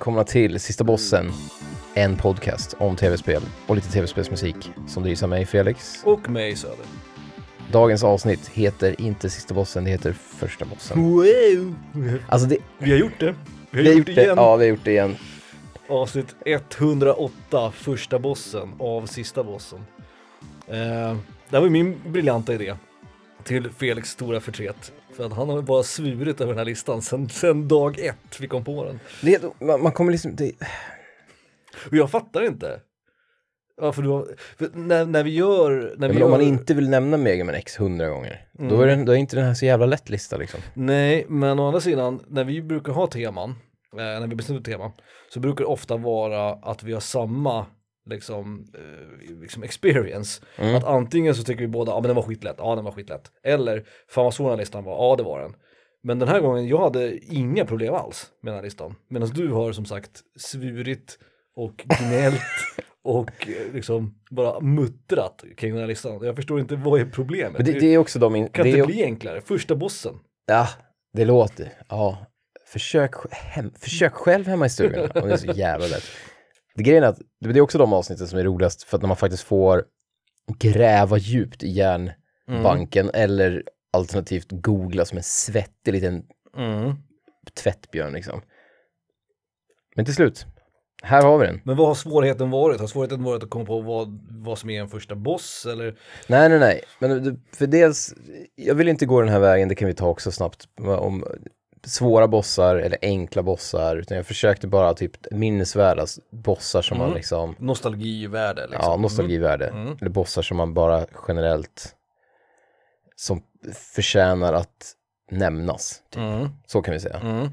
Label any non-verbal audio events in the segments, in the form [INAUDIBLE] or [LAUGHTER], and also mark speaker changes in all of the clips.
Speaker 1: välkomna till Sista Bossen, en podcast om tv-spel och lite tv-spelsmusik som drivs av mig Felix.
Speaker 2: Och mig Söder.
Speaker 1: Dagens avsnitt heter inte Sista Bossen, det heter Första Bossen.
Speaker 2: Wow!
Speaker 1: Alltså det,
Speaker 2: Vi har gjort det.
Speaker 1: vi har gjort det, ja vi har gjort det igen.
Speaker 2: Avsnitt 108, första bossen av sista bossen. Eh, det här var min briljanta idé. Till Felix stora förtret. För att han har bara svurit över den här listan sen, sen dag ett vi kom på den.
Speaker 1: det man, man kommer liksom, det,
Speaker 2: Och jag fattar inte. Varför du har, för när, när vi gör... När
Speaker 1: ja,
Speaker 2: vi gör,
Speaker 1: om man inte vill nämna Mega Man X hundra gånger, då, är den, då är inte den här så jävla lätt lista liksom.
Speaker 2: Nej, men å andra sidan, när vi brukar ha teman, eh, när vi bestämmer tema, så brukar det ofta vara att vi har samma liksom, eh, liksom experience.
Speaker 1: Mm.
Speaker 2: Att antingen så tycker vi båda, ja men den var skitlätt, ja den var skitlätt. Eller, fan vad svår den här listan var, ja det var den. Men den här gången, jag hade inga problem alls med den här listan. Medan du har som sagt svurit och gnällt [LAUGHS] och eh, liksom bara muttrat kring den här listan. Jag förstår inte, vad är problemet?
Speaker 1: Men det, det är också de, in,
Speaker 2: kan
Speaker 1: det
Speaker 2: inte bli enklare? Första bossen.
Speaker 1: ja, det låter, ja. Försök, hem, försök själv hemma i stugan om det är så jävla lätt. Det grejen är att det är också de avsnitten som är roligast för att när man faktiskt får gräva djupt i järnbanken eller alternativt googla som en svettig liten
Speaker 2: Mm.
Speaker 1: tvättbjörn liksom. Men till slut, här har vi den.
Speaker 2: Men vad har svårigheten varit? Har svårigheten varit att komma på vad, vad som är en första boss eller?
Speaker 1: Nej, nej, nej. Men för dels, jag vill inte gå den här vägen, det kan vi ta också snabbt, om svåra bossar eller enkla bossar, utan jag försökte bara typ minnesvärda bossar som man
Speaker 2: Mm.
Speaker 1: liksom,
Speaker 2: Nostalgivärde liksom.
Speaker 1: ja, nostalgivärde,
Speaker 2: Mm.
Speaker 1: eller bossar som man bara generellt, som förtjänar att nämnas. Typ.
Speaker 2: Mm.
Speaker 1: Så kan vi säga.
Speaker 2: Mm.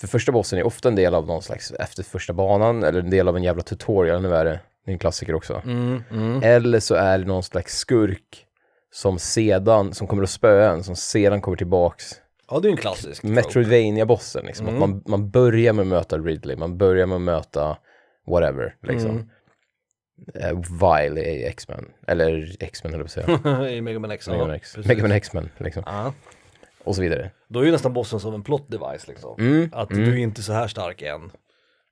Speaker 1: För första bossen är ofta en del av någon slags, efter första banan, eller en del av en jävla tutorial, nu är det, det är en klassiker också.
Speaker 2: Mm. Mm.
Speaker 1: Eller så är det någon slags skurk som sedan, som kommer att spöa en, som sedan kommer tillbaks.
Speaker 2: Ja, det är en klassisk.
Speaker 1: Metroidvania-bossen liksom.
Speaker 2: Mm.
Speaker 1: Att man, man börjar med att möta Ridley, man börjar med att möta whatever, liksom.
Speaker 2: Mm.
Speaker 1: Eh, Vile i X-Men, eller X-Men höll jag på att säga. [LAUGHS]
Speaker 2: I Mega Man X.
Speaker 1: Mega Man
Speaker 2: ja,
Speaker 1: X.
Speaker 2: precis.
Speaker 1: Mega Man X-Men, liksom.
Speaker 2: Ja.
Speaker 1: Och så vidare.
Speaker 2: Då är ju nästan bossen som en plot device liksom.
Speaker 1: Mm.
Speaker 2: Att
Speaker 1: mm.
Speaker 2: du är inte så här stark än.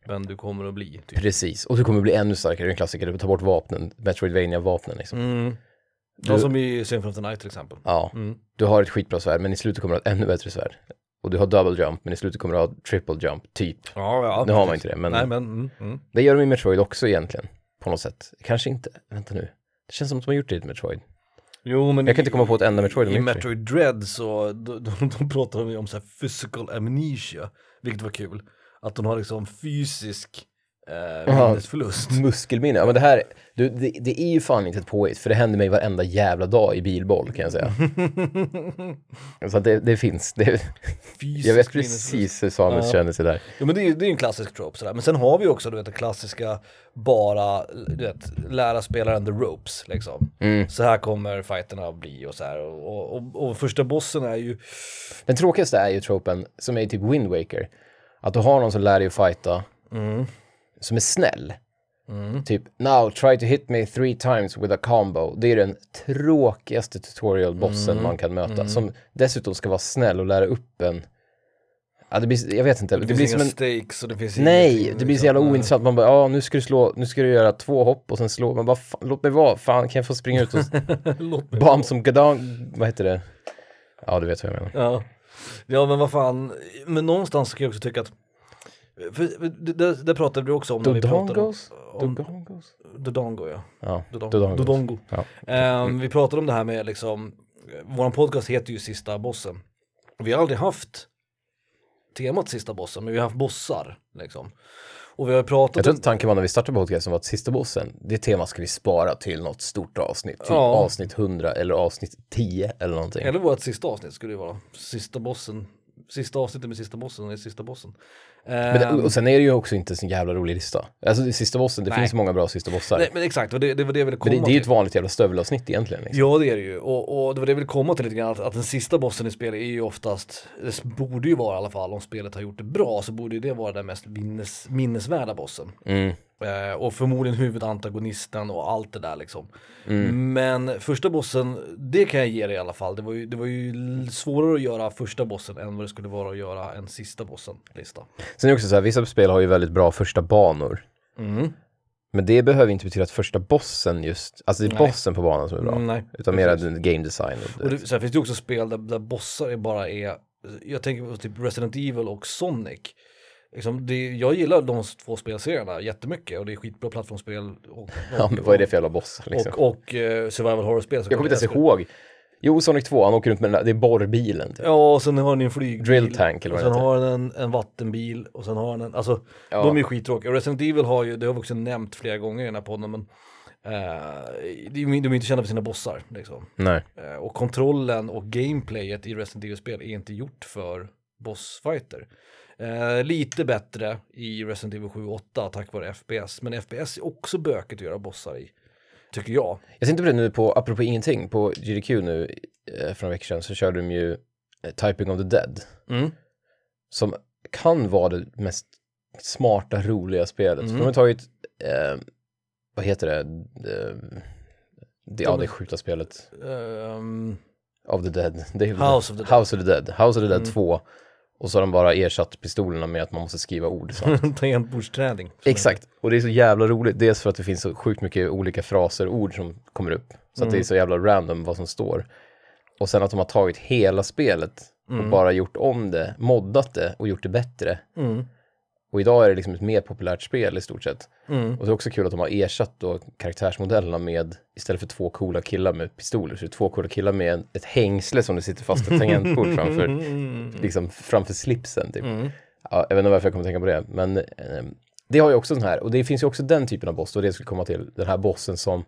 Speaker 2: Men du kommer att bli. Typ.
Speaker 1: Precis, och du kommer bli ännu starkare, det är en klassiker, du tar bort vapnen, Metroidvania-vapnen liksom.
Speaker 2: Ja, som i Symphony of the Night till exempel.
Speaker 1: Ja,
Speaker 2: Mm.
Speaker 1: du har ett skitbra svärd, men i slutet kommer du ha ett ännu bättre svärd. Och du har double jump, men i slutet kommer du ha triple jump, typ.
Speaker 2: Ja, ja.
Speaker 1: Nu har man inte det, men
Speaker 2: Nej, men. Mm. Mm.
Speaker 1: det gör de i Metroid också egentligen, på något sätt. Kanske inte, vänta nu. Det känns som att de har gjort det i Metroid.
Speaker 2: Jo, men
Speaker 1: Jag kan
Speaker 2: i-
Speaker 1: inte komma på ett enda Metroid de
Speaker 2: I. Metroid Dread så då, då, [LAUGHS] då pratar de om så här physical amnesia, vilket var kul. Att de har liksom fysisk eh, minnesförlust.
Speaker 1: Muskelminne, ja men det här, du, det, det är ju fan inte ett påhitt, för det händer mig varenda jävla dag i bilboll kan jag säga. [LAUGHS] Så att det, det finns, det, jag vet precis hur Samuel
Speaker 2: Ja.
Speaker 1: känner sig där.
Speaker 2: Jo men det är, är en klassisk trope sådär. Men sen har vi också du vet det klassiska bara, du vet, lära spelaren the ropes liksom.
Speaker 1: Mm.
Speaker 2: Så här kommer fighterna att bli och så här. Och, och, och första bossen är ju,
Speaker 1: Den tråkigaste är ju tropen, som är typ Wind Waker. Att du har någon som lär dig att fighta,
Speaker 2: mm,
Speaker 1: som är snäll.
Speaker 2: mm,
Speaker 1: Typ, now try to hit me three times with a combo. Det är den tråkigaste tutorial-bossen
Speaker 2: Mm,
Speaker 1: man kan möta.
Speaker 2: mm.
Speaker 1: Som dessutom ska vara snäll och lära upp en... Ja, det blir, jag vet inte.
Speaker 2: det,
Speaker 1: Det, blir som en...
Speaker 2: stakes och det finns
Speaker 1: Nej, det blir så
Speaker 2: liksom.
Speaker 1: jävla
Speaker 2: Nej.
Speaker 1: ointressant. Man bara, ja nu ska du slå, nu ska du göra två hopp och sen slå. Man bara, fan, låt mig vara, fan kan jag få springa ut och [LAUGHS] bam som gadang, vad heter det? Ja, du vet vad jag menar.
Speaker 2: Ja. ja men vad fan, men någonstans kan jag också tycka att för, det, det, pratade vi också om när vi pratade om,
Speaker 1: Dodongos?
Speaker 2: om
Speaker 1: Dodongos?
Speaker 2: Dodongo ja.
Speaker 1: Ja,
Speaker 2: Dodongo.
Speaker 1: Dodongos.
Speaker 2: Dodongo.
Speaker 1: Ja.
Speaker 2: Ehm, vi pratade om det här med liksom, våran podcast heter ju Sista Bossen. Vi har aldrig haft temat Sista Bossen, men vi har haft bossar liksom. Och vi har pratat
Speaker 1: Jag tror
Speaker 2: om,
Speaker 1: tanken var när vi startade podcasten var att sista bossen, det temat ska vi spara till något stort avsnitt. Typ
Speaker 2: Ja.
Speaker 1: avsnitt 100 eller avsnitt 10 eller någonting.
Speaker 2: eller vårt sista avsnitt skulle det vara, Sista Bossen, sista avsnittet med Sista Bossen är Sista Bossen.
Speaker 1: Det,
Speaker 2: Ehm,
Speaker 1: och sen är det ju också inte en jävla rolig lista. Alltså sista bossen, det
Speaker 2: Nej.
Speaker 1: finns många bra sista bossar.
Speaker 2: nej, men exakt, det, det var det jag ville komma
Speaker 1: det, det är ju ett vanligt jävla stövelavsnitt egentligen. Liksom.
Speaker 2: Ja det är det ju, och, och det var det jag ville komma till lite grann, att, att den sista bossen i spelet är ju oftast, det borde ju vara i alla fall, om spelet har gjort det bra, så borde ju det vara den mest minnes, minnesvärda bossen.
Speaker 1: Mm.
Speaker 2: Eh, och förmodligen huvudantagonisten och allt det där liksom.
Speaker 1: Mm.
Speaker 2: Men första bossen, det kan jag ge dig i alla fall. Det var, ju, det var ju svårare att göra första bossen än vad det skulle vara att göra en sista bossen-lista.
Speaker 1: Sen är det också så här, vissa spel har ju väldigt bra första banor.
Speaker 2: Mm.
Speaker 1: Men det behöver inte betyda att första bossen just, alltså det är
Speaker 2: Nej.
Speaker 1: bossen på banan som är bra.
Speaker 2: Mm,
Speaker 1: utan mer game design. Och
Speaker 2: Och
Speaker 1: det,
Speaker 2: sen finns det också spel där, där bossar är bara är, jag tänker på typ Resident Evil och Sonic. Liksom det, jag gillar de två spelserierna jättemycket och det är skitbra plattformsspel. Och, och, [LAUGHS]
Speaker 1: ja, men vad är det för jävla boss? Liksom?
Speaker 2: och, och eh, survival horror-spel.
Speaker 1: jag kommer inte ens ihåg. Jo, Sonic 2, han åker runt med den där, det är borrbilen. Typ.
Speaker 2: Ja, och sen har ni en flygbil.
Speaker 1: Drill tank eller vad
Speaker 2: sen har den en, en vattenbil och sen har den en, alltså
Speaker 1: Ja.
Speaker 2: de är skittråkiga. Och Resident Evil har ju, det har vi också nämnt flera gånger i den här podden, men eh, de, de är inte kända för sina bossar liksom.
Speaker 1: Nej.
Speaker 2: Eh, och kontrollen och gameplayet i Resident Evil-spel är inte gjort för bossfighter. Eh, lite bättre i Resident Evil 7 och 8 tack vare FPS, men FPS är också bökigt att göra bossar i. Tycker jag.
Speaker 1: Jag tänkte på det nu på, apropå ingenting, på GDQ nu eh, för några veckor sedan så körde de ju eh, Typing of the Dead.
Speaker 2: Mm.
Speaker 1: Som kan vara det mest smarta, roliga spelet.
Speaker 2: Mm.
Speaker 1: De har tagit, eh, vad heter det, det, det ja det skjuta spelet,
Speaker 2: Ehm,
Speaker 1: of the Dead. Det är,
Speaker 2: House of the Dead.
Speaker 1: House of the Dead. House of the Dead
Speaker 2: Mm.
Speaker 1: 2. Och så har de bara ersatt pistolerna med att man måste skriva ord. [LAUGHS]
Speaker 2: Tangentbordsträning.
Speaker 1: Exakt, och det är så jävla roligt. Dels för att det finns så sjukt mycket olika fraser och ord som kommer upp. Så att det är så jävla random vad som står. Och sen att de har tagit hela spelet och bara gjort om det, moddat det och gjort det bättre.
Speaker 2: Mm.
Speaker 1: Och idag är det liksom ett mer populärt spel i stort sett.
Speaker 2: Mm.
Speaker 1: Och det är också kul att de har ersatt då karaktärsmodellerna med, istället för två coola killar med pistoler, så är det två coola killar med ett hängsle som det sitter fast ett tangentbord framför, [LAUGHS] liksom framför slipsen typ.
Speaker 2: Mm.
Speaker 1: Ja, jag vet inte varför jag kommer tänka på det, men eh, det har ju också den här, och det finns ju också den typen av boss, och det skulle komma till, den här bossen som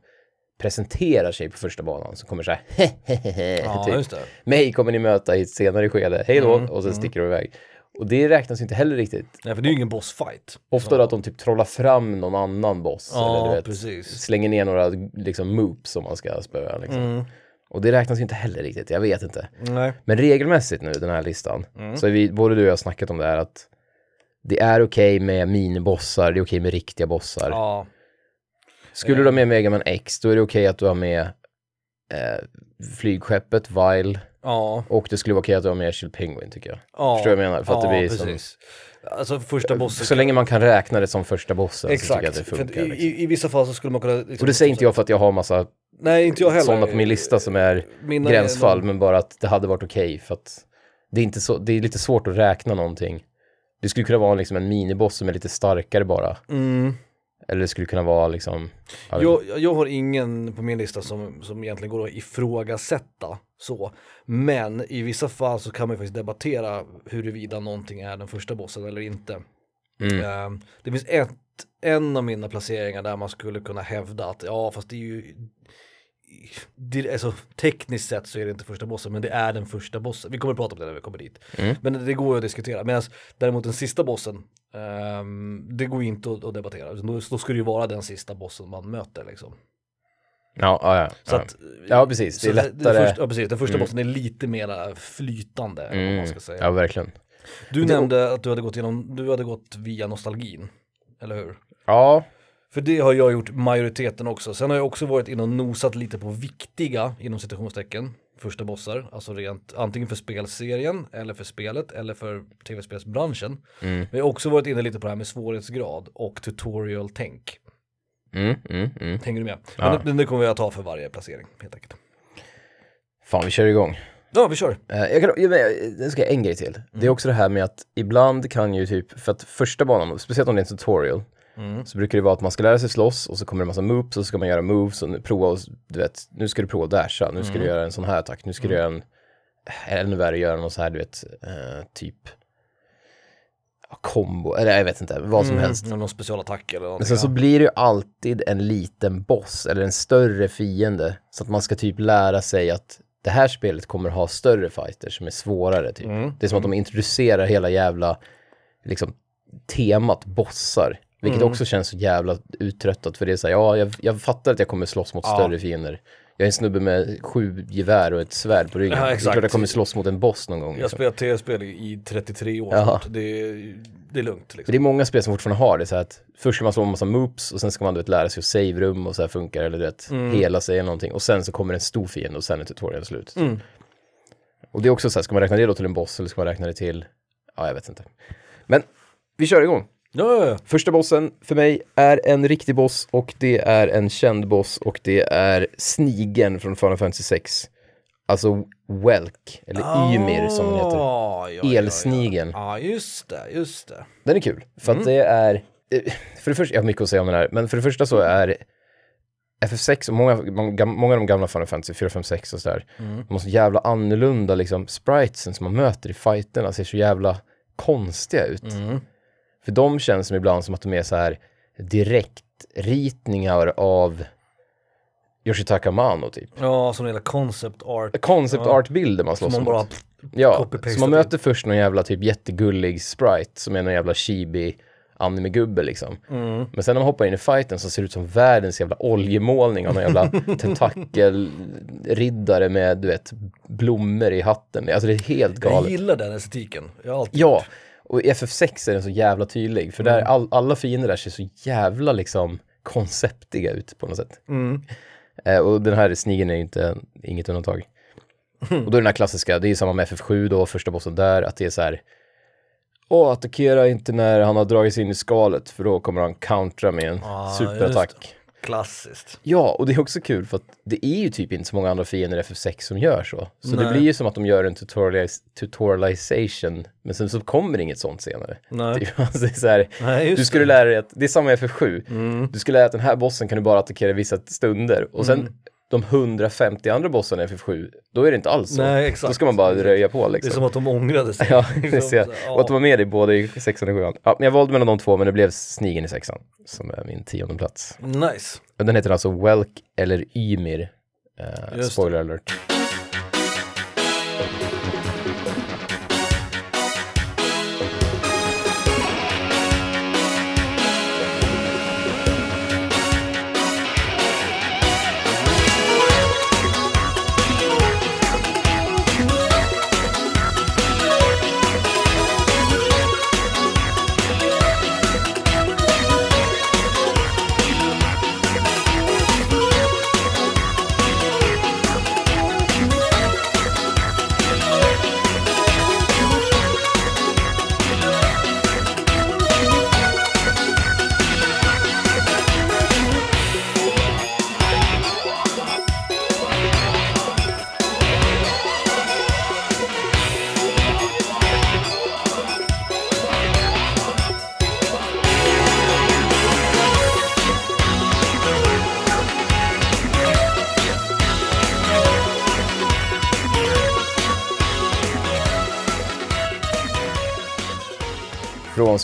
Speaker 1: presenterar sig på första banan, som kommer så här, [LAUGHS]
Speaker 2: Ja,
Speaker 1: typ. mig kommer ni möta i ett senare skede, hej då,
Speaker 2: Mm,
Speaker 1: och sen sticker de iväg. Och det räknas ju inte heller riktigt.
Speaker 2: Nej, för det är ju ingen bossfight.
Speaker 1: Ofta då att de typ trollar fram någon annan boss, eller
Speaker 2: Ja,
Speaker 1: du vet,
Speaker 2: precis.
Speaker 1: slänger ner några liksom moops som man ska spöa liksom.
Speaker 2: Mm.
Speaker 1: Och det räknas ju inte heller riktigt, jag vet inte.
Speaker 2: Nej.
Speaker 1: Men regelmässigt nu, den här listan,
Speaker 2: Mm.
Speaker 1: så vi, både du och jag har snackat om det här att det är okej med minibossar, det är okej med riktiga bossar.
Speaker 2: Ja.
Speaker 1: Skulle du ha med Mega Man X, då är det okej att du har med eh, flygskeppet, Vile,
Speaker 2: Ja.
Speaker 1: och det skulle vara okej att du har med Chill Penguin tycker jag.
Speaker 2: ja.
Speaker 1: Förstår du vad jag menar? För att
Speaker 2: ja,
Speaker 1: det blir som,
Speaker 2: precis. Alltså första bossen.
Speaker 1: så länge man kan räkna det som första bossen så tycker jag
Speaker 2: Exakt.
Speaker 1: att det funkar.
Speaker 2: i,
Speaker 1: Liksom.
Speaker 2: i, I vissa fall så skulle man kunna... Liksom,
Speaker 1: Och det säger inte jag för att jag har massa
Speaker 2: Nej, inte jag heller.
Speaker 1: sådana på min lista som är
Speaker 2: Mina
Speaker 1: gränsfall,
Speaker 2: de-
Speaker 1: men bara att det hade varit okej för att det är, inte så, det är lite svårt att räkna någonting. Det skulle kunna vara liksom en miniboss som är lite starkare bara.
Speaker 2: Mm.
Speaker 1: Eller det skulle kunna vara liksom... jag
Speaker 2: Jag, jag har ingen på min lista som, som egentligen går att ifrågasätta så. Men i vissa fall så kan man ju faktiskt debattera huruvida någonting är den första bossen eller inte.
Speaker 1: Mm.
Speaker 2: Ehm, det finns ett, en av mina placeringar där man skulle kunna hävda att ja fast det är ju det, alltså, tekniskt sett så är det inte första bossen men det är den första bossen. Vi kommer att prata om det när vi kommer dit.
Speaker 1: Mm.
Speaker 2: Men det går ju att diskutera. Medan däremot den sista bossen, ehm, det går inte att, att debattera. Då, då ska det ju vara den sista bossen man möter liksom.
Speaker 1: Ja, ja, ja.
Speaker 2: Så att,
Speaker 1: Ja, precis. Det är lättare.
Speaker 2: första, ja, precis. Den första
Speaker 1: Mm.
Speaker 2: bossen är lite mera flytande, vad man
Speaker 1: Mm.
Speaker 2: ska säga.
Speaker 1: Ja, verkligen.
Speaker 2: Du
Speaker 1: det-
Speaker 2: nämnde att du hade gått igenom, du hade gått via nostalgin, eller hur?
Speaker 1: Ja,
Speaker 2: För det har jag gjort majoriteten också. Sen har jag också varit inne och nosat lite på viktiga, inom citationstecken, första bossar. Alltså rent, antingen för spelserien, eller för spelet, eller för tv-spelsbranschen.
Speaker 1: mm,
Speaker 2: jag har också varit inne lite på det här med svårighetsgrad och tutorial-tänk.
Speaker 1: mm, mm, mm.
Speaker 2: Hänger du med?
Speaker 1: Ja.
Speaker 2: Men det, det kommer jag ta för varje placering, helt enkelt.
Speaker 1: Fan, vi kör igång.
Speaker 2: Ja, vi kör.
Speaker 1: Eh, Jag kan, jag ska en grej till. Det är
Speaker 2: Mm.
Speaker 1: också det här med att ibland kan ju typ, för att första banan, speciellt om det är en tutorial,
Speaker 2: Mm.
Speaker 1: så brukar det vara att man ska lära sig slåss och så kommer det en massa moves och så ska man göra moves och prova, och, du vet, nu ska du prova att dasha, nu ska
Speaker 2: Mm.
Speaker 1: du göra en sån här attack, nu ska du göra en, ännu värre, göra någon så här, du vet, eh, typ, kombo, eller jag vet inte, vad som
Speaker 2: Mm,
Speaker 1: helst.
Speaker 2: Någon specialattack eller
Speaker 1: Men
Speaker 2: någonting.
Speaker 1: sen så blir det ju alltid en liten boss eller en större fiende. Så att man ska typ lära sig att det här spelet kommer ha större fighters som är svårare typ.
Speaker 2: Mm.
Speaker 1: Det är som att de introducerar hela jävla liksom temat bossar. Vilket
Speaker 2: Mm.
Speaker 1: också känns så jävla uttröttat för det är så här, ja jag, jag fattar att jag kommer slås mot
Speaker 2: Ja.
Speaker 1: större fiender. Jag är en snubbe med sju gevär och ett svärd på ryggen.
Speaker 2: Ja,
Speaker 1: det är
Speaker 2: exakt.
Speaker 1: klart jag kommer slåss mot en boss någon gång.
Speaker 2: Jag har
Speaker 1: Liksom.
Speaker 2: spelat tv-spel i i 33 år snart. Det, är- det är lugnt liksom.
Speaker 1: det är många spel som fortfarande har det så här att först ska man slå en massa moops och sen ska man du vet, lära sig att save-rum och så här funkar eller du vet,
Speaker 2: Mm.
Speaker 1: hela sig eller någonting och sen så kommer en stor fiende och sen är tutorialen slut.
Speaker 2: Mm.
Speaker 1: Och det är också så här, ska man räkna det då till en boss eller ska man räkna det till, ja jag vet inte. Men vi kör igång.
Speaker 2: Ja.
Speaker 1: Första bossen för mig är en riktig boss och det är en känd boss och det är Snigen från Final Fantasy 6. Alltså Welk, eller Ymir som den heter.
Speaker 2: Ah, ja, ja,
Speaker 1: Elsnigen.
Speaker 2: Ja, ja, just det, just det.
Speaker 1: Den är kul, för att det är, eh, för det första, jag har mycket att säga om den här, men för det första så är FF6 och många, många, av de gamla Final Fantasy, 4, 5, 6 och sådär, de har så jävla annorlunda liksom, spritesen som man möter i fighterna ser så jävla konstiga ut.
Speaker 2: Mm.
Speaker 1: För de känns som ibland som att de är så här direktritningar av Yoshitaka Mano typ.
Speaker 2: Ja, som hela concept art.
Speaker 1: Concept
Speaker 2: Ja.
Speaker 1: art-bilder man slåss
Speaker 2: Som man
Speaker 1: mot.
Speaker 2: bara
Speaker 1: Ja,
Speaker 2: copy-pastar
Speaker 1: så man möter först någon jävla typ jättegullig sprite som är någon jävla chibi anime-gubbe liksom.
Speaker 2: Mm.
Speaker 1: Men sen när man hoppar in i fighten så ser det ut som världens jävla oljemålning av någon jävla [LAUGHS] tentakelriddare med du vet blommor i hatten. Alltså det är helt
Speaker 2: Jag
Speaker 1: galet.
Speaker 2: gillar den estetiken. Jag har alltid
Speaker 1: Ja, och i FF6 är den så jävla tydlig. För
Speaker 2: Mm.
Speaker 1: där all, alla fiender där ser så jävla liksom konceptiga ut på något sätt.
Speaker 2: Mm.
Speaker 1: Eh, och den här snigeln är ju inte inget undantag.
Speaker 2: Mm.
Speaker 1: Och då är den här klassiska, det är ju samma med FF7 då, första bossen där, att det är så här Åh, attackera inte när han har dragit sig in i skalet för då kommer han countera med en
Speaker 2: Ah,
Speaker 1: superattack.
Speaker 2: Klassiskt.
Speaker 1: Ja, och det är också kul för att det är ju typ inte så många andra fiender i FF6 som gör så. Så det
Speaker 2: Nej.
Speaker 1: blir ju som att de gör en tutorialis- tutorialization, men sen så kommer inget sånt senare.
Speaker 2: Nej,
Speaker 1: Typ, alltså det är så här,
Speaker 2: Nej
Speaker 1: du skulle
Speaker 2: det.
Speaker 1: lära dig att, det är samma i FF7,
Speaker 2: Mm.
Speaker 1: du skulle lära dig att den här bossen kan du bara attackera vissa stunder och sen
Speaker 2: Mm.
Speaker 1: De 150 andra bossarna i FF7, då är det inte alls så.
Speaker 2: Nej, exakt.
Speaker 1: Då ska man bara röja på
Speaker 2: Det är
Speaker 1: liksom.
Speaker 2: som att de ångrade sig. [LAUGHS]
Speaker 1: Ja, [LAUGHS]
Speaker 2: Liksom, så,
Speaker 1: Och att de var med i både i sexan och sjuan. Ja, jag valde mellan de två, men det blev Snigen i sexan, som är min tionde plats.
Speaker 2: Nice.
Speaker 1: Den heter alltså Welk eller Ymir. Eh, spoiler alert.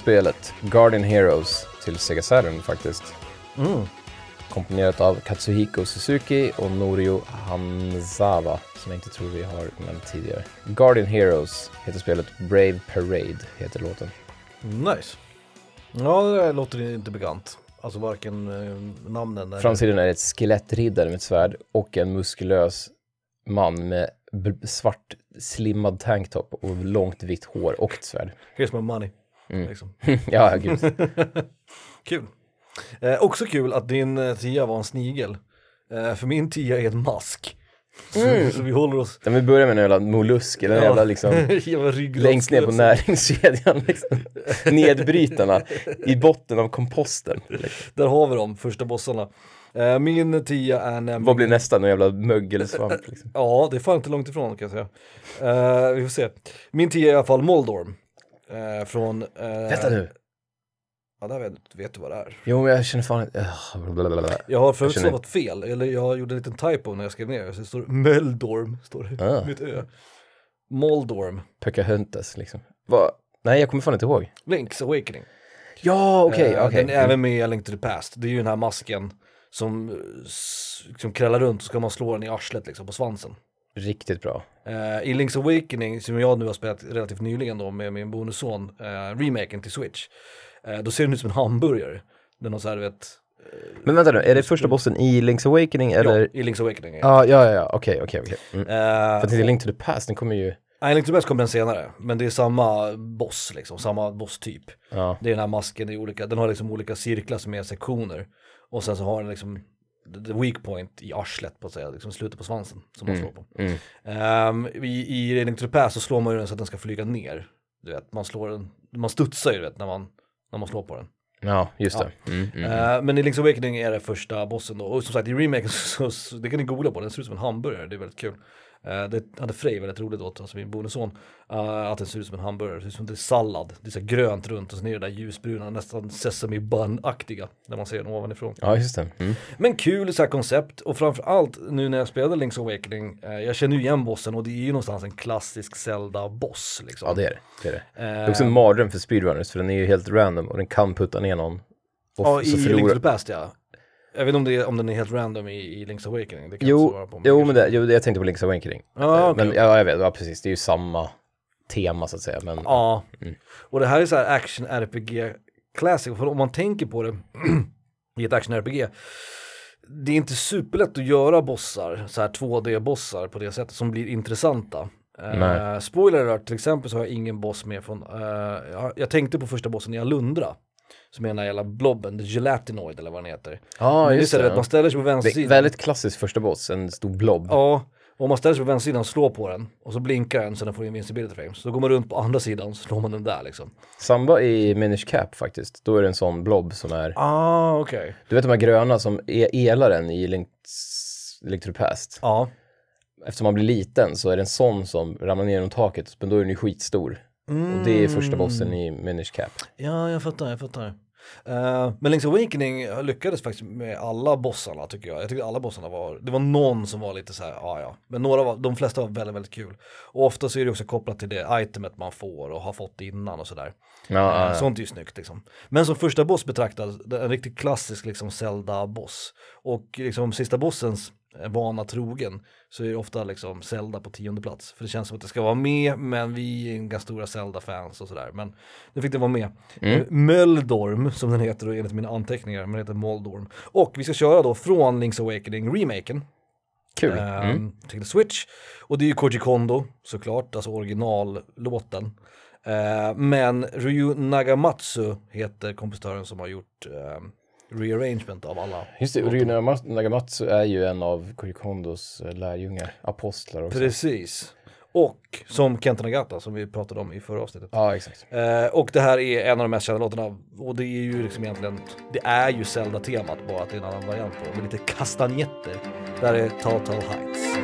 Speaker 1: Spelet Guardian Heroes till Sega Saturn faktiskt.
Speaker 2: Mm.
Speaker 1: Komponerat av Katsuhiko Suzuki och Norio Hanzawa, som jag inte tror vi har nämnt tidigare. Guardian Heroes heter spelet, Brave Parade heter låten.
Speaker 2: Nice. Ja, det där låter inte bekant. Alltså varken eh, namnen eller...
Speaker 1: Framsidan är ett skelettriddare med ett svärd och en muskulös man med svart slimmad tanktop och långt vitt hår och ett svärd.
Speaker 2: Here's my money.
Speaker 1: Mm.
Speaker 2: Liksom. [LAUGHS]
Speaker 1: ja, gud. [LAUGHS]
Speaker 2: Kul. Eh, också kul att din eh, tia var en snigel. Eh, för min tia är en mask. Så,
Speaker 1: Mm.
Speaker 2: så vi håller oss...
Speaker 1: Men vi börjar med en jävla mollusk, eller en jävla liksom [LAUGHS] längst ner på näringskedjan. Liksom. Nedbrytarna i botten av komposten. Liksom.
Speaker 2: Där har vi dem, första bossarna. Eh, min tia är nämligen...
Speaker 1: Vad blir nästa? Någon jävla mögelsvamp? Liksom.
Speaker 2: Ja, det är fan inte långt ifrån kan jag säga. Eh, vi får se. Min tia är i alla fall Moldorm. Eh, från... Eh,
Speaker 1: Vänta nu.
Speaker 2: Ja, där vet, vet du vad det är.
Speaker 1: Jo, men jag känner fan inte...
Speaker 2: Jag har förut
Speaker 1: känner-
Speaker 2: stavat fel, eller jag gjorde en liten typo när jag skrev ner det. Så det står Meldorm, står det.
Speaker 1: Ah.
Speaker 2: Mitt ö. Moldorm.
Speaker 1: Pocahontas liksom. Vad? Nej, jag kommer fan inte ihåg.
Speaker 2: Link's Awakening.
Speaker 1: Ja, okej,
Speaker 2: Eh,
Speaker 1: okej.
Speaker 2: Den är även med i A Link to the Past. Det är ju den här masken som, eh, som krällar runt och så ska man slå den i arslet liksom på svansen.
Speaker 1: Riktigt bra.
Speaker 2: Eh, I Link's Awakening, som jag nu har spelat relativt nyligen då med min bonusson, uh, remaken till Switch, eh, då ser den ut som en hamburgare. Den har så här, vet,
Speaker 1: Men vänta nu, är det första bossen i Link's Awakening eller?
Speaker 2: Ja, i Link's Awakening. Ja.
Speaker 1: Ja, ja, ja, okej, okej, okej. Mm.
Speaker 2: Uh,
Speaker 1: För det är Link to the Past, den kommer ju...
Speaker 2: Nej, Link to the Past kommer den senare, men det är samma boss liksom, samma bosstyp.
Speaker 1: Ja,
Speaker 2: Det är den här masken i olika, den har liksom olika cirklar som är sektioner. Och sen så har den liksom the weak point i arslet på att säga, liksom slutet på svansen som man slår på.
Speaker 1: mm.
Speaker 2: Ehm, I, i the Past så slår man ju den så att den ska flyga ner. Du vet, man slår den, man studsar ju du vet när man, när man slår på den.
Speaker 1: ja just
Speaker 2: Ja.
Speaker 1: det. Mm, mm.
Speaker 2: Eh, men i Link's Awakening är det första bossen då. Och som sagt i remaken så, så det kan ni googla på, den ser ut som en hamburgare, det är väldigt kul. Eh, det hade Frej väldigt roligt åt, alltså min bonusson, uh, att den ser ut som en hamburgare, det ser ut som det är sallad. Det är så grönt runt och så är det där ljusbruna, nästan sesame bun-aktiga, när man ser den ovanifrån.
Speaker 1: Ja, just det. Mm.
Speaker 2: Men kul så här koncept och framförallt nu när jag spelade Link's Awakening, eh, jag känner ju igen bossen och det är ju någonstans en klassisk Zelda-boss liksom.
Speaker 1: Ja, det är det. Det är, det. det
Speaker 2: Eh,
Speaker 1: är också en mardröm för speedrunners, för den är ju helt random och den kan putta ner någon. Och
Speaker 2: Ja, i
Speaker 1: förlorar...
Speaker 2: the Past ja. Jag vet inte om, det är, om den är helt random i, i Link's Awakening. Det kan jag
Speaker 1: Jo,
Speaker 2: svara på.
Speaker 1: jo, men det, jo, jag tänkte på Link's Awakening.
Speaker 2: Ja, okej.
Speaker 1: Men ja, jag vet, ja, precis, det är ju samma tema så att säga. Men
Speaker 2: Ja,
Speaker 1: Mm.
Speaker 2: och det här är så här action RPG classic. För om man tänker på det [CLEARS THROAT] i ett action RPG. Det är inte superlätt att göra bossar, så här 2D-bossar på det sättet som blir intressanta. Eh,
Speaker 1: Nej.
Speaker 2: spoiler alert, till exempel så har jag ingen boss med från, eh, jag, jag tänkte på första bossen i Alundra. Som är den här jävla blobben, the gelatinoid eller vad den heter. Men det är
Speaker 1: just det.
Speaker 2: att man ställer sig på
Speaker 1: Det
Speaker 2: vänstersidan.
Speaker 1: väldigt klassisk första boss, en stor blob.
Speaker 2: Ja, och om man ställer sig på vänstersidan och slår på den och så blinkar den så den får invincibility frames. Så går man runt på andra sidan så slår man den där liksom.
Speaker 1: Samba i Minish Cap faktiskt, då är det en sån blob som är,
Speaker 2: Ah, okej.
Speaker 1: du vet de här gröna som är elaren i Link's, Link to the Past.
Speaker 2: Ja.
Speaker 1: Eftersom man blir liten så är det en sån som ramlar ner genom taket, men då är den ju skitstor. Och det är första bossen i Minish Cap.
Speaker 2: Ja, jag fattar, jag fattar. Eh, men Link's Awakening lyckades faktiskt med alla bossarna tycker jag. Jag tycker alla bossarna var, det var någon som var lite så här, ja ja. Men några var, de flesta var väldigt, väldigt kul. Och ofta så är det också kopplat till det itemet man får och har fått innan och sådär.
Speaker 1: Ja, ja, ja.
Speaker 2: Sånt är ju snyggt liksom. Men som första boss betraktad, en riktigt klassisk liksom Zelda-boss. Och liksom sista bossens eh, vana trogen så är det ofta liksom Zelda på tionde plats. För det känns som att det ska vara med, men vi är ganska stora Zelda-fans och sådär. Men nu fick det vara med.
Speaker 1: Mm.
Speaker 2: Eh, Möldorm, som den heter då enligt mina anteckningar, men den heter Moldorm. Och vi ska köra då från Link's Awakening-remaken
Speaker 1: Kul.
Speaker 2: ehm,
Speaker 1: Mm.
Speaker 2: till Switch. Och det är ju Koji Kondo såklart, alltså originallåten. Eh, men Ryu Nagamatsu heter kompositören som har gjort ehm, rearrangement av alla.
Speaker 1: Just det, Nagama- Nagamatsu är ju en av Koji Kondos eh, lärjungar, apostlar också.
Speaker 2: Precis. Och som Kenta Nagata som vi pratade om i förra avsnittet.
Speaker 1: Ja, exakt.
Speaker 2: Eh, och det här är en av de mest kända låtarna och det är ju liksom egentligen, det är ju Zelda-temat bara att det är en annan variant på med lite kastanjetter. Där är Total Heights.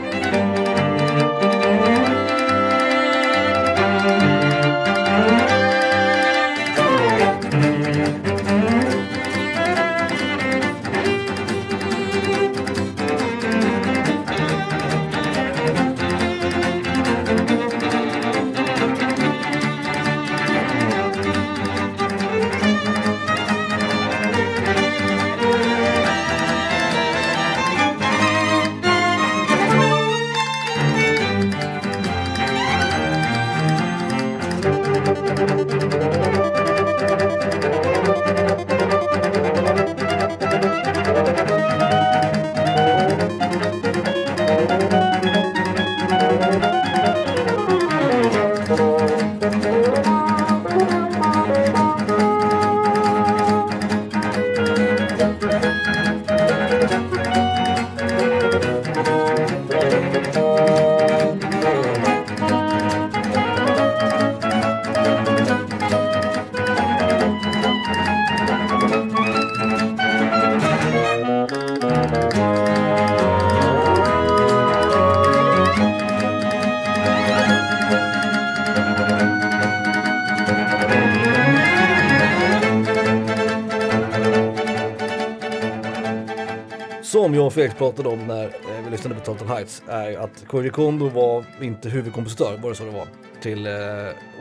Speaker 2: Felix pratade om när eh, vi lyssnade på Total Heights är att Koji Kondo var inte huvudkompositör, var det så det var? Till eh,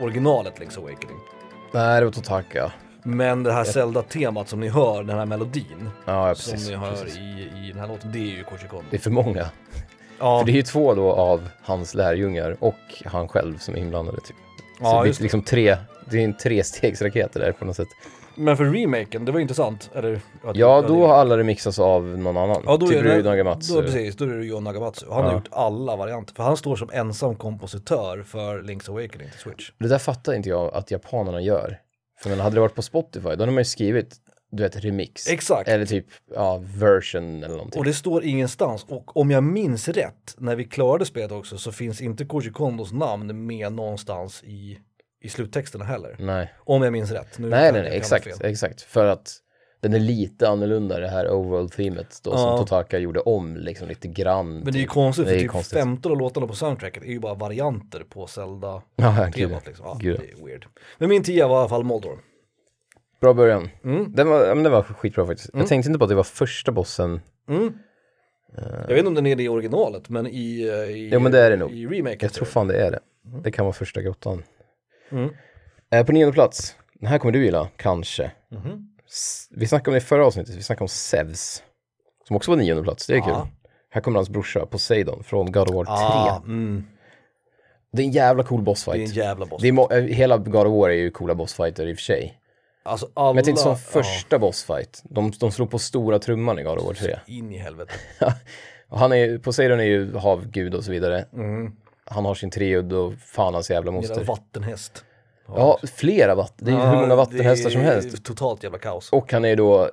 Speaker 2: originalet Link's Awakening.
Speaker 1: Nej, det var Totaka.
Speaker 2: Men det här Zelda-temat som ni hör, den här melodin
Speaker 1: Ja, ja
Speaker 2: som
Speaker 1: precis.
Speaker 2: ni hör
Speaker 1: precis.
Speaker 2: i, i den här låten, det är ju Koji Kondo.
Speaker 1: Det är för många.
Speaker 2: Ja,
Speaker 1: För det är ju två då av hans lärjungar och han själv som är inblandade. Typ. Så
Speaker 2: Ja,
Speaker 1: det är liksom tre, det är en trestegsraket det där på något sätt.
Speaker 2: Men för remaken, det var intressant. Eller, att-
Speaker 1: Ja, då har alla remixats av någon annan.
Speaker 2: Ja, då
Speaker 1: typ Ryu Nagamatsu.
Speaker 2: Då, precis, då är det Yu Nagamatsu. Han har
Speaker 1: Ja.
Speaker 2: gjort alla varianter. För han står som ensam kompositör för Link's Awakening till Switch.
Speaker 1: Det där fattar inte jag att japanerna gör. För men hade det varit på Spotify, då hade man ju skrivit, du vet, remix.
Speaker 2: Exakt.
Speaker 1: Eller typ, ja, version eller någonting.
Speaker 2: Och det står ingenstans. Och om jag minns rätt, när vi klarade spelet också, så finns inte Koji Kondos namn med någonstans i, i sluttexterna heller.
Speaker 1: Nej,
Speaker 2: Om jag minns rätt. Nu
Speaker 1: nej, nej, nej exakt, exakt. För att den är lite annorlunda, det här overall-teamet då,
Speaker 2: Ja.
Speaker 1: som Totaka gjorde om liksom lite grann.
Speaker 2: Men det är ju
Speaker 1: typ.
Speaker 2: konstigt, för typ
Speaker 1: konstigt.
Speaker 2: 15 av låtarna på soundtracket är ju bara varianter på Zelda-temat.
Speaker 1: Ja, gud.
Speaker 2: Liksom. Ja,
Speaker 1: Gud.
Speaker 2: det är weird. Men min tia var i alla fall Moldor.
Speaker 1: Bra början.
Speaker 2: Mm.
Speaker 1: Den, var, men den var skitbra faktiskt. Jag tänkte inte på att det var första bossen.
Speaker 2: Mm. Jag vet inte om den är det i originalet, men i, eh, i,
Speaker 1: Jo, men det är det nog.
Speaker 2: i remaken.
Speaker 1: Jag tror fan det är det. Det kan vara första grottan.
Speaker 2: Mm.
Speaker 1: Eh, på nionde plats, den här kommer du gilla, kanske. S- Vi snackade om det i förra avsnittet, vi snackade om Zeus. Som också var nionde plats, det är
Speaker 2: Ja.
Speaker 1: kul. Här kommer hans brorsa Poseidon från God of War 3.
Speaker 2: Ah, mm.
Speaker 1: Det är en jävla cool
Speaker 2: Det är en
Speaker 1: bossfight.
Speaker 2: jävla boss.
Speaker 1: Det är eh, hela God of War är ju coola bossfighter i och för sig.
Speaker 2: Alltså alla...
Speaker 1: Men jag tänkte som
Speaker 2: ja,
Speaker 1: första bossfight, de, de slår på stora trumman i God of War 3.
Speaker 2: in i helvete. [LAUGHS]
Speaker 1: Han är, Poseidon är ju havgud och så vidare.
Speaker 2: Mm.
Speaker 1: Han har sin treudd och fan hans jävla
Speaker 2: Jävla
Speaker 1: moster.
Speaker 2: vattenhäst.
Speaker 1: Ja, flera vatten. Det är ju hur många vattenhästar som helst.
Speaker 2: Totalt jävla kaos.
Speaker 1: Och han är då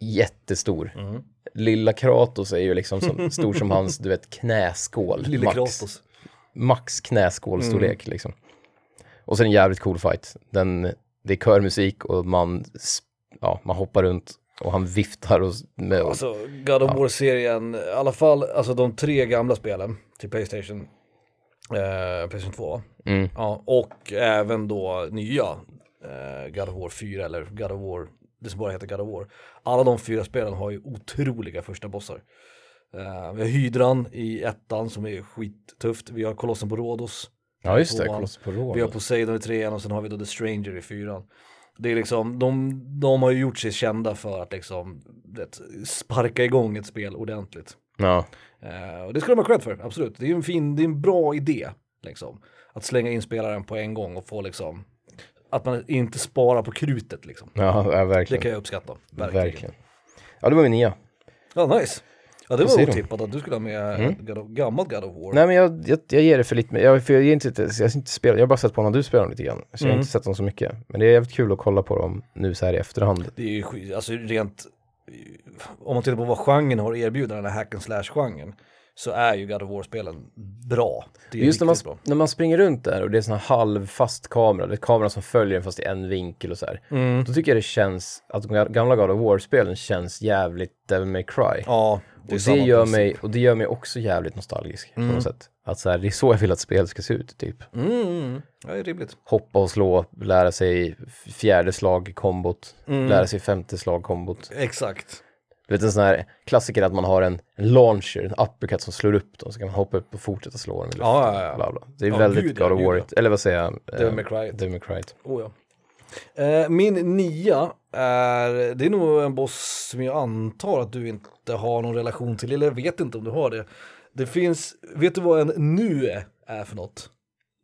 Speaker 1: jättestor.
Speaker 2: Mm.
Speaker 1: Lilla Kratos är ju liksom som, [LAUGHS] stor som hans, du vet, knäskål.
Speaker 2: Lille
Speaker 1: max.
Speaker 2: Kratos.
Speaker 1: Max knäskålstorlek
Speaker 2: Mm.
Speaker 1: liksom. Och sen en jävligt cool fight. Den, det är körmusik och man, ja, man hoppar runt och han viftar och, med, och
Speaker 2: Alltså God of War-serien, i alla fall alltså de tre gamla spelen till Playstation, eh, Playstation 2.
Speaker 1: mm,
Speaker 2: Ja, och även då nya eh, God of War 4 eller God of War, det som bara heter God of War. Alla de fyra spelen har ju otroliga första bossar. Eh, vi har Hydran i ettan som är skittufft, vi har Kolossen på Rhodos,
Speaker 1: ja just det,
Speaker 2: tvåan.
Speaker 1: Koloss på
Speaker 2: vi har
Speaker 1: Rhodos.
Speaker 2: Poseidon i trean och sen har vi då The Stranger i fyran. Det är liksom, de, de har ju gjort sig kända för att liksom vet, sparka igång ett spel ordentligt.
Speaker 1: Ja,
Speaker 2: Eh, och det ska de ha cred för, absolut. Det är en fin, det är en bra idé, liksom. Att slänga in spelaren på en gång och få liksom, att man inte sparar på krutet liksom.
Speaker 1: ja, ja
Speaker 2: Det
Speaker 1: verkligen.
Speaker 2: kan jag uppskatta, verkligen.
Speaker 1: verkligen. Ja, det var min nia.
Speaker 2: Ja, nice. Ja, det var otippat att du skulle ha med God of, gammalt God of War.
Speaker 1: Nej men jag, jag, jag ger det för lite, jag, för jag, ger inte, jag, har inte spelat, jag har bara sett på när du spelar dem lite grann. Så jag har
Speaker 2: Mm.
Speaker 1: inte sett dem så mycket. Men det är jävligt kul att kolla på dem nu så här i efterhand.
Speaker 2: Det är ju skit, alltså rent, om man tittar på vad genren har att erbjuda, den här hack and slash-genren, så är ju God of War-spelen bra.
Speaker 1: Just när man,
Speaker 2: bra.
Speaker 1: när man springer runt där och det är sån här halvfast kamera, det är kameran som följer en fast i en vinkel och så här.
Speaker 2: Mm.
Speaker 1: Då tycker jag det känns, att de gamla God of War-spelen känns jävligt Devil May Cry.
Speaker 2: Ja, det
Speaker 1: och, det gör
Speaker 2: princip.
Speaker 1: mig, och det gör mig också jävligt nostalgisk på något sätt. Att så här, det är så jag vill att spel ska se ut, typ.
Speaker 2: Mm, mm, ja, det är rimligt.
Speaker 1: Hoppa och slå, lära sig fjärde slag kombot,
Speaker 2: Mm.
Speaker 1: lära sig femte slag kombot.
Speaker 2: Exakt.
Speaker 1: Du vet en sån här klassiker att man har en launcher, en uppercut som slår upp dem, så kan man hoppa upp och fortsätta slå dem.
Speaker 2: Ja, ja, ja.
Speaker 1: Bla, bla. Det är
Speaker 2: Ja,
Speaker 1: väldigt
Speaker 2: gud,
Speaker 1: God of War, eller vad säger jag?
Speaker 2: Devil May Cry.
Speaker 1: Devil May Cry.
Speaker 2: Oh, ja. Eh, min nia är, det är nog en boss som jag antar att du inte har någon relation till, eller jag vet inte om du har det. Det finns, vet du vad en NUE är för något?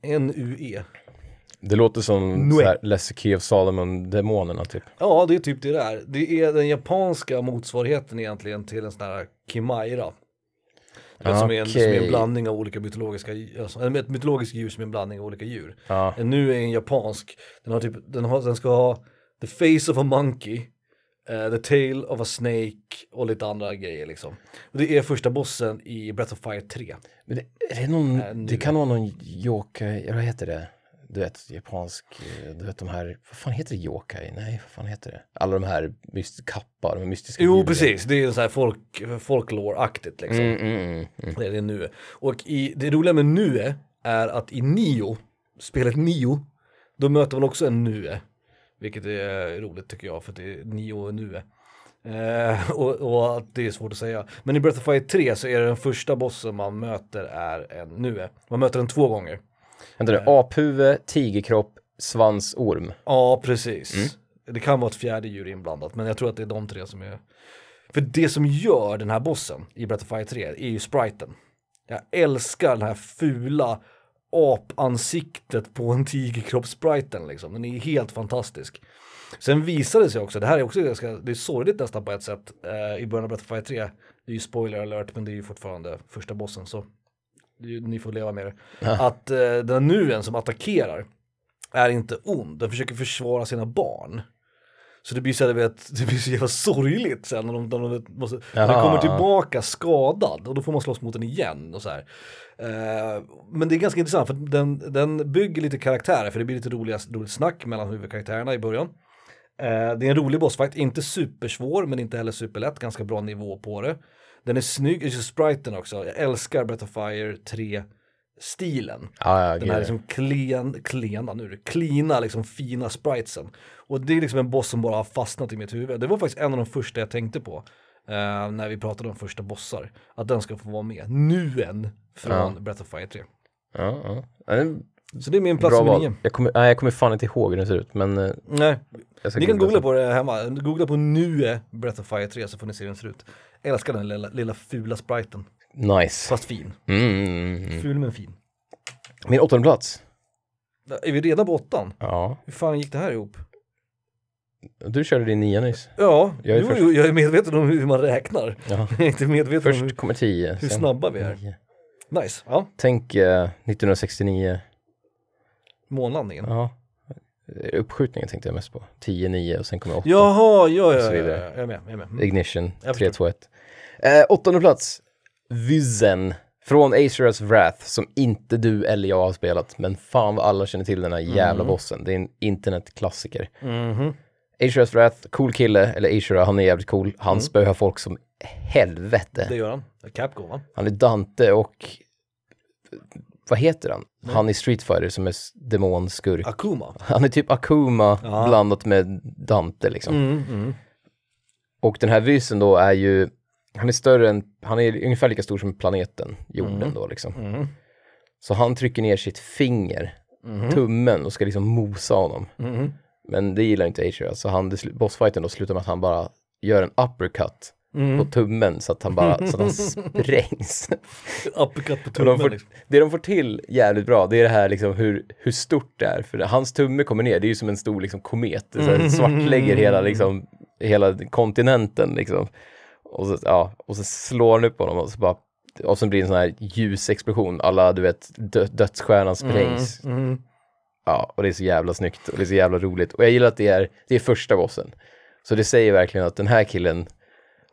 Speaker 2: N-U-E.
Speaker 1: Det låter som Lesser Key of Solomon-demonerna typ.
Speaker 2: Ja, det är typ det där. Det är den japanska motsvarigheten egentligen till en sån här Kimaira. Du vet, som, är en, som är en blandning av olika mytologiska, alltså, en- ett mytologiskt djur som är en blandning av olika djur.
Speaker 1: Ja.
Speaker 2: En nu är en japansk, den, har typ, den, har, den ska ha the face of a monkey, eh, the tail of a snake och lite andra grejer liksom. Och det är första bossen i Breath of Fire 3.
Speaker 1: Men det, är det någon,
Speaker 2: nu.
Speaker 1: det kan vara någon yokai, vad heter det? Du vet, japansk, eh, du vet de här, vad fan heter det yokai? Nej, vad fan heter det? Alla de här myst, kappar, de här mystiska
Speaker 2: Jo
Speaker 1: djuren.
Speaker 2: precis, det är så här folk, folklore-aktigt liksom.
Speaker 1: Mm, mm, mm, mm.
Speaker 2: Det är det nu. Och i, det roliga med Nue är att i Nio, spelet Nio, då möter man också en Nue. Vilket är roligt tycker jag, för att det är Nio och Nue. Eh, och, och att det är svårt att säga. Men i Breath of Fire 3 så är det den första bossen man möter är en Nue. Man möter den två gånger.
Speaker 1: Vänta nu, aphuvud, tigerkropp, svans, orm.
Speaker 2: Ja, precis. Det kan vara ett fjärde djur inblandat, men jag tror att det är de tre som är... För det som gör den här bossen i Breath of Fire 3 är ju spriten. Jag älskar den här fula apansiktet på en tigerkropp-spriten liksom. Den är helt fantastisk. Sen visade det sig också, det här är också ganska, det är sorgligt nästan på ett sätt eh, i början av Breath of Fire 3. Det är ju spoiler alert men det är ju fortfarande första bossen så ni får leva med det. Att eh, den nuen som attackerar är inte ond, den försöker försvara sina barn. Så det blir så, vet, det blir så jävla sorgligt sen när de, när de måste, när
Speaker 1: Jaha.
Speaker 2: kommer tillbaka skadad och då får man slåss mot den igen och så här. Eh, men det är ganska intressant för den, den bygger lite karaktärer för det blir lite roliga, roligt snack mellan huvudkaraktärerna i början. Eh, det är en rolig bossfight, inte supersvår men inte heller superlätt, ganska bra nivå på det. Den är snygg, just spriten också, jag älskar Breath of Fire 3 stilen.
Speaker 1: Ja, ja,
Speaker 2: Den här liksom klen, klena, nu är det klina, liksom fina spritesen. Och det är liksom en boss som bara har fastnat i mitt huvud. Det var faktiskt en av de första jag tänkte på eh, när vi pratade om första bossar. Att den ska få vara med. Nuen från
Speaker 1: Ja.
Speaker 2: Breath of Fire 3.
Speaker 1: Ja, ja. Det
Speaker 2: Så det är min plats nummer nio.
Speaker 1: Jag kommer, nej, jag kommer fan inte ihåg hur den ser ut, men eh,
Speaker 2: Nej, ni kan googla på det hemma. Googla på Nue Breath of Fire 3 så får ni se hur den ser ut. Jag älskar den lilla, lilla fula spriten.
Speaker 1: Nice.
Speaker 2: Fast fin.
Speaker 1: Mm, mm, mm.
Speaker 2: Ful men fin.
Speaker 1: Min åttonde plats.
Speaker 2: Är vi redan på åttan?
Speaker 1: Ja,
Speaker 2: Hur fan gick det här ihop?
Speaker 1: du körde din nia nyss.
Speaker 2: Ja,
Speaker 1: Jag är
Speaker 2: jo,
Speaker 1: först.
Speaker 2: jo, jag är medveten om hur man räknar.
Speaker 1: Ja. [LAUGHS]
Speaker 2: Jag är inte medveten om hur,
Speaker 1: Först kommer tio.
Speaker 2: hur
Speaker 1: sen
Speaker 2: snabba vi är.
Speaker 1: nio.
Speaker 2: Nice, ja.
Speaker 1: Tänk eh, 1969.
Speaker 2: Månlandningen.
Speaker 1: Ja. Uppskjutningen tänkte jag mest på. 10, 9 och sen kommer 8.
Speaker 2: Jaha, ja, ja, ja, ja, jag är med, jag är med. Mm.
Speaker 1: Ignition,
Speaker 2: Jag
Speaker 1: 3, 2, 1. Eh, åttonde plats. Vizen. Från Acer's Wrath, som inte du eller jag har spelat. Men fan vad alla känner till den här jävla
Speaker 2: Mm.
Speaker 1: bossen. Det är en internetklassiker.
Speaker 2: Mhm.
Speaker 1: Acer's Wrath, cool kille, eller Acera, han är jävligt cool. Han
Speaker 2: Mm.
Speaker 1: spöar folk som helvete.
Speaker 2: Det gör han. Capcom va?
Speaker 1: Han är Dante och vad heter han? Han i Street Fighter som är demonskurk.
Speaker 2: Akuma.
Speaker 1: Han är typ Akuma
Speaker 2: Ja.
Speaker 1: blandat med Dante liksom.
Speaker 2: Mm, mm.
Speaker 1: Och den här vysen då är ju, han är större än, han är ungefär lika stor som planeten, jorden då liksom.
Speaker 2: Mm.
Speaker 1: Så han trycker ner sitt finger, tummen och ska liksom mosa honom.
Speaker 2: Mm.
Speaker 1: Men det gillar inte Acer, så han, det slu- bossfighten då slutar med att han bara gör en uppercut
Speaker 2: Mm.
Speaker 1: på tummen så att han bara, så att han sprängs. [LAUGHS]
Speaker 2: Uppercut på
Speaker 1: Och de
Speaker 2: tummen
Speaker 1: får,
Speaker 2: liksom.
Speaker 1: det de får till jävligt bra, det är det här liksom hur, hur stort det är. För hans tumme kommer ner, det är ju som en stor liksom komet. Det så här svartlägger hela, liksom, hela kontinenten liksom. Och så, ja, och så slår han upp honom och så bara, och så blir det en sån här ljusexplosion. Alla, du vet, dö, dödsstjärnan sprängs.
Speaker 2: Mm.
Speaker 1: Ja, och det är så jävla snyggt och det är så jävla roligt. Och jag gillar att det är, det är första bossen. Så det säger verkligen att den här killen,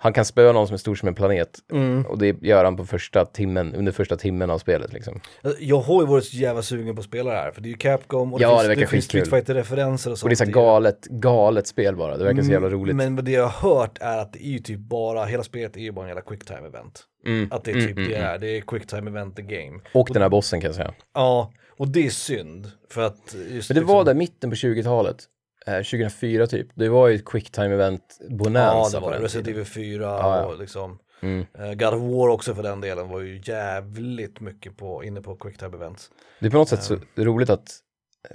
Speaker 1: han kan spöa någon som är stor som en planet.
Speaker 2: Mm.
Speaker 1: Och det gör han på första timmen, under första timmen av spelet liksom.
Speaker 2: Jag har ju varit så jävla sugen på att spela det här, för det är ju Capcom och
Speaker 1: Ja,
Speaker 2: det
Speaker 1: det
Speaker 2: finns,
Speaker 1: verkar
Speaker 2: det finns. Street Fighter-referenser och sånt.
Speaker 1: Och det är så galet, galet spel bara. Det verkar så jävla roligt.
Speaker 2: Men det jag har hört är att det är ju typ bara, hela spelet är ju bara en jävla quick time event.
Speaker 1: Mm,
Speaker 2: Att det är
Speaker 1: mm,
Speaker 2: typ
Speaker 1: mm,
Speaker 2: det
Speaker 1: mm.
Speaker 2: är, det är quick time event the game.
Speaker 1: Och den här bossen kan jag säga.
Speaker 2: Ja, och det är synd. För att just
Speaker 1: Men det
Speaker 2: liksom,
Speaker 1: var där mitten på 20-talet. Eh, 2004 typ. Det var ju ett quick time event
Speaker 2: Ja,
Speaker 1: bonanza
Speaker 2: det var det.
Speaker 1: den
Speaker 2: Resident. Evil 4
Speaker 1: ja.
Speaker 2: och liksom
Speaker 1: Mm.
Speaker 2: eh, God of War också för den delen var ju jävligt mycket på, inne på quick time events.
Speaker 1: Det är på något sätt så roligt att,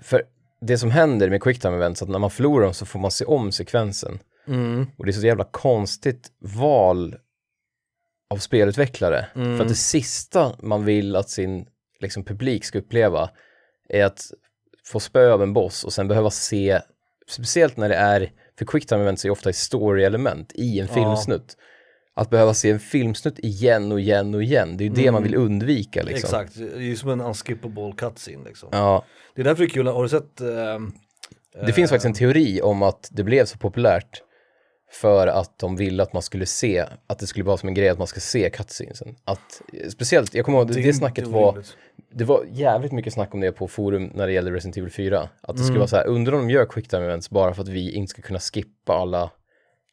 Speaker 1: för det som händer med quick time events, att när man förlorar dem så får man se om sekvensen.
Speaker 2: Mm.
Speaker 1: Och det är så jävla konstigt val av spelutvecklare.
Speaker 2: Mm.
Speaker 1: För att det sista man vill att sin liksom, publik ska uppleva är att få spö av en boss och sen behöva se, speciellt när det är, för quicktime events är ofta story-element i en
Speaker 2: Ja.
Speaker 1: filmsnutt. Att behöva se en filmsnutt igen och igen och igen, det är ju det man vill undvika liksom.
Speaker 2: Mm. Exakt, det är ju som en unskippable cutscene liksom.
Speaker 1: Ja,
Speaker 2: Det är därför det är kul, har du sett ehm,
Speaker 1: det finns faktiskt en teori om att det blev så populärt för att de ville att man skulle se, att det skulle vara som en grej att man ska se cutscenesen. Att, speciellt, jag kommer ihåg, det, det snacket var, det var jävligt mycket snack om det på forum när det gällde Resident Evil 4. Att det
Speaker 2: Mm.
Speaker 1: skulle vara så här, undrar om de gör quicktime events bara för att vi inte ska kunna skippa alla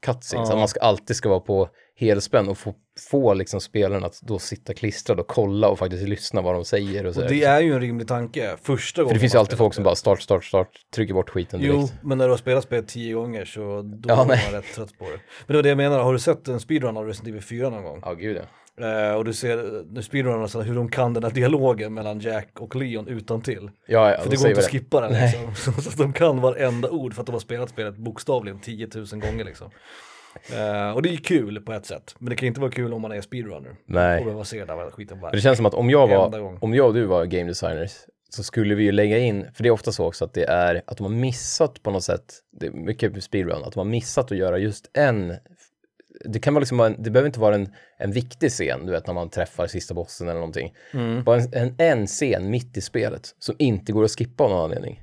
Speaker 1: cutscenes.
Speaker 2: Ja.
Speaker 1: Att man ska, alltid ska vara på helspänn och få, få liksom spelaren att då sitta klistrad och kolla och faktiskt lyssna vad de säger och så.
Speaker 2: Och det är ju en rimlig tanke, första gången
Speaker 1: För det finns ju alltid folk som bara start, start, start, trycker bort skiten direkt.
Speaker 2: Jo, men när du har spelat spelet tio gånger så då
Speaker 1: Ja,
Speaker 2: är man rätt trött på det. Men det var det jag menar, har du sett en speedrun av Resident Evil 4 någon gång?
Speaker 1: Ja, gud ja.
Speaker 2: Eh, och du ser nu speedrunarna så hur de kan den här dialogen mellan Jack och Leon utan till.
Speaker 1: Ja, ja,
Speaker 2: För
Speaker 1: de
Speaker 2: det går inte att skippa den liksom. [LAUGHS] Så att de kan varenda ord för att de har spelat spelet bokstavligen 10 000 gånger liksom. Eh, och det är ju kul på ett sätt, men det kan inte vara kul om man är speedrunner.
Speaker 1: Nej.
Speaker 2: Och behöva se den där skiten bara.
Speaker 1: Men det känns som att om jag var, om jag och du var game designers så skulle vi ju lägga in, för det är ofta så också att det är att de har missat på något sätt, det är mycket speedrun, att de har missat att göra just en det kan vara liksom en, det behöver inte vara en, en viktig scen, du vet när man träffar sista bossen eller någonting. Bara en, en, en scen mitt i spelet som inte går att skippa av någon anledning.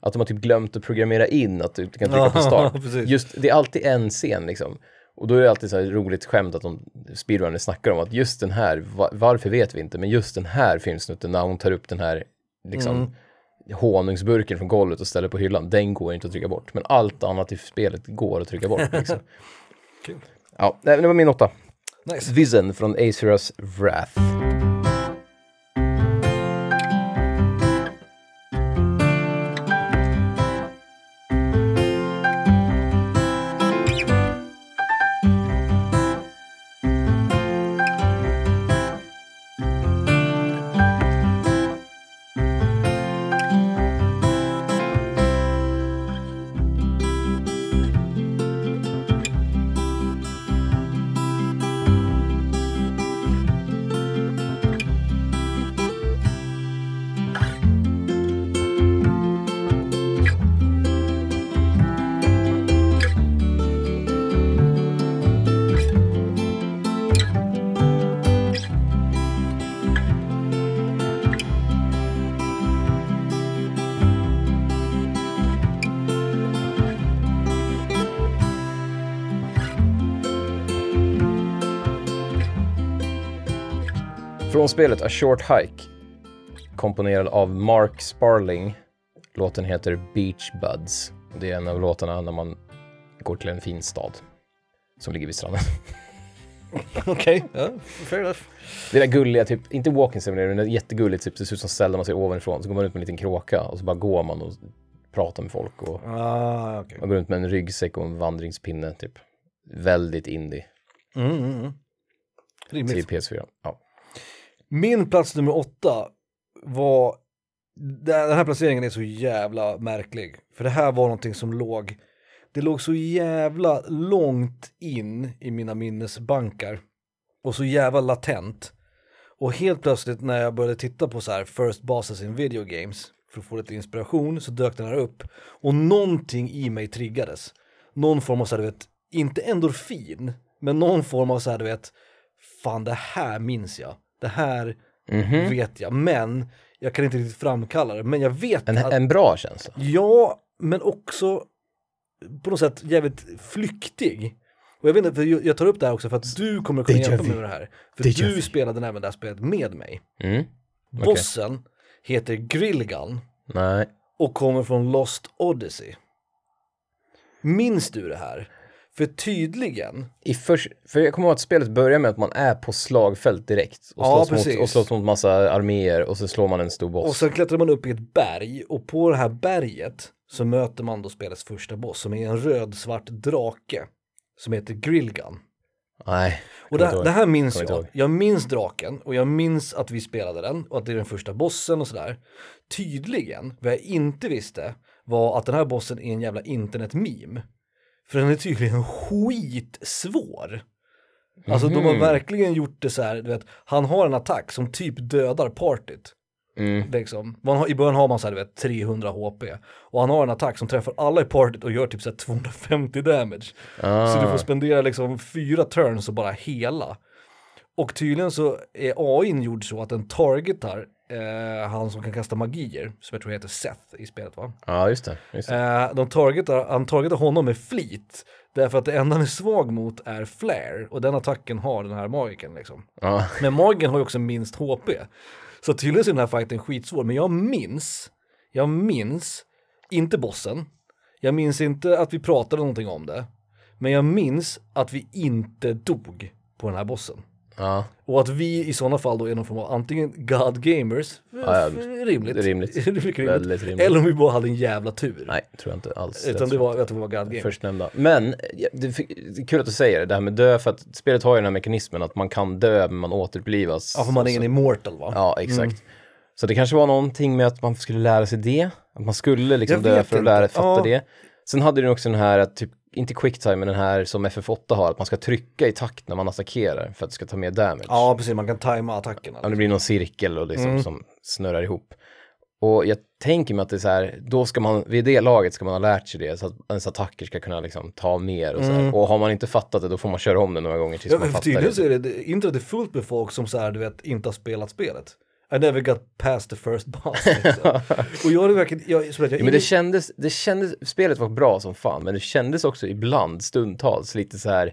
Speaker 1: Att de har typ glömt att programmera in att du kan trycka på [LAUGHS] start. Just, det är alltid en scen liksom. Och då är det alltid så roligt skämt att de speedrunners snackar om att just den här, va, varför vet vi inte, men just den här filmsnutten när hon tar upp den här liksom honungsburken från golvet och ställer på hyllan, den går inte att trycka bort. Men allt annat i spelet går att trycka bort. Liksom. [LAUGHS]
Speaker 2: Kul.
Speaker 1: Ja, det var min åtta.
Speaker 2: Nice.
Speaker 1: Vision från Acerus Wrath. Spelet A Short Hike, komponerad av Mark Sparling. Låten heter Beach Buds. Det är en av låtarna när man går till en fin stad som ligger vid stranden. [LAUGHS]
Speaker 2: Okej, ja, fair enough.
Speaker 1: Det där gulliga, typ, inte walking simulator, men det är jättegulligt, typ, det ser ut som ställ man ser ovanifrån. Så går man ut med en liten kråka och så bara går man och pratar med folk. Och
Speaker 2: Ah, okej.
Speaker 1: man går runt med en ryggsäck och en vandringspinne, typ. Väldigt indie
Speaker 2: Mm, mm, mm.
Speaker 1: till
Speaker 2: Rimligt.
Speaker 1: PS4. Ja.
Speaker 2: Min plats nummer åtta var, den här placeringen är så jävla märklig. För det här var någonting som låg, det låg så jävla långt in i mina minnesbankar. Och så jävla latent. Och helt plötsligt när jag började titta på så här first bosses in video games för att få lite inspiration så dök den här upp. Och någonting i mig triggades. Någon form av så här, du vet, inte endorfin, men någon form av så här, du vet, fan det här minns jag. Det här
Speaker 1: Mhm.
Speaker 2: vet jag, men jag kan inte riktigt framkalla det. Men jag vet
Speaker 1: En,
Speaker 2: att,
Speaker 1: en bra känsla.
Speaker 2: ja, men också på något sätt jävligt flyktig. Och jag vet inte, för jag tar upp det här också för att du kommer kunna hjälpa mig med det här. För du spelade även det här spelet med mig.
Speaker 1: Mm.
Speaker 2: Bossen heter Grillgun
Speaker 1: Nej.
Speaker 2: och kommer från Lost Odyssey. Minns du det här? För tydligen,
Speaker 1: I förs- för jag kommer ihåg att spelet börjar med att man är på slagfält direkt och
Speaker 2: Ja,
Speaker 1: slåss, mot, och slåss mot massa arméer och så slår man en stor boss.
Speaker 2: och sen klättrar man upp i ett berg och på det här berget så möter man då spelets första boss som är en röd-svart drake som heter Grillgun.
Speaker 1: Nej.
Speaker 2: Och det, det här minns jag.
Speaker 1: ihåg.
Speaker 2: Jag minns draken och jag minns att vi spelade den och att det är den första bossen och sådär. Tydligen, vad jag inte visste var att den här bossen är en jävla internet-meme. För den är tydligen skitsvår. Alltså de har
Speaker 1: Mhm.
Speaker 2: verkligen gjort det så här, du vet, han har en attack som typ dödar partyt.
Speaker 1: Mm.
Speaker 2: Liksom. Har, I början har man så här, du vet, 300 HP. Och han har en attack som träffar alla i partyt och gör typ så här 250 damage.
Speaker 1: Ah.
Speaker 2: Så du får spendera liksom fyra turns och bara hela. Och tydligen så är AI gjord så att den targetar eh, han som kan kasta magier, som jag tror heter Seth i spelet va?
Speaker 1: Ja, just det. Just det.
Speaker 2: Eh, de targetar, han targetar honom med flit, därför att det enda han är svag mot är flare, och den attacken har den här magiken liksom.
Speaker 1: Ja.
Speaker 2: Men magiken har ju också minst HP. Så tydligen så är den här fighten skitsvår, men jag minns, jag minns, inte bossen, jag minns inte att vi pratade någonting om det, men jag minns att vi inte dog på den här bossen.
Speaker 1: Ja.
Speaker 2: Och att vi i sådana fall då är någon form av antingen God Gamers,
Speaker 1: Ja,
Speaker 2: rimligt,
Speaker 1: rimligt. [LAUGHS]
Speaker 2: Rimligt.
Speaker 1: Väldigt rimligt.
Speaker 2: eller om vi bara hade en jävla tur.
Speaker 1: Nej, tror jag inte alls.
Speaker 2: Utan det var, tror det var God Gamers.
Speaker 1: Förstnämnda. Men det, är kul att du säger det, det här med dö, för att spelet har ju den här mekanismen att man kan dö men man återupplivas.
Speaker 2: Ja, för man är en immortal va?
Speaker 1: Ja, exakt. Så det kanske var någonting med att man skulle lära sig det, att man skulle liksom dö för att lära fatta
Speaker 2: Ja.
Speaker 1: det. Sen hade den också den här, att typ, inte quicktime, men den här som FF8 har, att man ska trycka i takt när man attackerar för att det ska ta mer damage.
Speaker 2: Ja, precis, man kan tajma attackerna.
Speaker 1: Ja, det blir någon cirkel och liksom som snurrar ihop. Och jag tänker mig att det är så här, då ska man, vid det laget ska man ha lärt sig det så att ens attacker ska kunna liksom ta mer och så här. Och har man inte fattat det då får man köra om det några gånger tills
Speaker 2: Ja,
Speaker 1: man fattar
Speaker 2: tydligen
Speaker 1: det.
Speaker 2: så är det, det internet är fullt med folk som så här, du vet, inte har spelat spelet. I never got past the first boss. Liksom. [LAUGHS] och jag hade verkligen, jag, som sagt, jag,
Speaker 1: Ja, men det kändes, det kändes, spelet var bra som fan, men det kändes också ibland, stundtals, lite så här,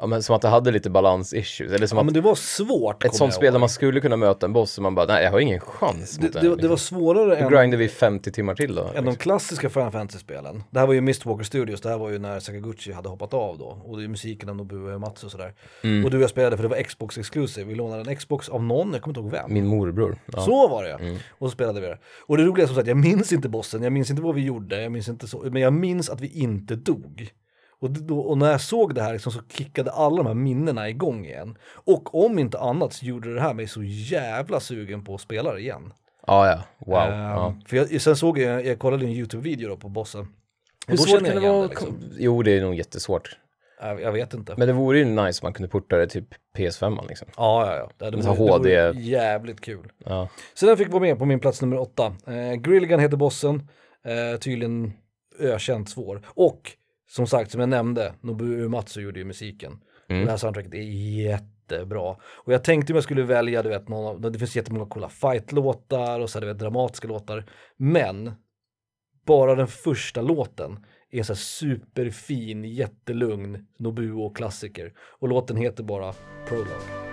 Speaker 1: ja men som att det hade lite balans-issues, eller som
Speaker 2: ja,
Speaker 1: att
Speaker 2: men det var svårt.
Speaker 1: ett sånt spel där man skulle kunna möta en boss och man bara, nej jag har ingen chans
Speaker 2: det,
Speaker 1: mot
Speaker 2: det,
Speaker 1: den.
Speaker 2: det var svårare
Speaker 1: Då
Speaker 2: än,
Speaker 1: grindade vi 50 timmar till då.
Speaker 2: än
Speaker 1: liksom.
Speaker 2: de klassiska Final Fantasy-spelen. Det här var ju Mistwalker Studios, det här var ju när Sakaguchi hade hoppat av då. Och det är musiken av Nobuo Uematsu och sådär.
Speaker 1: Mm.
Speaker 2: Och du och jag spelade för det var Xbox Exclusive, vi lånade en Xbox av någon, jag kommer inte ihåg vem.
Speaker 1: Min morbror. Ja.
Speaker 2: Så var det.
Speaker 1: Mm.
Speaker 2: Och så spelade vi det. Och det roliga är som sagt, jag minns inte bossen, jag minns inte vad vi gjorde, jag minns inte så, men jag minns att vi inte dog. Och, då, och när jag såg det här liksom, så kickade alla de här minnena igång igen. Och om inte annat så gjorde det här mig så jävla sugen på att spela det igen.
Speaker 1: ja, ja, wow.
Speaker 2: Ehm,
Speaker 1: ja.
Speaker 2: För jag, sen såg jag, jag kollade en YouTube-video då på bossen.
Speaker 1: Hur svårt kan det vara?
Speaker 2: liksom.
Speaker 1: Jo, det är nog jättesvårt.
Speaker 2: jag, jag vet inte.
Speaker 1: Men det vore ju nice om man kunde porta det till PS5 liksom.
Speaker 2: ja, ja, ja. Det, det, vore, det
Speaker 1: HD.
Speaker 2: vore jävligt kul.
Speaker 1: Ja.
Speaker 2: Så den fick vara med på min plats nummer åtta. Eh, Grillgan heter bossen, eh, tydligen ökänt svår. Och som sagt, som jag nämnde, Nobuo Uematsu gjorde ju musiken. Och det här soundtracket är jättebra. Och jag tänkte om jag skulle välja, du vet, någon av, det finns jättemånga coola fight-låtar och så här, du vet, dramatiska låtar. Men bara den första låten är så här superfin, jättelugn Nobuo-klassiker. Och låten heter bara Prologue.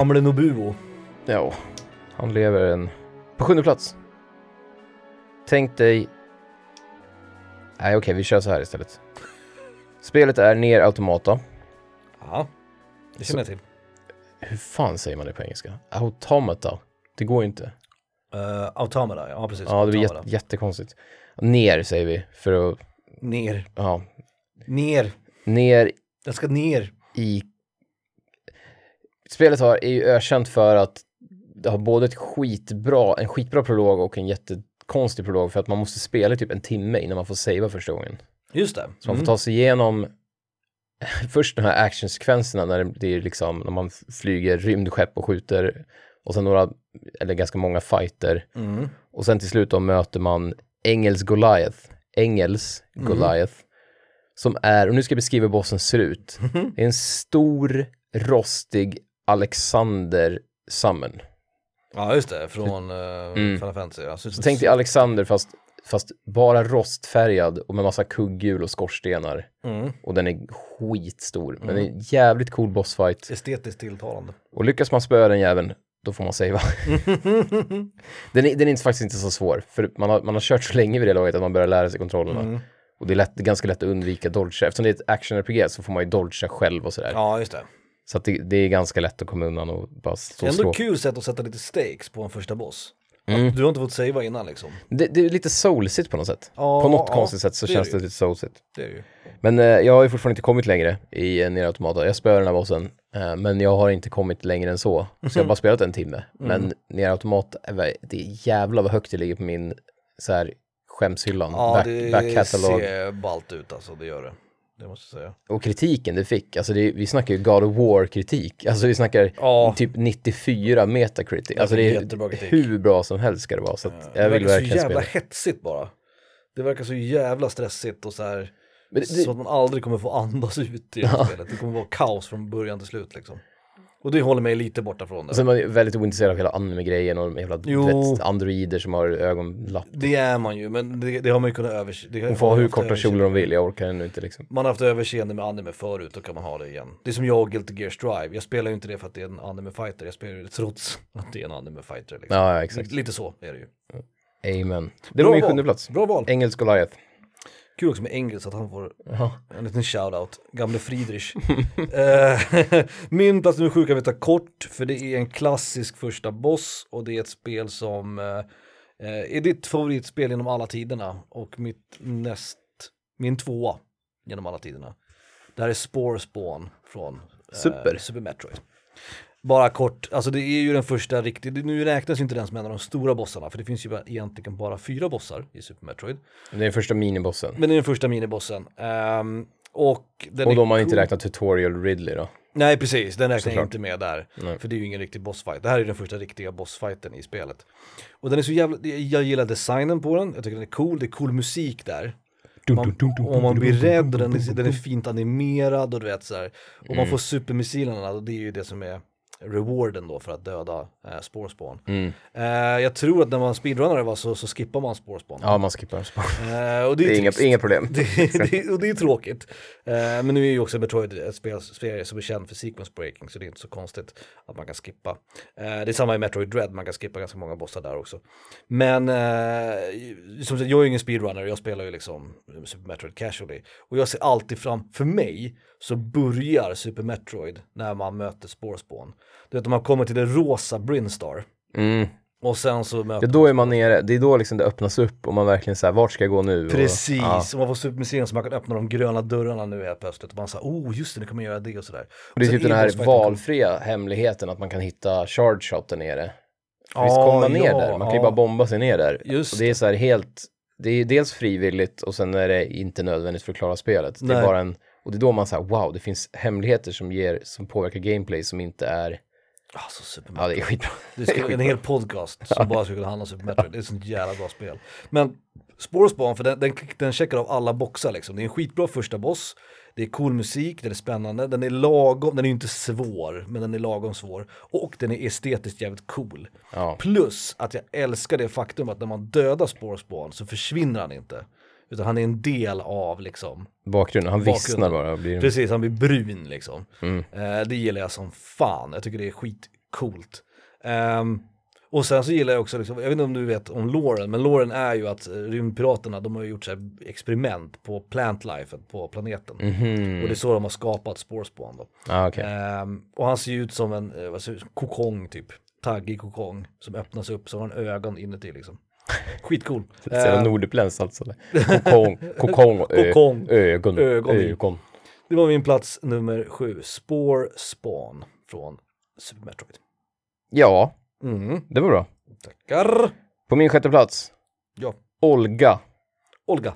Speaker 2: Gamle Nobuo.
Speaker 1: Ja, han lever en... På sjunde plats. Tänk dig... Nej okej, vi kör så här istället. Spelet är Ner Automata.
Speaker 2: Ja, det känner jag till.
Speaker 1: Hur fan säger man det på engelska? Automata. Det går ju inte.
Speaker 2: Uh, Automata, ja precis.
Speaker 1: Ja, det blir jätte, jättekonstigt. Ner säger vi för att...
Speaker 2: Ner,
Speaker 1: Ja.
Speaker 2: ner,
Speaker 1: Ner
Speaker 2: den ska ner.
Speaker 1: i... Spelet har, är ju ökänt för att det har både ett skitbra, en skitbra prolog och en jättekonstig prolog för att man måste spela typ en timme innan man får savea första gången.
Speaker 2: Just det.
Speaker 1: Så man får ta sig igenom [LAUGHS] först de här actionsekvenserna när det är liksom när man flyger rymdskepp och skjuter och sen några, eller ganska många fighter
Speaker 2: Mm.
Speaker 1: och sen till slut då möter man Engels Goliath, Engels Goliath som är, och nu ska jag beskriva hur bossen ser ut. Det är en stor, rostig Alexander Summon.
Speaker 2: Ja, just det, från uh, Final Fantasy. Ja.
Speaker 1: Så tänk dig Alexander fast, fast bara rostfärgad och med massa kugghjul och skorstenar.
Speaker 2: Mm.
Speaker 1: Och den är skitstor. Men är en jävligt cool bossfight.
Speaker 2: Estetiskt tilltalande.
Speaker 1: Och lyckas man spöa den jäveln, då får man savea. [LAUGHS] den, är, den är faktiskt inte så svår. För man har, man har kört så länge vid det laget att man börjar lära sig kontrollerna. Och det är, lätt, ganska lätt att undvika dodge. Eftersom det är ett action-RPG så får man ju dodga själv och sådär.
Speaker 2: Ja, just det.
Speaker 1: Så det, det är ganska lätt att komma undan och bara stå och
Speaker 2: Ändå
Speaker 1: slå.
Speaker 2: kul sätt att sätta lite stakes på en första boss.
Speaker 1: Mm.
Speaker 2: Du har inte fått savea innan liksom.
Speaker 1: Det, det är lite soulsigt på något sätt.
Speaker 2: Ja,
Speaker 1: på något
Speaker 2: ja,
Speaker 1: konstigt sätt så
Speaker 2: det
Speaker 1: känns
Speaker 2: det
Speaker 1: det lite soulsigt.
Speaker 2: Det det.
Speaker 1: Men eh, jag har ju fortfarande inte kommit längre i uh, Nier Automata. Jag spöar den här bossen, eh, men jag har inte kommit längre än så. Så jag har bara spelat en timme.
Speaker 2: Mm.
Speaker 1: Men Nier Automata, det är jävla vad högt det ligger på min så här skämshyllan.
Speaker 2: Ja,
Speaker 1: back,
Speaker 2: det
Speaker 1: back catalog.
Speaker 2: ser ballt ut alltså, det gör det. Det måste jag säga.
Speaker 1: Och kritiken det fick, alltså det, vi snackar ju God of War-kritik. Alltså vi snackar
Speaker 2: Ja.
Speaker 1: typ 94 metacritic. Alltså
Speaker 2: det
Speaker 1: det
Speaker 2: är kritik.
Speaker 1: hur bra som helst ska det vara. Så
Speaker 2: Det
Speaker 1: jag vill
Speaker 2: verkar så jävla
Speaker 1: spela.
Speaker 2: hetsigt bara. Det verkar så jävla stressigt och så här,
Speaker 1: det,
Speaker 2: så att man aldrig kommer få andas ut i det här spelet. Det kommer vara kaos från början till slut liksom. Och det håller mig lite borta från det.
Speaker 1: Sen var jag väldigt ointresserad av hela anime-grejen och de jävla vet, androider som har ögonlapp.
Speaker 2: Det är man ju, men det, det har man ju kunnat överse.
Speaker 1: De får ha
Speaker 2: man
Speaker 1: hur korta kjolar de vill, jag orkar ännu inte liksom.
Speaker 2: Man har haft överseende med anime förut, då kan man ha det igen. Det är som jag och Guilty Gear Strive. Jag spelar ju inte det för att det är en anime-fighter, jag spelar det trots att det är en anime-fighter. Liksom.
Speaker 1: Ja, exakt.
Speaker 2: Lite så är det ju.
Speaker 1: Amen. Det var min sjunde plats.
Speaker 2: Bra val.
Speaker 1: Engelsk Goliath.
Speaker 2: Kul också med Engels att han får
Speaker 1: Ja.
Speaker 2: en liten shout-out. Gamle Friedrich. [LAUGHS] Eh, [LAUGHS] Min plats nummer sju kan vi ta kort, för det är en klassisk första boss och det är ett spel som eh, eh, är ditt favoritspel genom alla tiderna och mitt näst, min tvåa genom alla tiderna. Det här är Spore Spawn från eh,
Speaker 1: Super.
Speaker 2: Super Metroid. Bara kort, alltså det är ju den första riktigt, nu räknas ju inte den som en av de stora bossarna för det finns ju egentligen bara fyra bossar i Super Metroid.
Speaker 1: Det är den första minibossen.
Speaker 2: Men det är den första minibossen. Ehm, och den
Speaker 1: Och då har man inte
Speaker 2: cool.
Speaker 1: räknat Tutorial Ridley då.
Speaker 2: Nej precis, den räknar jag inte med där.
Speaker 1: Nej.
Speaker 2: För det är ju ingen riktig bossfight. Det här är den första riktiga bossfighten i spelet. Och den är så jävla, jag gillar designen på den, jag tycker den är cool, det är cool musik där. Man, och man blir rädd den är, den är fint animerad och du vet så här. Och
Speaker 1: Mm.
Speaker 2: man får supermissilerna och det är ju det som är rewarden då för att döda eh, spårspawn.
Speaker 1: Mm.
Speaker 2: Eh, jag tror att när man speedrunnade var så, så skippar man spårspawn.
Speaker 1: Ja, man skippar spår.
Speaker 2: Eh, och det är,
Speaker 1: Det är inga, inga problem.
Speaker 2: Det, det, och det är tråkigt. Eh, men nu är ju också Metroid ett spel, spel som är känd för sequence breaking så det är inte så konstigt att man kan skippa. Eh, det är samma i Metroid Dread, man kan skippa ganska många bossar där också. Men eh, som sagt, jag är ju ingen speedrunner, jag spelar ju liksom Super Metroid casually. Och jag ser alltid fram, för mig så börjar Super Metroid när man möter Spårspawn. Du vet, man kommer till det rosa Brinstar.
Speaker 1: Mm.
Speaker 2: Och sen så möter
Speaker 1: Ja, då är man nere, det är då liksom det öppnas upp och man verkligen säger vart ska jag gå nu? Och,
Speaker 2: Precis,
Speaker 1: ja.
Speaker 2: och man får supermuseum så man kan öppna de gröna dörrarna nu helt plötsligt. Och man säger, oh just det, nu kan man göra det och sådär.
Speaker 1: Och det är typ den här valfria hemligheten att man kan hitta charge shot där nere.
Speaker 2: Ja,
Speaker 1: Visst kommer man ner
Speaker 2: ja,
Speaker 1: där? Man kan ju bara bomba sig ner där.
Speaker 2: Just
Speaker 1: och det är så här helt, det är dels frivilligt och sen är det inte nödvändigt för att klara spelet. Det
Speaker 2: Nej.
Speaker 1: är bara en, och det är då man säger wow, det finns hemligheter som ger, som påverkar gameplay som inte är,
Speaker 2: Alltså Super
Speaker 1: ja det
Speaker 2: Metroid. [LAUGHS]
Speaker 1: är skitbra.
Speaker 2: Det ska, en hel podcast som bara skulle handla om Super Metroid. Det är ett sånt jävla bra spel. Men Spårspawn, för den, den, den checkar av alla boxar liksom. Det är en skitbra första boss. Det är cool musik, den är spännande, den är lagom, den är ju inte svår, men den är lagom svår. Och den är estetiskt jävligt cool.
Speaker 1: Ja.
Speaker 2: Plus att jag älskar det faktum att när man dödar Spårspawn så försvinner han inte. Utan han är en del av liksom,
Speaker 1: Bakgrunden, han vissnar
Speaker 2: Bakgrunden.
Speaker 1: bara och blir,
Speaker 2: precis han blir brun liksom.
Speaker 1: Mm.
Speaker 2: Eh, det gillar jag som fan, jag tycker det är skitcoolt. Ehm, och sen så gillar jag också, liksom, jag vet inte om du vet om Lauren, men Lauren är ju att eh, rymdpiraterna, de har gjort så experiment på plantlife på planeten.
Speaker 1: Mhm.
Speaker 2: Och det är så de har skapat Spårspawn då.
Speaker 1: Ja, okej.
Speaker 2: Ehm, och han ser ju ut som en eh, vad jag, kokong typ, taggig kokong som öppnas upp så har han ögon inuti liksom. Skitcool. Ehm,
Speaker 1: nordutländskt alltså. Kokong, [LAUGHS] kokong, ö,
Speaker 2: Kokong.
Speaker 1: ögon,
Speaker 2: Ögon
Speaker 1: ögon.
Speaker 2: det var min plats nummer sju, Spore Spawn från Super Metroid.
Speaker 1: Ja,
Speaker 2: Mm,
Speaker 1: det var bra.
Speaker 2: tackar.
Speaker 1: På min sjätte plats,
Speaker 2: Ja,
Speaker 1: Olga.
Speaker 2: Olga.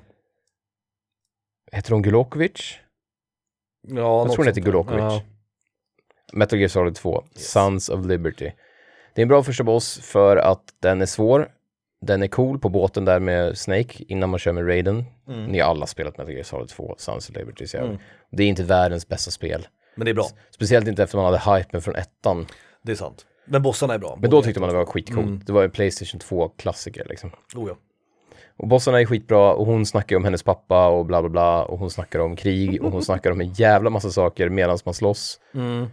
Speaker 1: Heter hon Gulokovic?
Speaker 2: Ja,
Speaker 1: Jag tror hon heter Gulokovic.
Speaker 2: Ja.
Speaker 1: Metal Gear Solid 2, Sons of Liberty. Det är en bra första boss för att den är svår. Den är cool på båten där med Snake innan man kör med Raiden.
Speaker 2: Mm.
Speaker 1: Ni har alla spelat Metal Gear Solid 2, Sons of Liberty.
Speaker 2: Mm.
Speaker 1: Det är inte världens bästa spel.
Speaker 2: Men det är bra,
Speaker 1: Speciellt inte efter man hade hypen från ettan.
Speaker 2: det är sant. Men bossarna är bra.
Speaker 1: Men då tyckte man det var skitcoolt.
Speaker 2: Mm.
Speaker 1: Det var en Playstation 2-klassiker liksom.
Speaker 2: Oh, ja.
Speaker 1: Och bossarna är skitbra och hon snackar om hennes pappa och bla bla bla och hon snackar om krig och hon snackar om en jävla massa saker medan man slåss.
Speaker 2: Mm.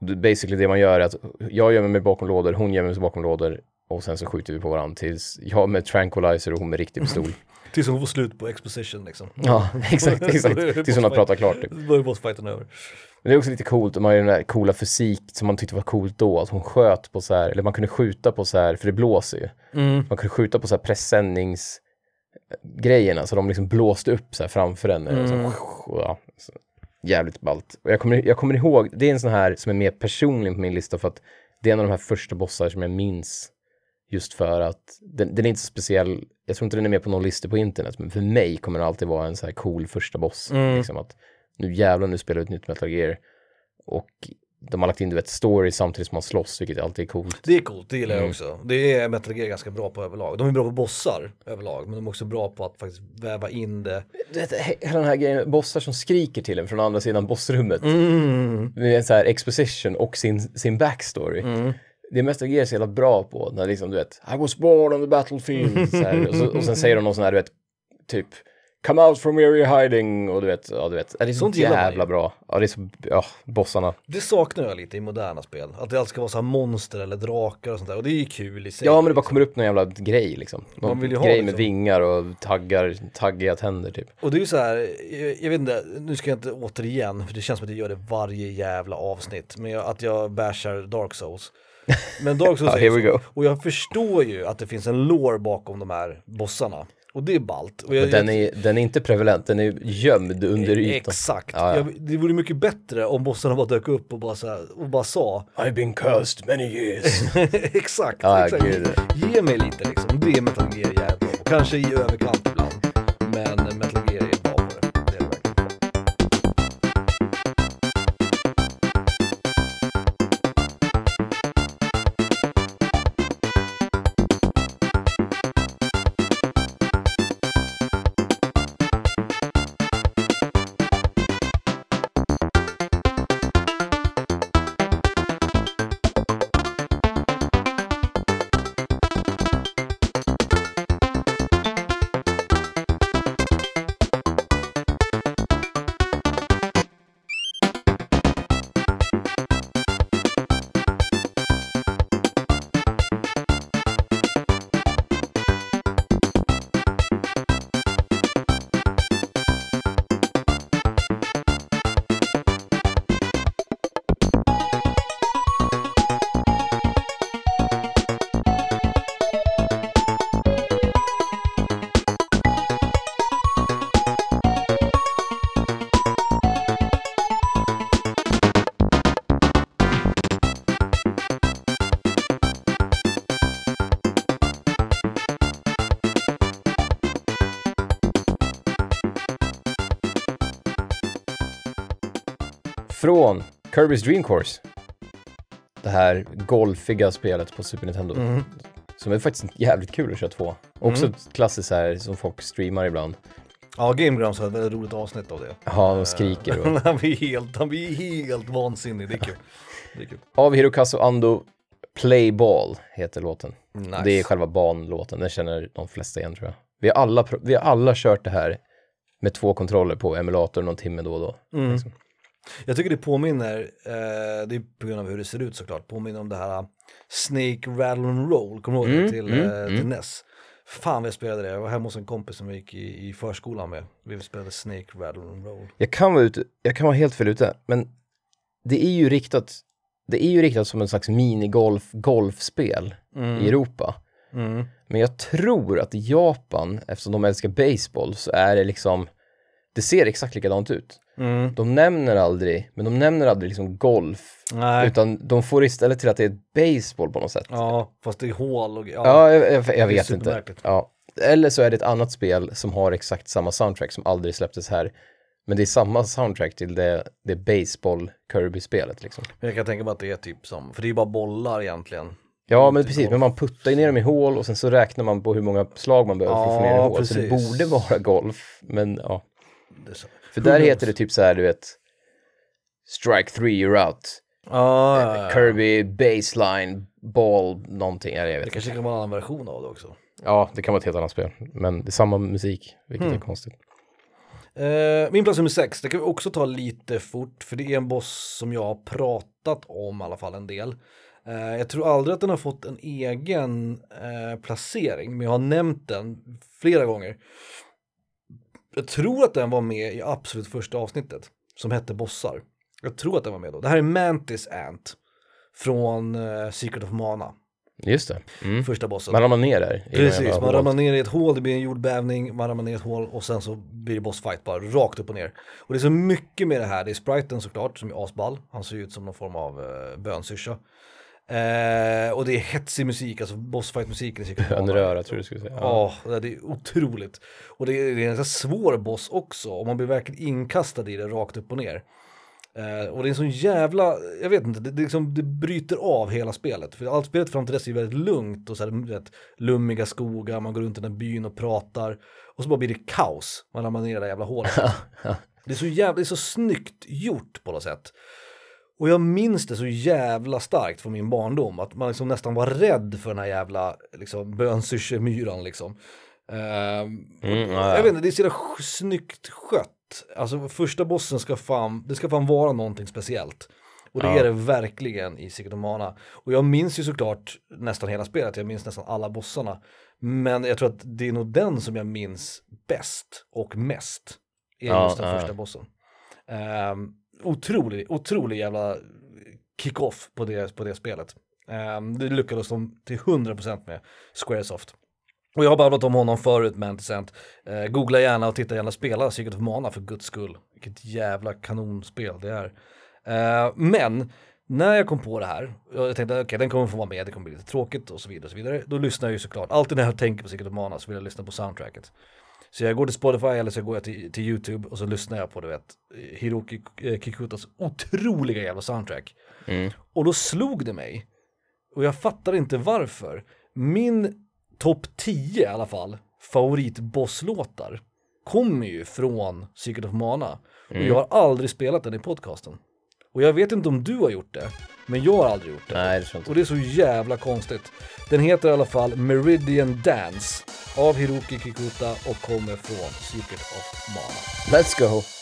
Speaker 1: Basically det man gör är att jag gömmer mig bakom lådor, hon gömmer sig bakom lådor och sen så skjuter vi på varandra tills jag med tranquilizer och hon med riktig pistol. [LAUGHS]
Speaker 2: Tills hon får slut på exposition liksom.
Speaker 1: ja, [LAUGHS] exakt, exakt. Tills hon har pratat klart typ.
Speaker 2: Då är bossfighten över.
Speaker 1: Men det är också lite coolt, man har ju den där coola fysik som man tyckte var coolt då, att hon sköt på så här, eller man kunde skjuta på så här, för det blåser ju.
Speaker 2: Mm.
Speaker 1: Man kunde skjuta på så här pressändningsgrejerna så de liksom blåste upp så här framför. Och så,
Speaker 2: Mm.
Speaker 1: och ja, så, jävligt ballt. Och jag kommer, jag kommer ihåg, det är en sån här som är mer personlig på min lista för att det är en av de här första bossar som jag minns just för att den, den är inte så speciell, jag tror inte den är med på någon lista på internet, men för mig kommer det alltid vara en så här cool första boss.
Speaker 2: Mm.
Speaker 1: Liksom att nu jävlar, nu spelar vi ett nytt Metal Gear. Och de har lagt in du vet story samtidigt som man slåss, vilket alltid är coolt.
Speaker 2: Det är coolt, det gillar
Speaker 1: Mm.
Speaker 2: jag också. Det är Metal Gear ganska bra på överlag. De är bra på bossar överlag, men de är också bra på att faktiskt väva in det.
Speaker 1: He- hela den här grejen, bossar som skriker till en från andra sidan bossrummet.
Speaker 2: Mm.
Speaker 1: Med en så här exposition och sin, sin backstory. Det är Metal Gear så jävla bra på, när liksom du vet, I was born on the battlefield. så här, och, så, och sen säger de någon sån här, du vet, typ, come out from where you're hiding och du vet, ja du vet, det är så
Speaker 2: Sånt gillar man
Speaker 1: jävla
Speaker 2: ju.
Speaker 1: bra. Ja, det är så, ja, bossarna.
Speaker 2: Det saknar jag lite i moderna spel. Att det alltid ska vara så här monster eller drakar och sånt där. Och det är ju kul i sig.
Speaker 1: Ja, men det bara kommer upp någon jävla grej liksom. Någon
Speaker 2: Man vill ju ha
Speaker 1: grej
Speaker 2: liksom.
Speaker 1: med vingar och taggar, taggiga tänder typ.
Speaker 2: Och det är ju så här, jag, jag vet inte, nu ska jag inte återigen, för det känns som att jag gör det varje jävla avsnitt, men jag, att jag bashar Dark Souls. Men Dark Souls [LAUGHS]
Speaker 1: Ja,
Speaker 2: är
Speaker 1: here we
Speaker 2: så.
Speaker 1: go.
Speaker 2: Och jag förstår ju att det finns en lore bakom de här bossarna. Och det är ballt. Och jag,
Speaker 1: Och den, är, den är inte prevalent, den är gömd under ytan.
Speaker 2: Exakt.
Speaker 1: Ja, ja.
Speaker 2: Jag, det vore mycket bättre om bossarna bara dök upp och bara, så här, och bara sa
Speaker 1: I've been cursed many years. [LAUGHS]
Speaker 2: exakt,
Speaker 1: Ja,
Speaker 2: exakt.
Speaker 1: gud.
Speaker 2: Ge mig lite liksom, det är Metal Gear jävligt. Kanske i överkant ibland, men Metal Gear är
Speaker 1: Från Kirby's Dream Course. Det här golfiga spelet på Super Nintendo.
Speaker 2: Mm.
Speaker 1: Som är faktiskt jävligt kul att köra två. Också ett klassiskt här som folk streamar ibland.
Speaker 2: Ja, Game Grumps har ett väldigt roligt avsnitt av det.
Speaker 1: Ja, de skriker. Och... [LAUGHS]
Speaker 2: han, blir helt, han blir helt vansinnig, det är kul. Det är kul.
Speaker 1: Av Hirokazu Ando, Play Ball heter låten.
Speaker 2: Nice.
Speaker 1: Det är själva banlåten, den känner de flesta igen tror jag. Vi har alla, vi har alla kört det här med två kontroller på emulator någon timme då och då.
Speaker 2: Mm.
Speaker 1: Liksom.
Speaker 2: Jag tycker det påminner, eh, det är på grund av hur det ser ut såklart, påminner om det här uh, Snake Rattle and Roll, kommer du ihåg det?
Speaker 1: Mm,
Speaker 2: Till,
Speaker 1: mm,
Speaker 2: eh,
Speaker 1: mm.
Speaker 2: till NES. Fan vad jag spelade det, jag var hemma hos en kompis som jag gick i, i förskolan med. Vi spelade Snake Rattle and Roll.
Speaker 1: Jag kan vara ute, jag kan vara helt fel ute, men det är ju riktat, det är ju riktat som en slags minigolf, golfspel i Europa.
Speaker 2: Mm.
Speaker 1: Men jag tror att i Japan, eftersom de älskar baseball, så är det liksom, det ser exakt likadant ut.
Speaker 2: Mm.
Speaker 1: De nämner aldrig, men de nämner aldrig liksom golf,
Speaker 2: Nej,
Speaker 1: utan de får istället till att det är baseball på något sätt.
Speaker 2: ja, fast det är hål och ja.
Speaker 1: Ja, jag, jag, jag vet inte. Ja. Eller så är det ett annat spel som har exakt samma soundtrack som aldrig släpptes här. Men det är samma soundtrack till det, det baseball Kirby-spelet liksom.
Speaker 2: Men jag kan tänka mig att det är typ som, för det är ju bara bollar egentligen.
Speaker 1: Ja, men
Speaker 2: Inte
Speaker 1: precis.
Speaker 2: golf.
Speaker 1: Men man puttar ju ner dem i hål och sen så räknar man på hur många slag man behöver för att få ner i
Speaker 2: Ja,
Speaker 1: hål. Så det
Speaker 2: precis.
Speaker 1: borde vara golf. Men ja.
Speaker 2: Det.
Speaker 1: För där heter det typ så här, du vet. Strike three, you're out.
Speaker 2: Ja, ja, ja.
Speaker 1: Kirby, baseline, ball, någonting. Ja, jag
Speaker 2: Det
Speaker 1: vet
Speaker 2: kanske
Speaker 1: inte.
Speaker 2: kan vara en annan version av det också.
Speaker 1: Ja, det kan vara ett helt annat spel. Men det är samma musik, vilket
Speaker 2: Hmm.
Speaker 1: är konstigt.
Speaker 2: Eh, min plats nummer sex, det kan vi också ta lite fort, för det är en boss som jag har pratat om i alla fall en del. Eh, jag tror aldrig att den har fått en egen eh, placering, men jag har nämnt den flera gånger. Jag tror att den var med i absolut första avsnittet, som hette Bossar. Jag tror att den var med då. Det här är Mantis Ant från eh, Secret of Mana,
Speaker 1: Just det. Mm.
Speaker 2: första bossen.
Speaker 1: Man ramlar ner där.
Speaker 2: Precis, man ramlar ner i ett hål, det blir en jordbävning, man ramlar ner i ett hål och sen så blir det bossfight bara rakt upp och ner. Och det är så mycket med det här, det är spriten såklart som är asball, han ser ut som någon form av uh, bönsyrsa. Eh, och det är hetsig musik, alltså bossfight-musiken. är säkert
Speaker 1: En röra tror du skulle säga. Ja.
Speaker 2: Ja, det är otroligt. Och det är, det är en ganska svår boss också, och man blir verkligen inkastad i det rakt upp och ner. Eh, och det är en sån jävla, jag vet inte, det, det, liksom, det bryter av hela spelet. För allt spelet fram till dess är väldigt lugnt och så här, vet, lummiga skogar, man går runt i den byn och pratar. Och så bara blir det kaos, man ramlar ner i det där jävla hålet. [LAUGHS] det är så jävla, det är så snyggt gjort på något sätt. Och jag minns det så jävla starkt från min barndom, att man liksom nästan var rädd för den här jävla liksom, bönsyrsemyran liksom. Ehm,
Speaker 1: Mm, ja,
Speaker 2: jag
Speaker 1: ja.
Speaker 2: vet inte, det är så jävla snyggt skött. Alltså första bossen ska fan, det ska fan vara någonting speciellt. Och det
Speaker 1: Ja.
Speaker 2: är det verkligen i Secret of Mana. Och jag minns ju såklart nästan hela spelet, jag minns nästan alla bossarna. Men jag tror att det är nog den som jag minns bäst och mest. Är
Speaker 1: Ja,
Speaker 2: just den första bossen. Um, otrolig, otrolig jävla kick-off på det, på det spelet. Ehm, det lyckades de till 100% med Squaresoft. Och jag har babblat om honom förut med Anticent. Uh, eh, googla gärna och titta gärna spela Secret of Mana för guds skull. Vilket jävla kanonspel det är. Eh, men när jag kom på det här, jag tänkte okej den kommer få vara med, det kommer bli lite tråkigt och så vidare och så vidare. Då lyssnar jag ju såklart, alltid när jag tänker på Secret of Mana så vill jag lyssna på soundtracket. Så jag går till Spotify eller så går jag till, till YouTube och så lyssnar jag på du vet Hiroki eh, Kikutas otroliga jävla soundtrack.
Speaker 1: Mm.
Speaker 2: Och då slog det mig, och jag fattar inte varför, min topp 10 i alla fall, favoritbosslåtar kommer ju från Secret of Mana. Och jag har aldrig spelat den i podcasten. Och jag vet inte om du har gjort det, men jag har aldrig gjort det.
Speaker 1: Nej, det tror jag inte.
Speaker 2: Och det är så jävla konstigt. Den heter i alla fall Meridian Dance av Hiroki Kikuta och kommer från Secret of Mana.
Speaker 1: Let's go!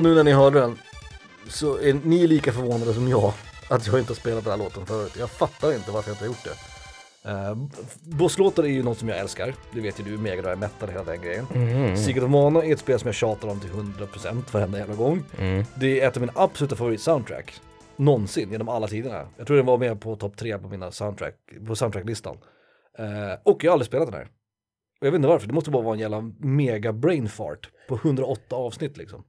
Speaker 2: Och nu när ni hörde den så är ni lika förvånade som jag att jag inte har spelat den här låten förut. Jag fattar inte varför jag inte har gjort det. Uh, Bosslåtar är ju något som jag älskar, det vet ju du, Mega Drive Metal, hela den grejen.
Speaker 1: Mm.
Speaker 2: Secret of Mana är ett spel som jag tjatar om till 100% varenda jävla gång.
Speaker 1: Mm.
Speaker 2: Det är ett av mina absoluta favorit-soundtrack någonsin genom alla tiderna. Jag tror den var med på topp tre på mina soundtrack, på soundtracklistan. Eh, och jag har aldrig spelat den här. Och jag vet inte varför, det måste bara vara en jävla mega brain fart på 108 avsnitt liksom.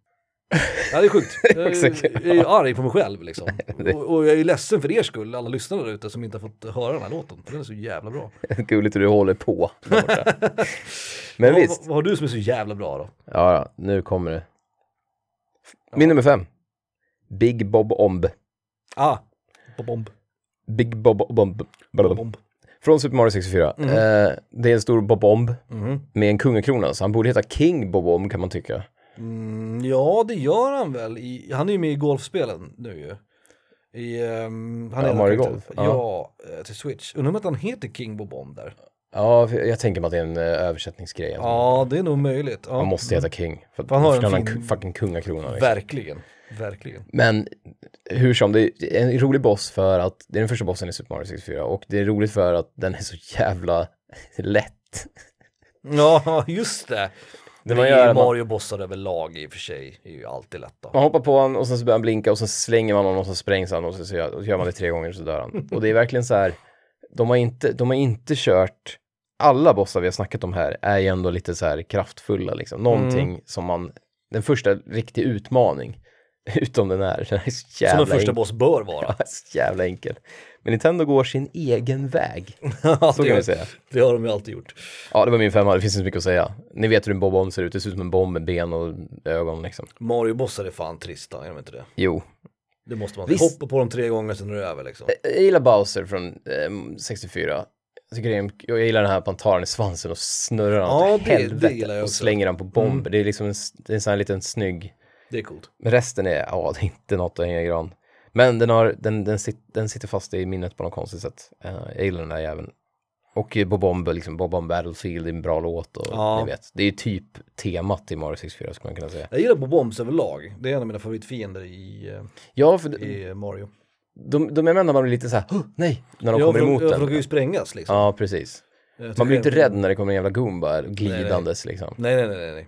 Speaker 2: Ja det är sjukt. [LAUGHS] Jag, är- jag är arg på mig själv liksom. [LAUGHS] Och, och jag är ledsen för er skull, alla lyssnare där ute som inte har fått höra den här låten. Den är så jävla bra. [LAUGHS]
Speaker 1: Gulligt hur du håller på. Men visst,
Speaker 2: vad, vad har du som är så jävla bra då?
Speaker 1: ja, ja, nu kommer det. Min nummer fem. Big Bob Omb.
Speaker 2: Ah, bomb,
Speaker 1: Big Bob Omb.
Speaker 2: bomb.
Speaker 1: Från Super Mario 64.
Speaker 2: Mhm.
Speaker 1: Eh, det är en stor Bob Omb
Speaker 2: Mhm.
Speaker 1: med en kungakrona, så han borde heta King Bob Omb kan man tycka.
Speaker 2: Mm, ja, det gör han väl. I, han är ju med i golfspelen nu ju. I, ehm, han
Speaker 1: Ja, Mario. Golf,
Speaker 2: Ja, eh, till Switch. Undrar om att han heter King Bobom där.
Speaker 1: Ja, för jag tänker mig att det är en uh, översättningsgrej.
Speaker 2: Ja, det är nog möjligt. Ja.
Speaker 1: Han måste heta King. För att
Speaker 2: Han har en fin-
Speaker 1: fucking kungakrona. Liksom.
Speaker 2: Verkligen, verkligen.
Speaker 1: Men hur som, det är en rolig boss för att det är den första bossen i Super Mario 64 och det är roligt för att den är så jävla [LAUGHS] lätt.
Speaker 2: Ja, just det.
Speaker 1: Det man gör
Speaker 2: Mario-bossar överlag i och för sig är ju alltid lätta.
Speaker 1: man hoppar på honom och sen så börjar han blinka och sen slänger man honom och så sprängs han och så, gör, och man det tre gånger så dör han. [LAUGHS] Och det är verkligen så här, de har inte, de har inte kört alla bossar vi har snackat om här är ju ändå lite så här kraftfulla liksom. Någonting
Speaker 2: Mm.
Speaker 1: som man, den första riktig utmaning, [LAUGHS] utom den här, den är så jävla
Speaker 2: Som en första boss bör vara. [LAUGHS]
Speaker 1: Ja, så jävla enkel. Men Nintendo går sin egen väg, [LAUGHS]
Speaker 2: Ja,
Speaker 1: så kan vi säga.
Speaker 2: Det har de ju alltid gjort.
Speaker 1: Ja, det var min femma, det finns inte mycket att säga. Ni vet hur en bob ser ut, det ser ut som en bomb med ben och ögon liksom.
Speaker 2: Mario-bossar är fan trista, är de inte det?
Speaker 1: Jo.
Speaker 2: Det måste man
Speaker 1: Visst.
Speaker 2: Hoppa på dem tre gånger sen är det över liksom.
Speaker 1: Jag gillar Bowser från eh, 64. Jag, det är, gillar den här pantaren i svansen och snurrar den
Speaker 2: Ja,
Speaker 1: åt
Speaker 2: det- det
Speaker 1: helvete
Speaker 2: jag
Speaker 1: och slänger den på bomber. Det är liksom en, det är en sån här liten snygg
Speaker 2: Det är coolt.
Speaker 1: Men resten är, ja, det är inte något att hänga i gran. Men den, har, den, den, sit, den sitter fast i minnet på något konstigt sätt. Eh, jag gillar den där jäveln. Och eh, Bob Bomb, liksom Bob Bomb Battlefield är en bra låt och
Speaker 2: Ja.
Speaker 1: ni vet. Det är ju typ temat i Mario 64 skulle man kunna säga.
Speaker 2: Jag gillar Bobombs överlag. Det är en av mina favoritfiender i, eh,
Speaker 1: Ja, för de,
Speaker 2: i Mario.
Speaker 1: de, de är med när man blir lite så här, "Huh, nej, när de
Speaker 2: ja,
Speaker 1: kommer
Speaker 2: för de,
Speaker 1: emot
Speaker 2: ja, för de
Speaker 1: den.
Speaker 2: kan ju sprängas liksom.
Speaker 1: Ja, precis.
Speaker 2: Jag
Speaker 1: Man blir inte
Speaker 2: det-
Speaker 1: rädd när det kommer en jävla Goomba glidandes liksom.
Speaker 2: Nej, nej, nej, nej, nej.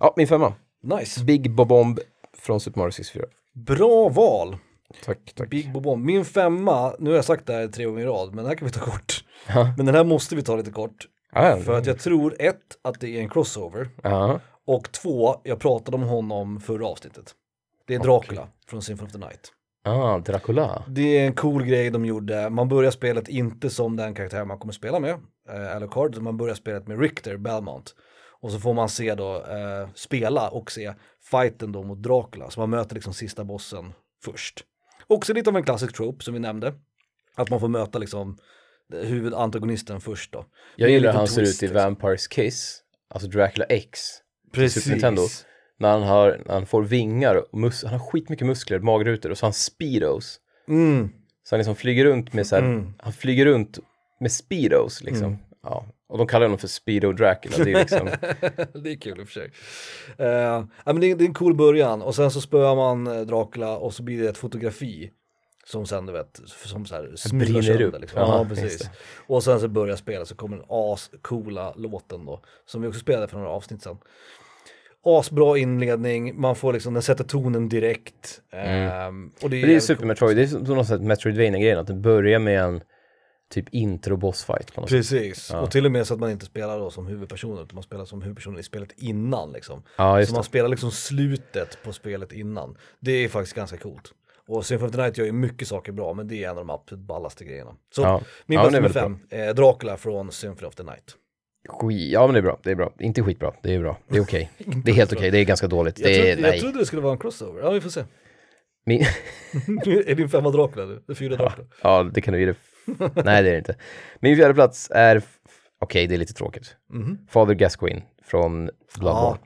Speaker 1: Ja, min femma.
Speaker 2: Nice.
Speaker 1: Big Bob Bomb från Super Mario 64.
Speaker 2: Bra val.
Speaker 1: Tack, tack.
Speaker 2: Big Bobomb. Min femma, nu har jag sagt det här tre gånger i rad, men den här kan vi ta kort.
Speaker 1: Ja.
Speaker 2: Men den här måste vi ta lite kort.
Speaker 1: Ja.
Speaker 2: För att jag tror ett, att det är en crossover.
Speaker 1: Ja.
Speaker 2: Och två, jag pratade om honom förra avsnittet. Det är Dracula från Symphony of the Night.
Speaker 1: Ah, Dracula.
Speaker 2: Det är en cool grej de gjorde. Man börjar spelet inte som den karaktär man kommer spela med, eh, Alucard, man börjar spelet med Richter Belmont. Och så får man se då, eh, spela och se fighten då mot Dracula, så man möter liksom sista bossen först. Också lite av en klassisk trope som vi nämnde, att man får möta liksom huvudantagonisten först då.
Speaker 1: Jag gillar hur han ser ut i
Speaker 2: liksom.
Speaker 1: Vampires Kiss, alltså Dracula X,
Speaker 2: Precis.
Speaker 1: Nintendo. När han, har, när han får vingar och mus- han har skitmycket muskler, magrutor och så har han speedos.
Speaker 2: Mm.
Speaker 1: Så han liksom flyger runt med så här,
Speaker 2: Mm.
Speaker 1: han flyger runt med speedos liksom. Ja. Och de kallar honom för Speedo Dracula, det är liksom, [LAUGHS]
Speaker 2: det är kul i och för sig. Ja, men det, är, det är en cool början och sen så spöar man eh, Dracula och så blir det ett fotografi som sen du vet, som så här smular sönder,
Speaker 1: upp.
Speaker 2: Liksom.
Speaker 1: Ja,
Speaker 2: Ja, precis. Och sen så börjar spelet så kommer den ascoola låten då, som vi också spelade för några avsnitt sen. Asbra inledning, man får liksom, den sätter tonen direkt. ehm, och det är,
Speaker 1: Mm. det är Super. Metroid, det är som något sätt Metroidvania-grejen, att det börjar med en typ intro bossfight på något.
Speaker 2: Precis, och till och med så att man inte spelar då som huvudperson utan man spelar som huvudperson i spelet innan liksom.
Speaker 1: Ja,
Speaker 2: Så man
Speaker 1: det.
Speaker 2: spelar liksom slutet på spelet innan. Det är faktiskt ganska coolt. Och Symphony of the Night gör ju mycket saker bra, men det är en av de absolut ballaste grejerna. Så
Speaker 1: Ja.
Speaker 2: min
Speaker 1: Ja,
Speaker 2: bästa nummer fem, eh, Dracula från Symphony of the Night.
Speaker 1: Skit, ja men det är bra, det är bra. Inte skitbra, det är bra. Det är okej. [LAUGHS] Det är helt okej, det är ganska dåligt.
Speaker 2: Jag,
Speaker 1: Det är,
Speaker 2: trodde, jag trodde det skulle vara en crossover, ja vi får se.
Speaker 1: Min, [LAUGHS]
Speaker 2: är din femma Dracula du? Fyra Dracula.
Speaker 1: ja, det kan du ge det. [LAUGHS] Nej, det är det inte. Min fjärde plats är, okej, det är lite tråkigt.
Speaker 2: Mhm.
Speaker 1: Father Gascoigne från Bloodborne.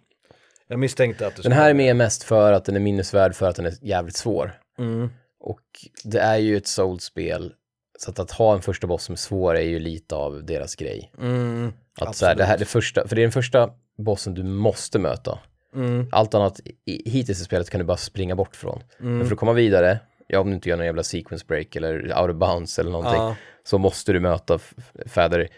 Speaker 2: Jag misstänkte att du
Speaker 1: Den här är med mest för att den är minnesvärd för att den är jävligt svår.
Speaker 2: Mm.
Speaker 1: Och det är ju ett soulspel. Så att, att ha en första boss som är svår är ju lite av deras grej.
Speaker 2: Mm.
Speaker 1: Att så här, det här det första, för det är den första bossen du måste möta.
Speaker 2: Mm.
Speaker 1: Allt annat i, hittills i spelet kan du bara springa bort från.
Speaker 2: Mm.
Speaker 1: Men för att komma vidare, ja om du inte gör någon jävla sequence break eller out of bounds eller någonting,
Speaker 2: Ja.
Speaker 1: så måste du möta f- Fader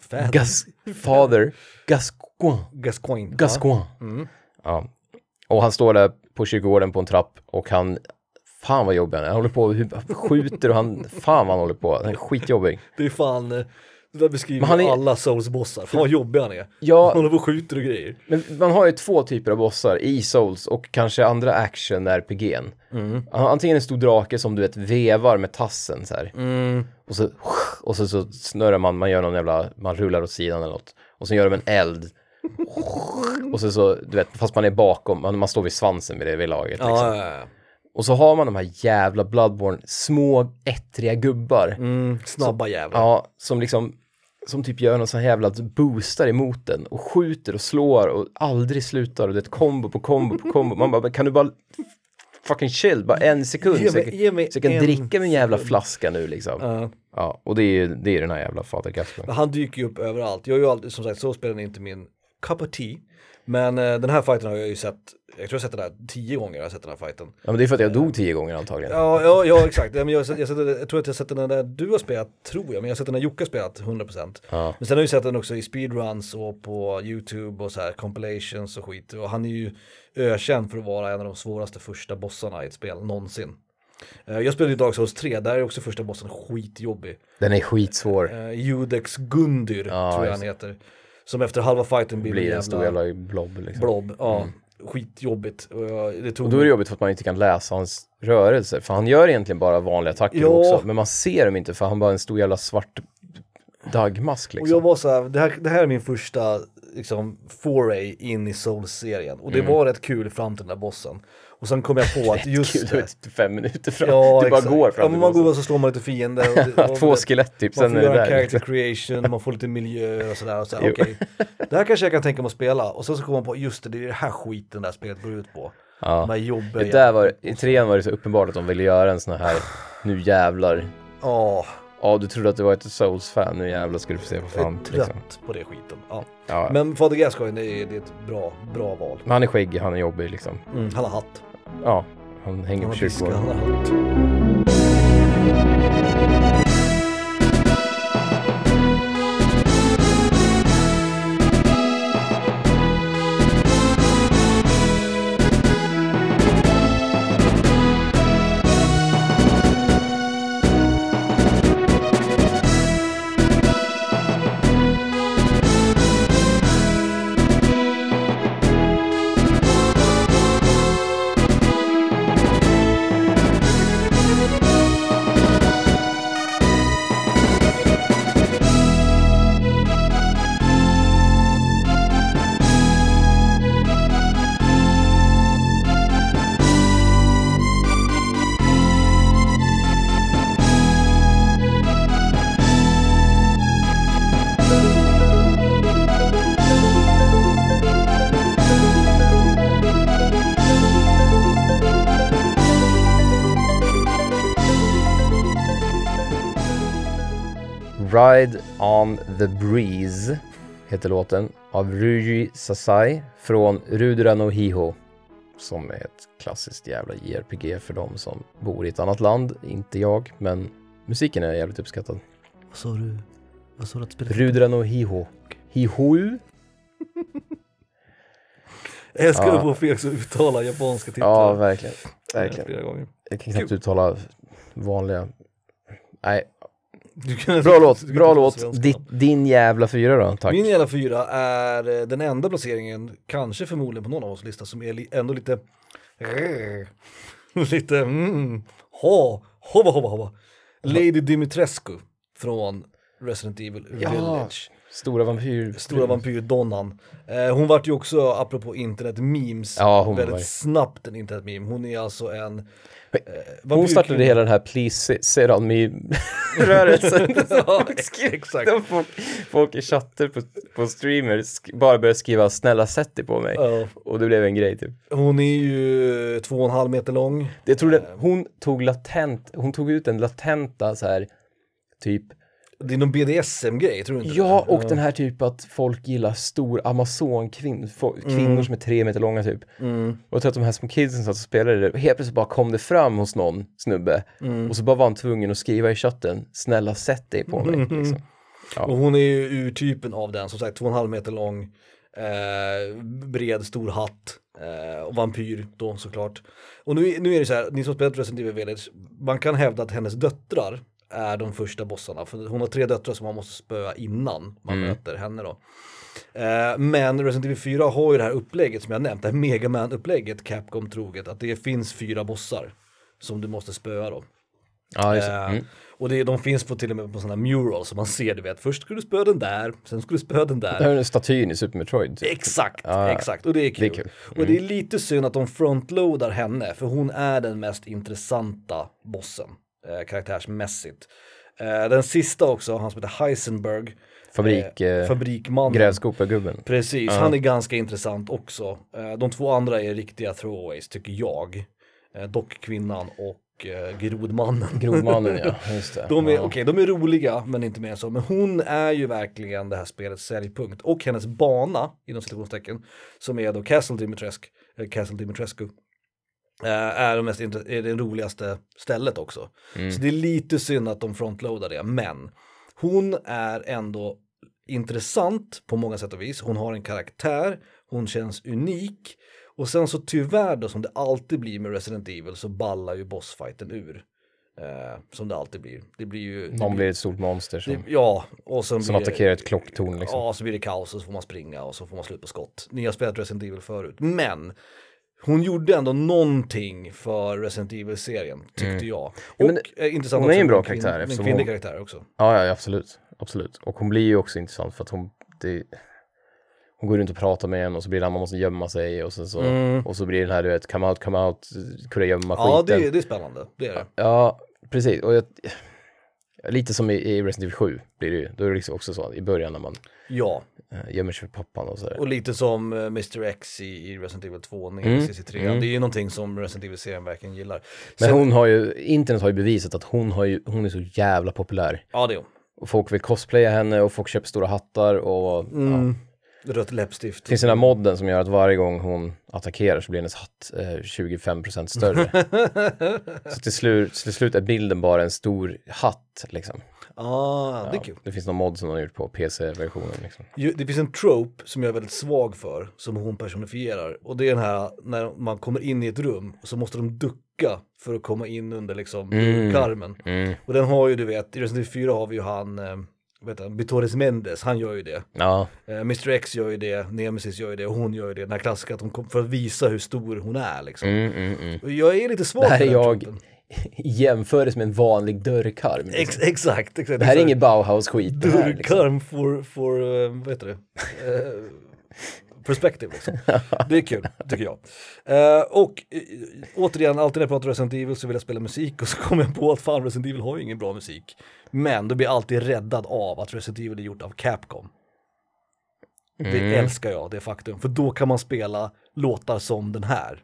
Speaker 2: Fäder.
Speaker 1: Gas, Father Gascoigne.
Speaker 2: Gascoigne.
Speaker 1: Gascoigne.
Speaker 2: Mm.
Speaker 1: Ja. Och han står där på kyrkogården på en trapp och han, fan vad jobbig han är. Han håller på och skjuter och han, fan vad han håller på. Han är skitjobbig.
Speaker 2: Det är fan, eh, det där beskriver
Speaker 1: han är-
Speaker 2: alla Souls-bossar. Fan vad jobbig han är. Han
Speaker 1: Ja,
Speaker 2: håller på och skjuter och grejer.
Speaker 1: men man har ju två typer av bossar i Souls och kanske andra action-RPG'n. Antingen en stor drake som du vet vevar med tassen så här. Och så, och så, så snurrar man, man gör någon jävla, man rullar åt sidan eller något. Och så gör de en eld. Och så, så du vet, fast man är bakom, man, man står vid svansen vid det vid laget. Liksom.
Speaker 2: Ja, ja.
Speaker 1: Och så har man de här jävla Bloodborne, små ettriga gubbar.
Speaker 2: Mm, snabba jävlar.
Speaker 1: Ja, som liksom, som typ gör någon sån här jävla boostar emot den och skjuter och slår och aldrig slutar och det är ett kombo på kombo på kombo. Man bara, kan du bara fucking chill, bara en sekund
Speaker 2: Ge
Speaker 1: så
Speaker 2: mig-
Speaker 1: jag,
Speaker 2: ge mig
Speaker 1: så jag kan dricka min jävla flaska nu liksom.
Speaker 2: Ja.
Speaker 1: Ja, och det är ju det är den här jävla Fader
Speaker 2: Han dyker ju upp överallt. Jag har ju alltid, som sagt, så spelar inte min cup of tea. Men eh, den här fighten har jag ju sett, jag tror jag sett den här tio gånger, jag har sett den här fighten.
Speaker 1: Ja men det är för att jag dog tio gånger antagligen.
Speaker 2: Ja, ja, ja exakt. Ja, men jag, jag, sett- jag tror att jag sett den där du har spelat, tror jag, men jag har sett den där Jocke har spelat 100%.
Speaker 1: Ja.
Speaker 2: Men sen har jag ju sett den också i speedruns och på YouTube och så här compilations och skit. Och han är ju ökänd för att vara en av de svåraste första bossarna i ett spel någonsin. Eh, jag spelade ju Dark Souls 3, där är också första bossen skitjobbig.
Speaker 1: Den är skitsvår.
Speaker 2: Eh, Judex Gundyr
Speaker 1: Ja,
Speaker 2: tror jag han heter. Som efter halva fighten blir,
Speaker 1: blir
Speaker 2: en
Speaker 1: en stor jävla blob liksom.
Speaker 2: blob. Ja, skitjobbigt. Och det tog
Speaker 1: Och då är det jobbigt för att man inte kan läsa hans rörelser. För han gör egentligen bara vanliga attacker
Speaker 2: Ja.
Speaker 1: också. Men man ser dem inte för han bara en stor jävla svart dagmask
Speaker 2: Och
Speaker 1: liksom.
Speaker 2: jag var så här, det här, det här är min första liksom, foray in i Souls-serien. Och det
Speaker 1: Mm.
Speaker 2: var rätt kul fram till den där bossen. Och sen kom jag på att just
Speaker 1: du
Speaker 2: det.
Speaker 1: är fem minuter fram.
Speaker 2: Ja,
Speaker 1: du bara
Speaker 2: exakt.
Speaker 1: går fram
Speaker 2: Ja, men man går och så slår man lite fiender. och [LAUGHS] och
Speaker 1: Två skelett typ,
Speaker 2: Man
Speaker 1: sen
Speaker 2: får
Speaker 1: är det
Speaker 2: göra character
Speaker 1: Liksom.
Speaker 2: creation, man får lite miljöer och sådär. Och så här,
Speaker 1: Jo.
Speaker 2: okej. [LAUGHS] Det här kanske jag kan tänka mig att spela. Och sen så kommer man på, just det, det är det här skiten det här spelet går ut på. De
Speaker 1: Ja.
Speaker 2: här jobbiga
Speaker 1: Det där var, I trean var det så uppenbart att de ville göra en sån här, nu jävlar.
Speaker 2: Ja,
Speaker 1: Ja, du trodde att du var ett Souls-fan, nu jävlar ska du få se vad
Speaker 2: jag är
Speaker 1: fan.
Speaker 2: trött
Speaker 1: Liksom.
Speaker 2: på det skiten. Ja.
Speaker 1: Ja.
Speaker 2: Men Fader Gascoigne, är, det är ett bra, bra val.
Speaker 1: Men han är skäggig, han är jobbig liksom.
Speaker 2: Mm, han har hatt.
Speaker 1: Ja, han hänger
Speaker 2: Han
Speaker 1: på kyrkogården. Breeze heter låten av Ryuji Sasai från Rudra no Hiho som är ett klassiskt jävla JRPG för de som bor i ett annat land, inte jag, men musiken är jävligt uppskattad.
Speaker 2: Vad sa du? Vad sa du att spelet
Speaker 1: Rudra no Hiho. Hiho?
Speaker 2: Jag älskar
Speaker 1: Ja.
Speaker 2: få Felix att uttala japanska titlar.
Speaker 1: Ja, verkligen. Verkligen. Jag kan knappt uttala vanliga... Nej, bra låt, bra låt. Ditt, din jävla fyra då, tack.
Speaker 2: Min jävla fyra är eh, den enda placeringen, kanske förmodligen på någon av oss lista, som är li- ändå lite [LAUGHS] lite mm, ha, hova, hova, hova. Lady Dimitrescu från Resident Evil
Speaker 1: Ja,
Speaker 2: Village.
Speaker 1: Stora vampyr...
Speaker 2: Stora vampyrdonnan. Eh, hon vart ju också, apropå internet-memes,
Speaker 1: Ja, hon
Speaker 2: väldigt
Speaker 1: var-
Speaker 2: snabbt en internet-meme. Hon är alltså en... Eh,
Speaker 1: Hon startade hela den här Please sit on me-rörelsen. [LAUGHS]
Speaker 2: ja, [LAUGHS] exakt.
Speaker 1: De folk, folk i chatter på, på streamers bara började skriva snälla sätt dig på mig.
Speaker 2: Ja.
Speaker 1: Och det blev en grej typ.
Speaker 2: Hon är ju två och en halv meter lång.
Speaker 1: Jag trodde hon tog latent, hon tog ut den latenta så här typ
Speaker 2: Det är någon BDSM-grej, tror du inte
Speaker 1: Ja,
Speaker 2: det?
Speaker 1: och den här typ att folk gillar stor amazonkvinnor, kvinnor som är tre meter långa typ.
Speaker 2: Mm.
Speaker 1: Och jag tror att de här små kidsen satt och spelade det, helt plötsligt bara kom det fram hos någon snubbe.
Speaker 2: Mm.
Speaker 1: Och så bara var han tvungen att skriva i chatten, snälla sätt dig på mig. Liksom. Ja.
Speaker 2: Och hon är ju urtypen av den, som sagt två och en halv meter lång, eh, bred, stor hatt eh, och vampyr då såklart. Och nu, nu är det så här, ni som spelat Resident Evil Village, man kan hävda att hennes döttrar är de första bossarna, för hon har tre döttrar som man måste spöa innan man möter henne då. Eh, men Resident Evil 4 har ju det här upplägget som jag nämnt, det här Megaman-upplägget, Capcom troget, att det finns fyra bossar som du måste spöa då.
Speaker 1: Ja, det.
Speaker 2: Eh,
Speaker 1: Mm.
Speaker 2: Och det, de finns på till och med på sådana murals som man ser, du vet, först skulle du spöa den där, sen skulle du spöa den
Speaker 1: Det
Speaker 2: där.
Speaker 1: här är statyn i Super Metroid. Typ.
Speaker 2: Exakt,
Speaker 1: Ja,
Speaker 2: exakt, och det är kul.
Speaker 1: det är kul. Mm.
Speaker 2: Och det är lite synd att de frontloadar henne, för hon är den mest intressanta bossen, eh, karaktärsmässigt. Eh, den sista också, han som heter Heisenberg,
Speaker 1: Fabrik, eh,
Speaker 2: fabrikmannen.
Speaker 1: grävskopagubben.
Speaker 2: Precis, han är ganska intressant också. Eh, De två andra är riktiga throwaways tycker jag. Eh, Dockkvinnan och eh, Grodmannen.
Speaker 1: Grodmannen ja, [LAUGHS] just det.
Speaker 2: De är,
Speaker 1: ja.
Speaker 2: okej, de är roliga men inte mer så. Men hon är ju verkligen det här spelets säljpunkt. Och hennes bana, inom citationstecken, som är då Castle Dimitrescu, eh, Castle Dimitrescu eh, är, de mest, är det roligaste stället också. Så det är lite synd att de frontloadar det, men hon är ändå intressant på många sätt och vis. Hon har en karaktär, hon känns unik Och sen så tyvärr då som det alltid blir med Resident Evil så ballar ju bossfighten ur. Eh, som det alltid blir. Det blir ju... det
Speaker 1: Någon blir ett stort monster
Speaker 2: det,
Speaker 1: som,
Speaker 2: ja, och sen
Speaker 1: som
Speaker 2: blir det-
Speaker 1: attackerar ett klocktorn liksom.
Speaker 2: Ja, så blir det kaos och så får man springa och så får man slut på skott. Ni har spelat Resident Evil förut. Men hon gjorde ändå någonting för Resident Evil-serien, tyckte jag. Och
Speaker 1: Ja, men
Speaker 2: eh, intressant
Speaker 1: hon är
Speaker 2: också
Speaker 1: en bra karaktär
Speaker 2: En kvinnlig
Speaker 1: hon-
Speaker 2: karaktär också.
Speaker 1: Ja, ja, absolut. Absolut. Och hon blir ju också intressant för att hon, det, hon går runt och pratar med en och så blir det att man måste gömma sig och sen så, och så blir det den här du vet, come out, come out, kurragömma
Speaker 2: Ja,
Speaker 1: skiten.
Speaker 2: det, det är spännande. Det är det.
Speaker 1: Ja, precis. Och jag, lite som i, i Resident Evil 7 blir det ju. Då är det liksom också så i början när man
Speaker 2: Ja,
Speaker 1: eh, gömmer sig för pappan och sådär.
Speaker 2: och lite som eh, Mr X i, i Resident Evil 2, Nemesis i 3. Det är ju någonting som Resident Evil-serien verkligen gillar.
Speaker 1: Men
Speaker 2: Sen-
Speaker 1: hon har ju, internet har ju bevisat att hon, har ju, hon är så jävla populär.
Speaker 2: Ja, det är hon.
Speaker 1: Och folk vill cosplaya henne och folk köper stora hattar och ja.
Speaker 2: Rött läppstift.
Speaker 1: Det finns den här modden som gör att varje gång hon attackerar så blir hennes hatt eh, 25% större. [LAUGHS] så till slut, till slut är bilden bara en stor hatt liksom.
Speaker 2: Ah, det är kul.
Speaker 1: Det finns någon mod som de har gjort på PC-versionen liksom.
Speaker 2: Det finns en trope som jag är väldigt svag för, som hon personifierar. Och det är den här när man kommer in i ett rum och så måste de ducka för att komma in under liksom karmen. Och den har ju du vet, i Resident Evil 4 har vi ju han, eh, vet han, Vitores Mendes, han gör ju det.
Speaker 1: Ja,
Speaker 2: Eh, Mr X gör ju det, Nemesis gör ju det och hon gör ju det. Den här klassiska att hon kom, för att visa hur stor hon är liksom.
Speaker 1: mm, mm, mm.
Speaker 2: Jag är lite svag för den
Speaker 1: jag
Speaker 2: tropen.
Speaker 1: i jämförelse med en vanlig dörrkarm. Liksom.
Speaker 2: Ex exakt, exakt.
Speaker 1: det här är inget Bauhaus-skit. liksom.
Speaker 2: Dörrkarm for, for eh, vad heter det? Eh, perspective liksom. Det är kul, tycker jag. Eh, och eh, återigen, alltid när jag pratar Resident Evil så vill jag spela musik och så kommer jag på att fan Resident Evil har ju ingen bra musik. Men då blir alltid räddad av att Resident Evil är gjort av Capcom. Det älskar jag, det faktum. För då kan man spela låtar som den här.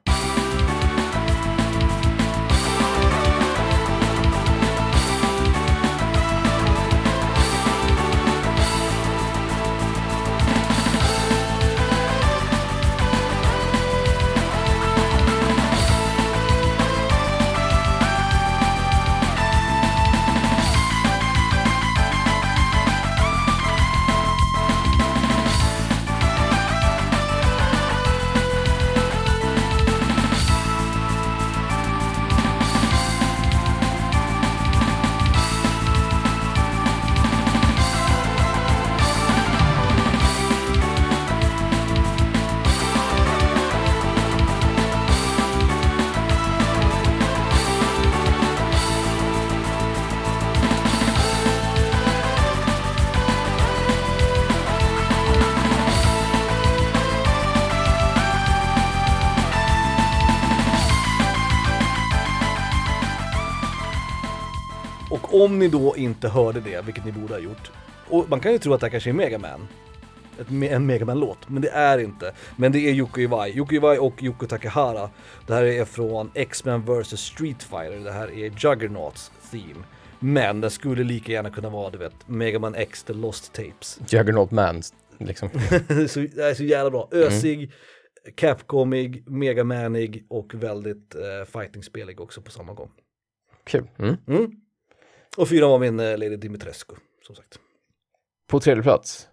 Speaker 2: Om ni då inte hörde det, vilket ni borde ha gjort, och man kan ju tro att det här kanske är Mega Man, ett, en Mega Man-låt, men det är inte. Men det är Yoko Iwai, Yoko Iwai och Yoko Takahara. Det här är från X-Men vs Street Fighter, det här är Juggernauts theme. Men det skulle lika gärna kunna vara, du vet, Mega Man X The Lost Tapes.
Speaker 1: Juggernaut Man, liksom. [LAUGHS]
Speaker 2: så, det är så jävla bra. Ösig, Capcomig, Megamanig och väldigt eh, fighting-spelig också på samma gång.
Speaker 1: Kul. Mm.
Speaker 2: Mm. Och fyra var min eh, Lady Dimitrescu, som sagt.
Speaker 1: På tredje plats.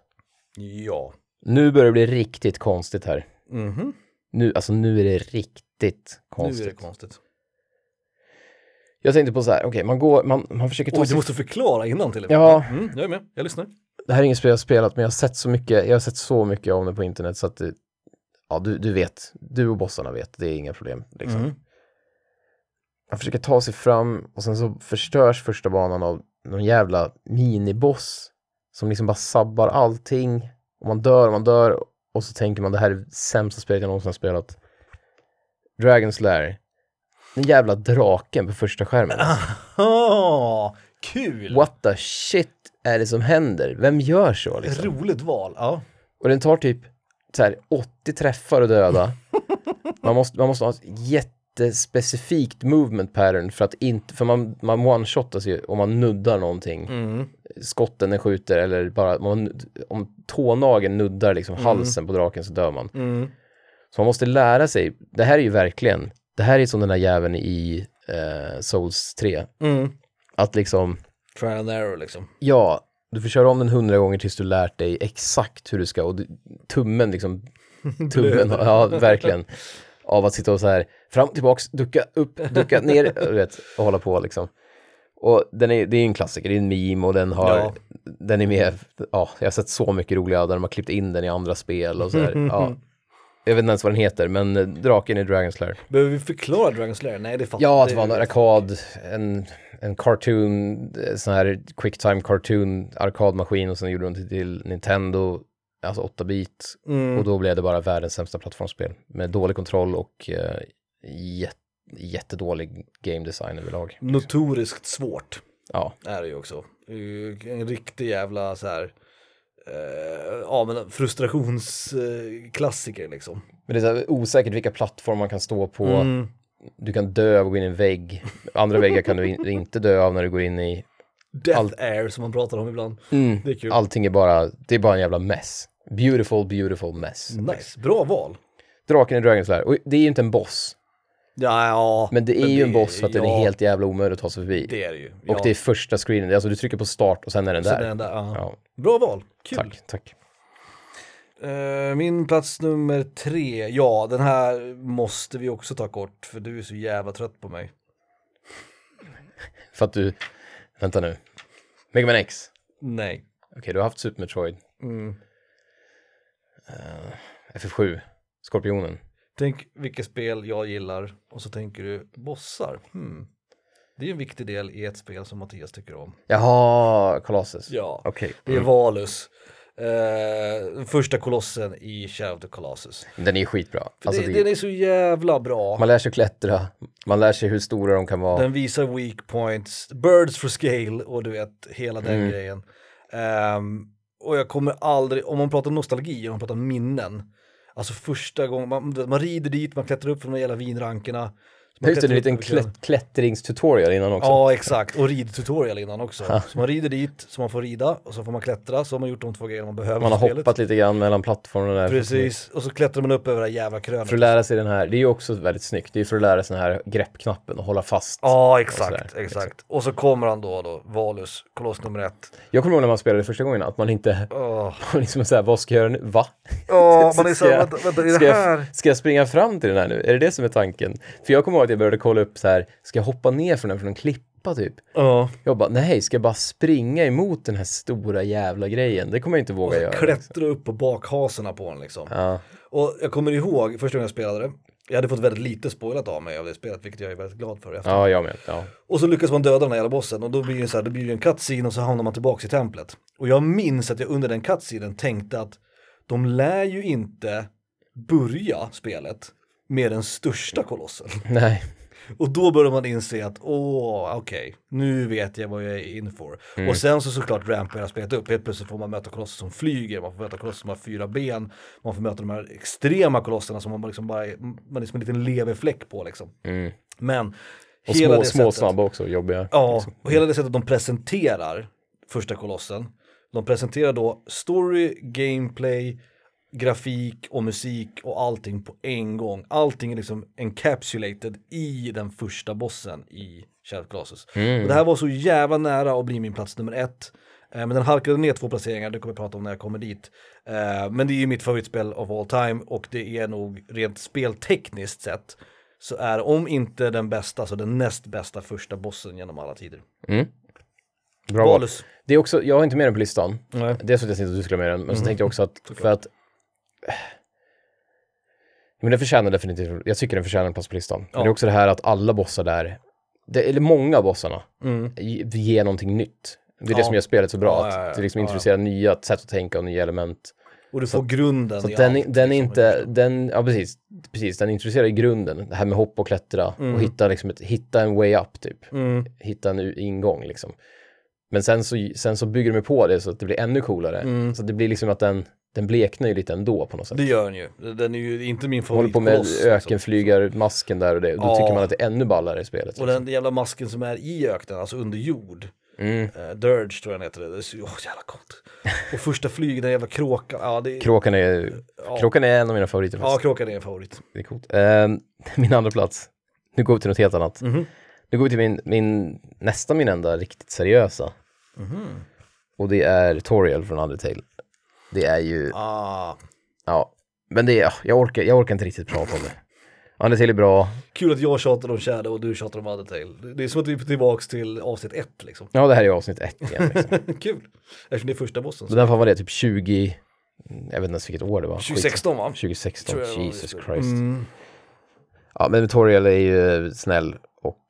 Speaker 2: Ja.
Speaker 1: Nu börjar det bli riktigt konstigt här.
Speaker 2: Mhm.
Speaker 1: Nu, alltså nu är det riktigt
Speaker 2: Nu är
Speaker 1: konstigt.
Speaker 2: det konstigt.
Speaker 1: Jag tänkte på så här, okej, man går, man, man försöker ta
Speaker 2: Oj, du
Speaker 1: sig...
Speaker 2: måste förklara innan till och med.
Speaker 1: Ja.
Speaker 2: Mm, jag är med, jag lyssnar.
Speaker 1: Det här är inget spel jag spelat, men jag har sett så mycket, jag har sett så mycket om det på internet så att det, ja, du, du vet, du och bossarna vet, det är inga problem. Liksom.
Speaker 2: Mm.
Speaker 1: Man försöker ta sig fram och sen så förstörs första banan av någon jävla miniboss som liksom bara sabbar allting. Och man dör och man dör och så tänker man det här är det sämsta spelet jag någonsin har spelat. Dragon's Lair. Den jävla draken på första skärmen. [LAUGHS]
Speaker 2: Aha, kul!
Speaker 1: What the shit är det som händer? Vem gör så liksom?
Speaker 2: Roligt val, ja.
Speaker 1: Och den tar typ så här 80 träffar att döda. Man måste, man måste ha ett jättespecifikt movement pattern för att inte, för man, man one-shotar sig om man nuddar någonting.
Speaker 2: Mm.
Speaker 1: Skotten den skjuter eller bara, man, om tånageln nuddar liksom halsen på draken så dör man.
Speaker 2: Mm.
Speaker 1: Så man måste lära sig, det här är ju verkligen, det här är som den där jäveln i eh, Souls 3.
Speaker 2: Mm.
Speaker 1: Att liksom,
Speaker 2: Trial and error liksom.
Speaker 1: ja, du får köra om den hundra gånger tills du lärt dig exakt hur du ska och du, tummen liksom, [LAUGHS] tummen, ja verkligen. [LAUGHS] av att sitta och så här fram, tillbaks, ducka upp, ducka [LAUGHS] ner, du vet, och hålla på liksom. Och den är, det är ju en klassiker, det är en meme och den har,
Speaker 2: Ja.
Speaker 1: den är med, ja, jag har sett så mycket roliga där de har klippt in den i andra spel och så här, ja. Jag vet inte ens vad den heter, men eh, draken i Dragon's Lair.
Speaker 2: Behöver vi förklara Dragon's Lair? Nej, det fattar
Speaker 1: Ja, att det var en arkad, en, en cartoon, eh, sån här quicktime cartoon arkadmaskin och sen gjorde de till Nintendo, alltså 8-bit.
Speaker 2: Mm.
Speaker 1: Och då blev det bara världens sämsta plattformsspel med dålig kontroll och eh, jät, jättedålig game design överlag.
Speaker 2: Notoriskt svårt
Speaker 1: Ja,
Speaker 2: är det ju också. En riktig jävla så här, eh, ja men frustrationsklassiker liksom.
Speaker 1: men det är så här osäkert vilka plattformar man kan stå på.
Speaker 2: Mm.
Speaker 1: Du kan dö av att gå in i en vägg. Andra väggar kan du in, inte dö av när du går in i.
Speaker 2: Death
Speaker 1: Allt-
Speaker 2: Air som man pratar om ibland. Det är kul.
Speaker 1: Allting är bara, det är bara en jävla mess. Beautiful, beautiful mess.
Speaker 2: Nice, bra val.
Speaker 1: Draken i Dragon's Lair. Och det är ju inte en boss.
Speaker 2: Ja, ja.
Speaker 1: Men det är ju en boss för att den
Speaker 2: ja,
Speaker 1: är helt jävla omöjlig att ta sig förbi.
Speaker 2: Det är det ju.
Speaker 1: Och det är första screenen, alltså du trycker på start och sen är den där.
Speaker 2: det är den där, ja.
Speaker 1: Ja,
Speaker 2: Bra val, kul.
Speaker 1: tack, tack.
Speaker 2: Eh, min plats nummer tre, ja den här måste vi också ta kort för du är så jävla trött på mig. [LAUGHS]
Speaker 1: För att du, vänta nu. Mega Man X.
Speaker 2: Nej.
Speaker 1: Okej, du har haft Super Metroid.
Speaker 2: Mm.
Speaker 1: FF7. Skorpionen.
Speaker 2: Tänk vilka spel jag gillar och så tänker du bossar. Hmm. Det är en viktig del i ett spel som Mattias tycker om.
Speaker 1: Jaha, Colossus.
Speaker 2: Ja,
Speaker 1: Okej.
Speaker 2: det är Valus. Den första kolossen i Shadow of the Colossus.
Speaker 1: Den är skitbra. Alltså,
Speaker 2: det,
Speaker 1: det,
Speaker 2: Den är så jävla bra.
Speaker 1: Man lär sig klättra, man lär sig hur stora de kan vara.
Speaker 2: Den visar weak points, birds for scale och du vet hela den
Speaker 1: Mm.
Speaker 2: grejen. Ehm, och jag kommer aldrig, om man pratar nostalgi, om man pratar minnen, alltså första gången, man, man rider dit, man klättrar upp från de jävla vinrankerna. Man
Speaker 1: Just det, en liten klätt, klättringstutorial innan också.
Speaker 2: Ja, exakt. Och ridtutorial innan också. Så man rider dit, så man får rida och så får man klättra, så har man gjort de två grejerna man behöver
Speaker 1: Man har
Speaker 2: spelet.
Speaker 1: hoppat lite grann mellan plattformarna där.
Speaker 2: Precis, och så klättrar man upp över det här jävla krönet.
Speaker 1: För att lära sig den här, det är ju också väldigt snyggt, det är för att lära sig den här greppknappen och hålla fast.
Speaker 2: Ja,
Speaker 1: och
Speaker 2: exakt,
Speaker 1: sådär.
Speaker 2: exakt. Och så kommer han då, då Valus, koloss nummer ett.
Speaker 1: Jag kommer ihåg när man spelade första gången att man inte,
Speaker 2: Åh, [LAUGHS]
Speaker 1: man liksom såhär, vad ska jag göra nu? Va?
Speaker 2: Åh, [LAUGHS] man är så
Speaker 1: Ska jag-
Speaker 2: vänta, vänta, är
Speaker 1: Ska
Speaker 2: det här?
Speaker 1: jag, ska jag springa fram till den här nu? Är det det som är tanken? För jag kommer ihåg att jag började kolla upp så här, ska jag hoppa ner från den från en klippa typ?
Speaker 2: Ja,
Speaker 1: Jag bara, nej, ska jag bara springa emot den här stora jävla grejen? Det kommer jag inte våga göra.
Speaker 2: klättra upp på bakhasorna på den liksom.
Speaker 1: Ja,
Speaker 2: Och jag kommer ihåg första gången jag spelade det, jag hade fått väldigt lite spoilat av mig av det spelet, vilket jag är väldigt glad för. efter.
Speaker 1: ja, jag med. Ja.
Speaker 2: Och så lyckas man döda den här jävla bossen och då blir det så här, det blir ju en cutscene och så hamnar man tillbaks i templet. Och jag minns att jag under den cutscenen tänkte att de lär ju inte börja spelet med den största kolossen. [LAUGHS]
Speaker 1: Nej,
Speaker 2: Och då börjar man inse att åh, okej, nu vet jag vad jag är in for. Och sen så såklart rampar hela spelet upp, helt plötsligt får man möta kolosser som flyger, man får möta kolosser som har fyra ben, man får möta de här extrema kolosserna som man liksom bara, man är som en liten leverfläck på liksom.
Speaker 1: mm.
Speaker 2: Men
Speaker 1: och
Speaker 2: hela
Speaker 1: små,
Speaker 2: det
Speaker 1: små
Speaker 2: sättet-
Speaker 1: snabba också, jobbiga.
Speaker 2: Ja, och hela det sättet de presenterar första kolossen. De presenterar då story, gameplay, grafik och musik och allting på en gång. Allting är liksom encapsulated i den första bossen i Shadow Colossus. Och det här var så jävla nära att bli min plats nummer ett. Eh, Men den halkade ner två placeringar, det kommer jag prata om när jag kommer dit. Eh, Men det är ju mitt favoritspel of all time och det är nog rent speltekniskt sett så är om inte den bästa så den näst bästa första bossen genom alla tider.
Speaker 1: Mm. Bra.
Speaker 2: Valus.
Speaker 1: Det är också, jag har inte med den på listan.
Speaker 2: Nej.
Speaker 1: Dels för att jag tänkte att du skulle ha med den, men så tänkte jag också att [LAUGHS] för att men den förtjänar definitivt, jag tycker den förtjänar en plats på listan. Men
Speaker 2: Ja.
Speaker 1: det är också det här att alla bossar där, det, eller många av bossarna,
Speaker 2: Mm.
Speaker 1: ge- ger någonting nytt. Det är
Speaker 2: Ja.
Speaker 1: det som gör spelet så bra,
Speaker 2: Ja,
Speaker 1: att det liksom introducerar nya sätt att tänka och nya element.
Speaker 2: Och du får grunden
Speaker 1: Så
Speaker 2: i
Speaker 1: att den,
Speaker 2: allt,
Speaker 1: den är
Speaker 2: liksom,
Speaker 1: inte, den, ja precis, precis, den introducerar i grunden, det här med hopp och klättra och hitta, liksom ett, hitta en way up typ.
Speaker 2: Mm.
Speaker 1: hitta en ingång liksom. Men sen så, sen så bygger de på det så att det blir ännu coolare.
Speaker 2: Mm.
Speaker 1: Så det blir liksom att den, den bleknar ju lite ändå på något sätt.
Speaker 2: Det gör den ju. Den är ju inte min
Speaker 1: De håller på med
Speaker 2: liksom.
Speaker 1: ökenflygarmasken där och det. Då
Speaker 2: Ja.
Speaker 1: tycker man att det är ännu ballare i spelet.
Speaker 2: Och
Speaker 1: Liksom.
Speaker 2: den jävla masken som är i öknen, alltså under jord.
Speaker 1: Mm.
Speaker 2: Uh, Dirge tror jag den heter. Det är så åh, jävla coolt. Och första flyget, den jävla kråkan. Ja, det,
Speaker 1: Kråkan är,
Speaker 2: ja.
Speaker 1: kråkan är en av mina favoriter.
Speaker 2: ja,
Speaker 1: faktiskt.
Speaker 2: kråkan är en favorit.
Speaker 1: Det är coolt. Ehm, [LAUGHS] min andra plats. Nu går vi till något helt annat.
Speaker 2: Mhm.
Speaker 1: Nu går vi till min, min, nästan min enda riktigt seriösa. Och det är Toriel från Undertale. Det är ju,
Speaker 2: Ah,
Speaker 1: Ja, men det är, jag orkar, jag orkar inte riktigt prata om det. Undertale är bra.
Speaker 2: Kul att jag tjatar om Shadow och du tjatar om Undertale. Det är som att vi är tillbaks till avsnitt ett liksom.
Speaker 1: Ja, det här är avsnitt ett igen. Liksom. [LAUGHS]
Speaker 2: Kul. Eftersom det är första bossen.
Speaker 1: Men den fan var det, typ 20, jag vet inte ens vilket år det var. Skit.
Speaker 2: 2016 va?
Speaker 1: 2016,
Speaker 2: Tror jag det var
Speaker 1: Jesus Christ.
Speaker 2: Mm.
Speaker 1: Ja, men Toriel är ju snäll och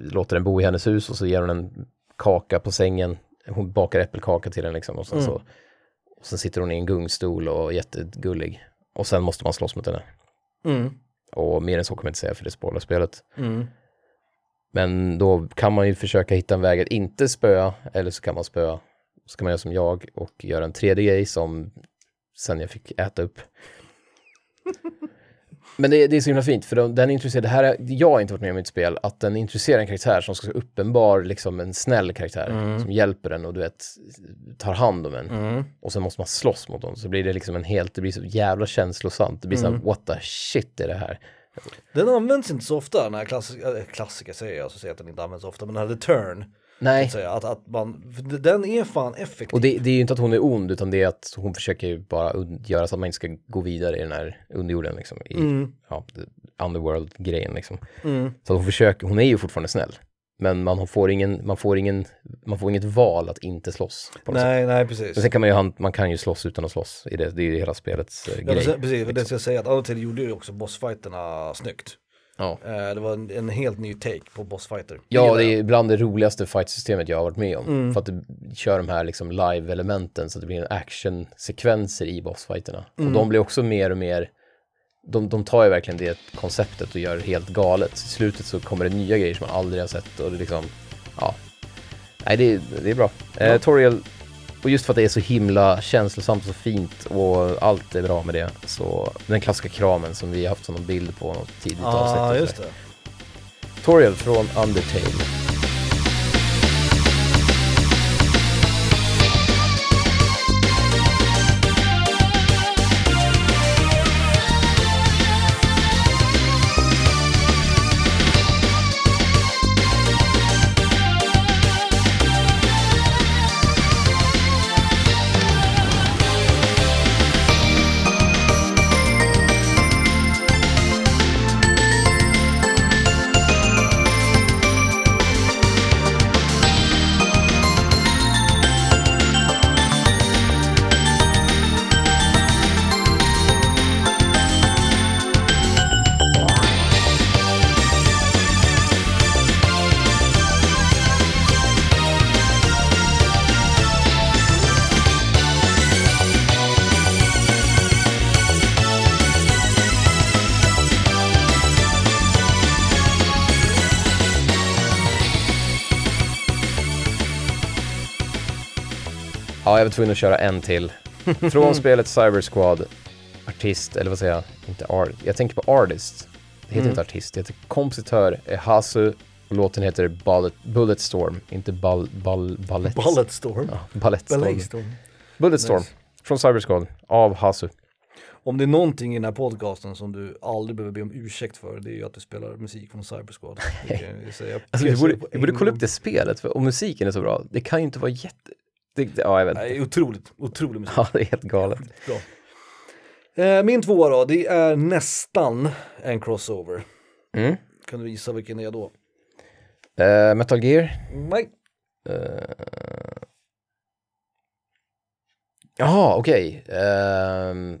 Speaker 1: låter den bo i hennes hus och så ger hon en kaka på sängen. Hon bakar äppelkaka till den liksom och sen
Speaker 2: Mm.
Speaker 1: så och sen sitter hon i en gungstol och är jättegullig. Och sen måste man slåss mot henne.
Speaker 2: Mm.
Speaker 1: Och mer än så kommer jag inte säga för det spoilar spelet.
Speaker 2: Mm.
Speaker 1: Men då kan man ju försöka hitta en väg att inte spöa eller så kan man spöa. Så kan man göra som jag och göra en tredje grej som sen jag fick äta upp. [LAUGHS] Men det, det är så himla fint för de, den intresserar, det här är, jag har inte varit med om i ett spel, att den intresserar en karaktär som ska vara uppenbar, liksom en snäll karaktär som hjälper en och du vet, tar hand om en.
Speaker 2: Mm.
Speaker 1: Och sen måste man slåss mot dem, så blir det liksom en helt, det blir så jävla känslosamt. Det blir så här, what the shit är det här?
Speaker 2: Den används inte så ofta, den här klassiska, klassiker säger jag, så säger jag att den inte används så ofta, men den här The Turn,
Speaker 1: Nej,
Speaker 2: att säga, att, att man, den är fan effektiv.
Speaker 1: Och det, det är ju inte att hon är ond, utan det är att hon försöker ju bara göra så att man inte ska gå vidare i den här underjorden, liksom, i
Speaker 2: Mm.
Speaker 1: ja, underworld-grejen. Liksom.
Speaker 2: Mm.
Speaker 1: Så hon försöker, hon är ju fortfarande snäll, men man får, ingen, man får, ingen, man får inget val att inte slåss. Något sätt.
Speaker 2: Nej, nej precis.
Speaker 1: Men sen kan man ju, man kan ju slåss utan att slåss, i det, det är ju hela spelets eh,
Speaker 2: Ja,
Speaker 1: grej.
Speaker 2: precis, för det ska jag säga att Undertale gjorde ju också bossfighterna snyggt.
Speaker 1: Ja.
Speaker 2: Eh, det var en, en helt ny take på bossfighter.
Speaker 1: Ja, det är bland det roligaste fight-systemet jag har varit med om.
Speaker 2: Mm.
Speaker 1: För att du kör de här liksom live-elementen så att det blir en action-sekvenser i bossfighterna.
Speaker 2: Mm.
Speaker 1: Och de blir också mer och mer, de, de tar ju verkligen det konceptet och gör det helt galet. I slutet så kommer det nya grejer som man aldrig har sett och det liksom, ja. Nej, det, är- det är bra. Eh, Toriel, och just för att det är så himla känslosamt och så fint och allt är bra med det. Så den klassiska kramen som vi har haft som någon bild på något tidigt avsnitt.
Speaker 2: Ja,
Speaker 1: och
Speaker 2: just det.
Speaker 1: Toriel från Undertale. Jag var tvungen att köra en till. Från [LAUGHS] spelet Cyber Squad, artist, eller vad säger jag, inte art, jag tänker på artist. Det heter inte artist, det heter kompositör, är Hasu och låten heter Bullet, Bulletstorm, inte ball, ball, ballett.
Speaker 2: Bulletstorm.
Speaker 1: Ja, ballettstorm.
Speaker 2: Bulletstorm.
Speaker 1: Bulletstorm,
Speaker 2: Nice.
Speaker 1: från Cyber Squad, av Hasu.
Speaker 2: Om det är någonting i den här podcasten som du aldrig behöver be om ursäkt för, det är ju att du spelar musik från Cybersquad. [LAUGHS]
Speaker 1: Alltså, vi borde, vi borde kolla upp det spelet, för om musiken är så bra, det kan ju inte vara jätte... Det, ja, jag vet.
Speaker 2: Nej, otroligt, otrolig musik.
Speaker 1: Ja, det är helt galet.
Speaker 2: Eh, min tvåa då, det är nästan en crossover.
Speaker 1: Mm.
Speaker 2: Kan du visa vilken det är då?
Speaker 1: Eh, Metal Gear.
Speaker 2: Nej.
Speaker 1: Eh, Jaha, okej. Ehm,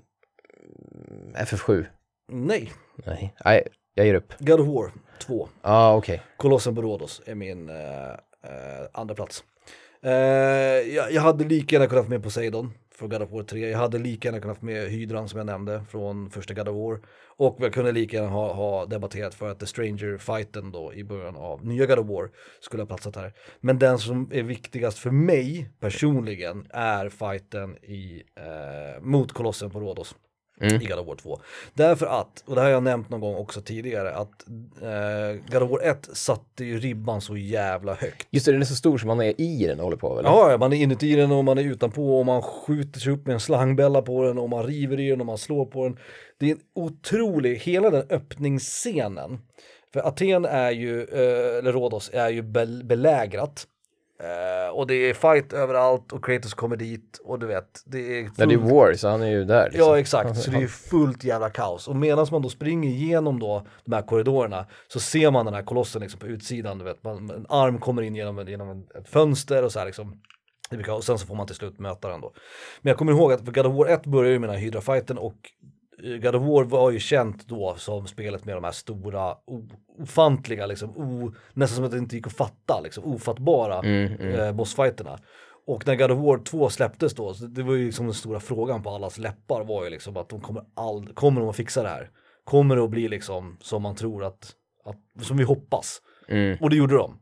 Speaker 1: FF7.
Speaker 2: Nej.
Speaker 1: Nej. Nej, jag ger upp.
Speaker 2: God of War 2.
Speaker 1: Ja, ah, okej.
Speaker 2: Kolossen på Rhodos är min eh, eh, andra plats. Eh, jag, jag hade lika gärna kunnat få med Poseidon från God of War 3. Jag hade lika gärna kunnat få med Hydran som jag nämnde från första God of War. Och jag kunde lika gärna ha, ha debatterat för att The Stranger-fighten då i början av nya God of War skulle ha platsat här. Men den som är viktigast för mig personligen är fighten i, eh, mot Kolossen på Rhodos
Speaker 1: Mm.
Speaker 2: i God of War 2. Därför att, och det här har jag nämnt någon gång också tidigare, att eh, God of War 1 satte ju ribban så jävla högt.
Speaker 1: Just det, den är så stor som man är i den och håller på, eller?
Speaker 2: Ja, man är inuti den och man är utanpå och man skjuter sig upp med en slangbälla på den och man river i den och man slår på den. Det är en otrolig, hela den öppningsscenen. För Aten är ju, eh, eller Rhodos är ju bel- belägrat Eh, och det är fight överallt och Kratos kommer dit och du vet, det är
Speaker 1: Ja, det är War, så han är ju där. Liksom.
Speaker 2: Ja exakt, så det är [LAUGHS] fullt jävla kaos. Och medan man då springer igenom då de här korridorerna så ser man den här kolossen liksom på utsidan, du vet, man, en arm kommer in genom, genom en, ett fönster och så här liksom. Och sen så får man till slut möta den då. Men jag kommer ihåg att för God of War 1 började ju med den här Hydra-fighten och God of War var ju känt då som spelet med de här stora, ofantliga, liksom, o, nästan som att det inte gick att fatta, liksom, ofattbara Eh, bossfighterna. Och när God of War 2 släpptes då, det var ju liksom den stora frågan på allas läppar var ju liksom att de kommer all, kommer de att fixa det här? Kommer det att bli liksom som man tror att, att som vi hoppas? Och det gjorde de.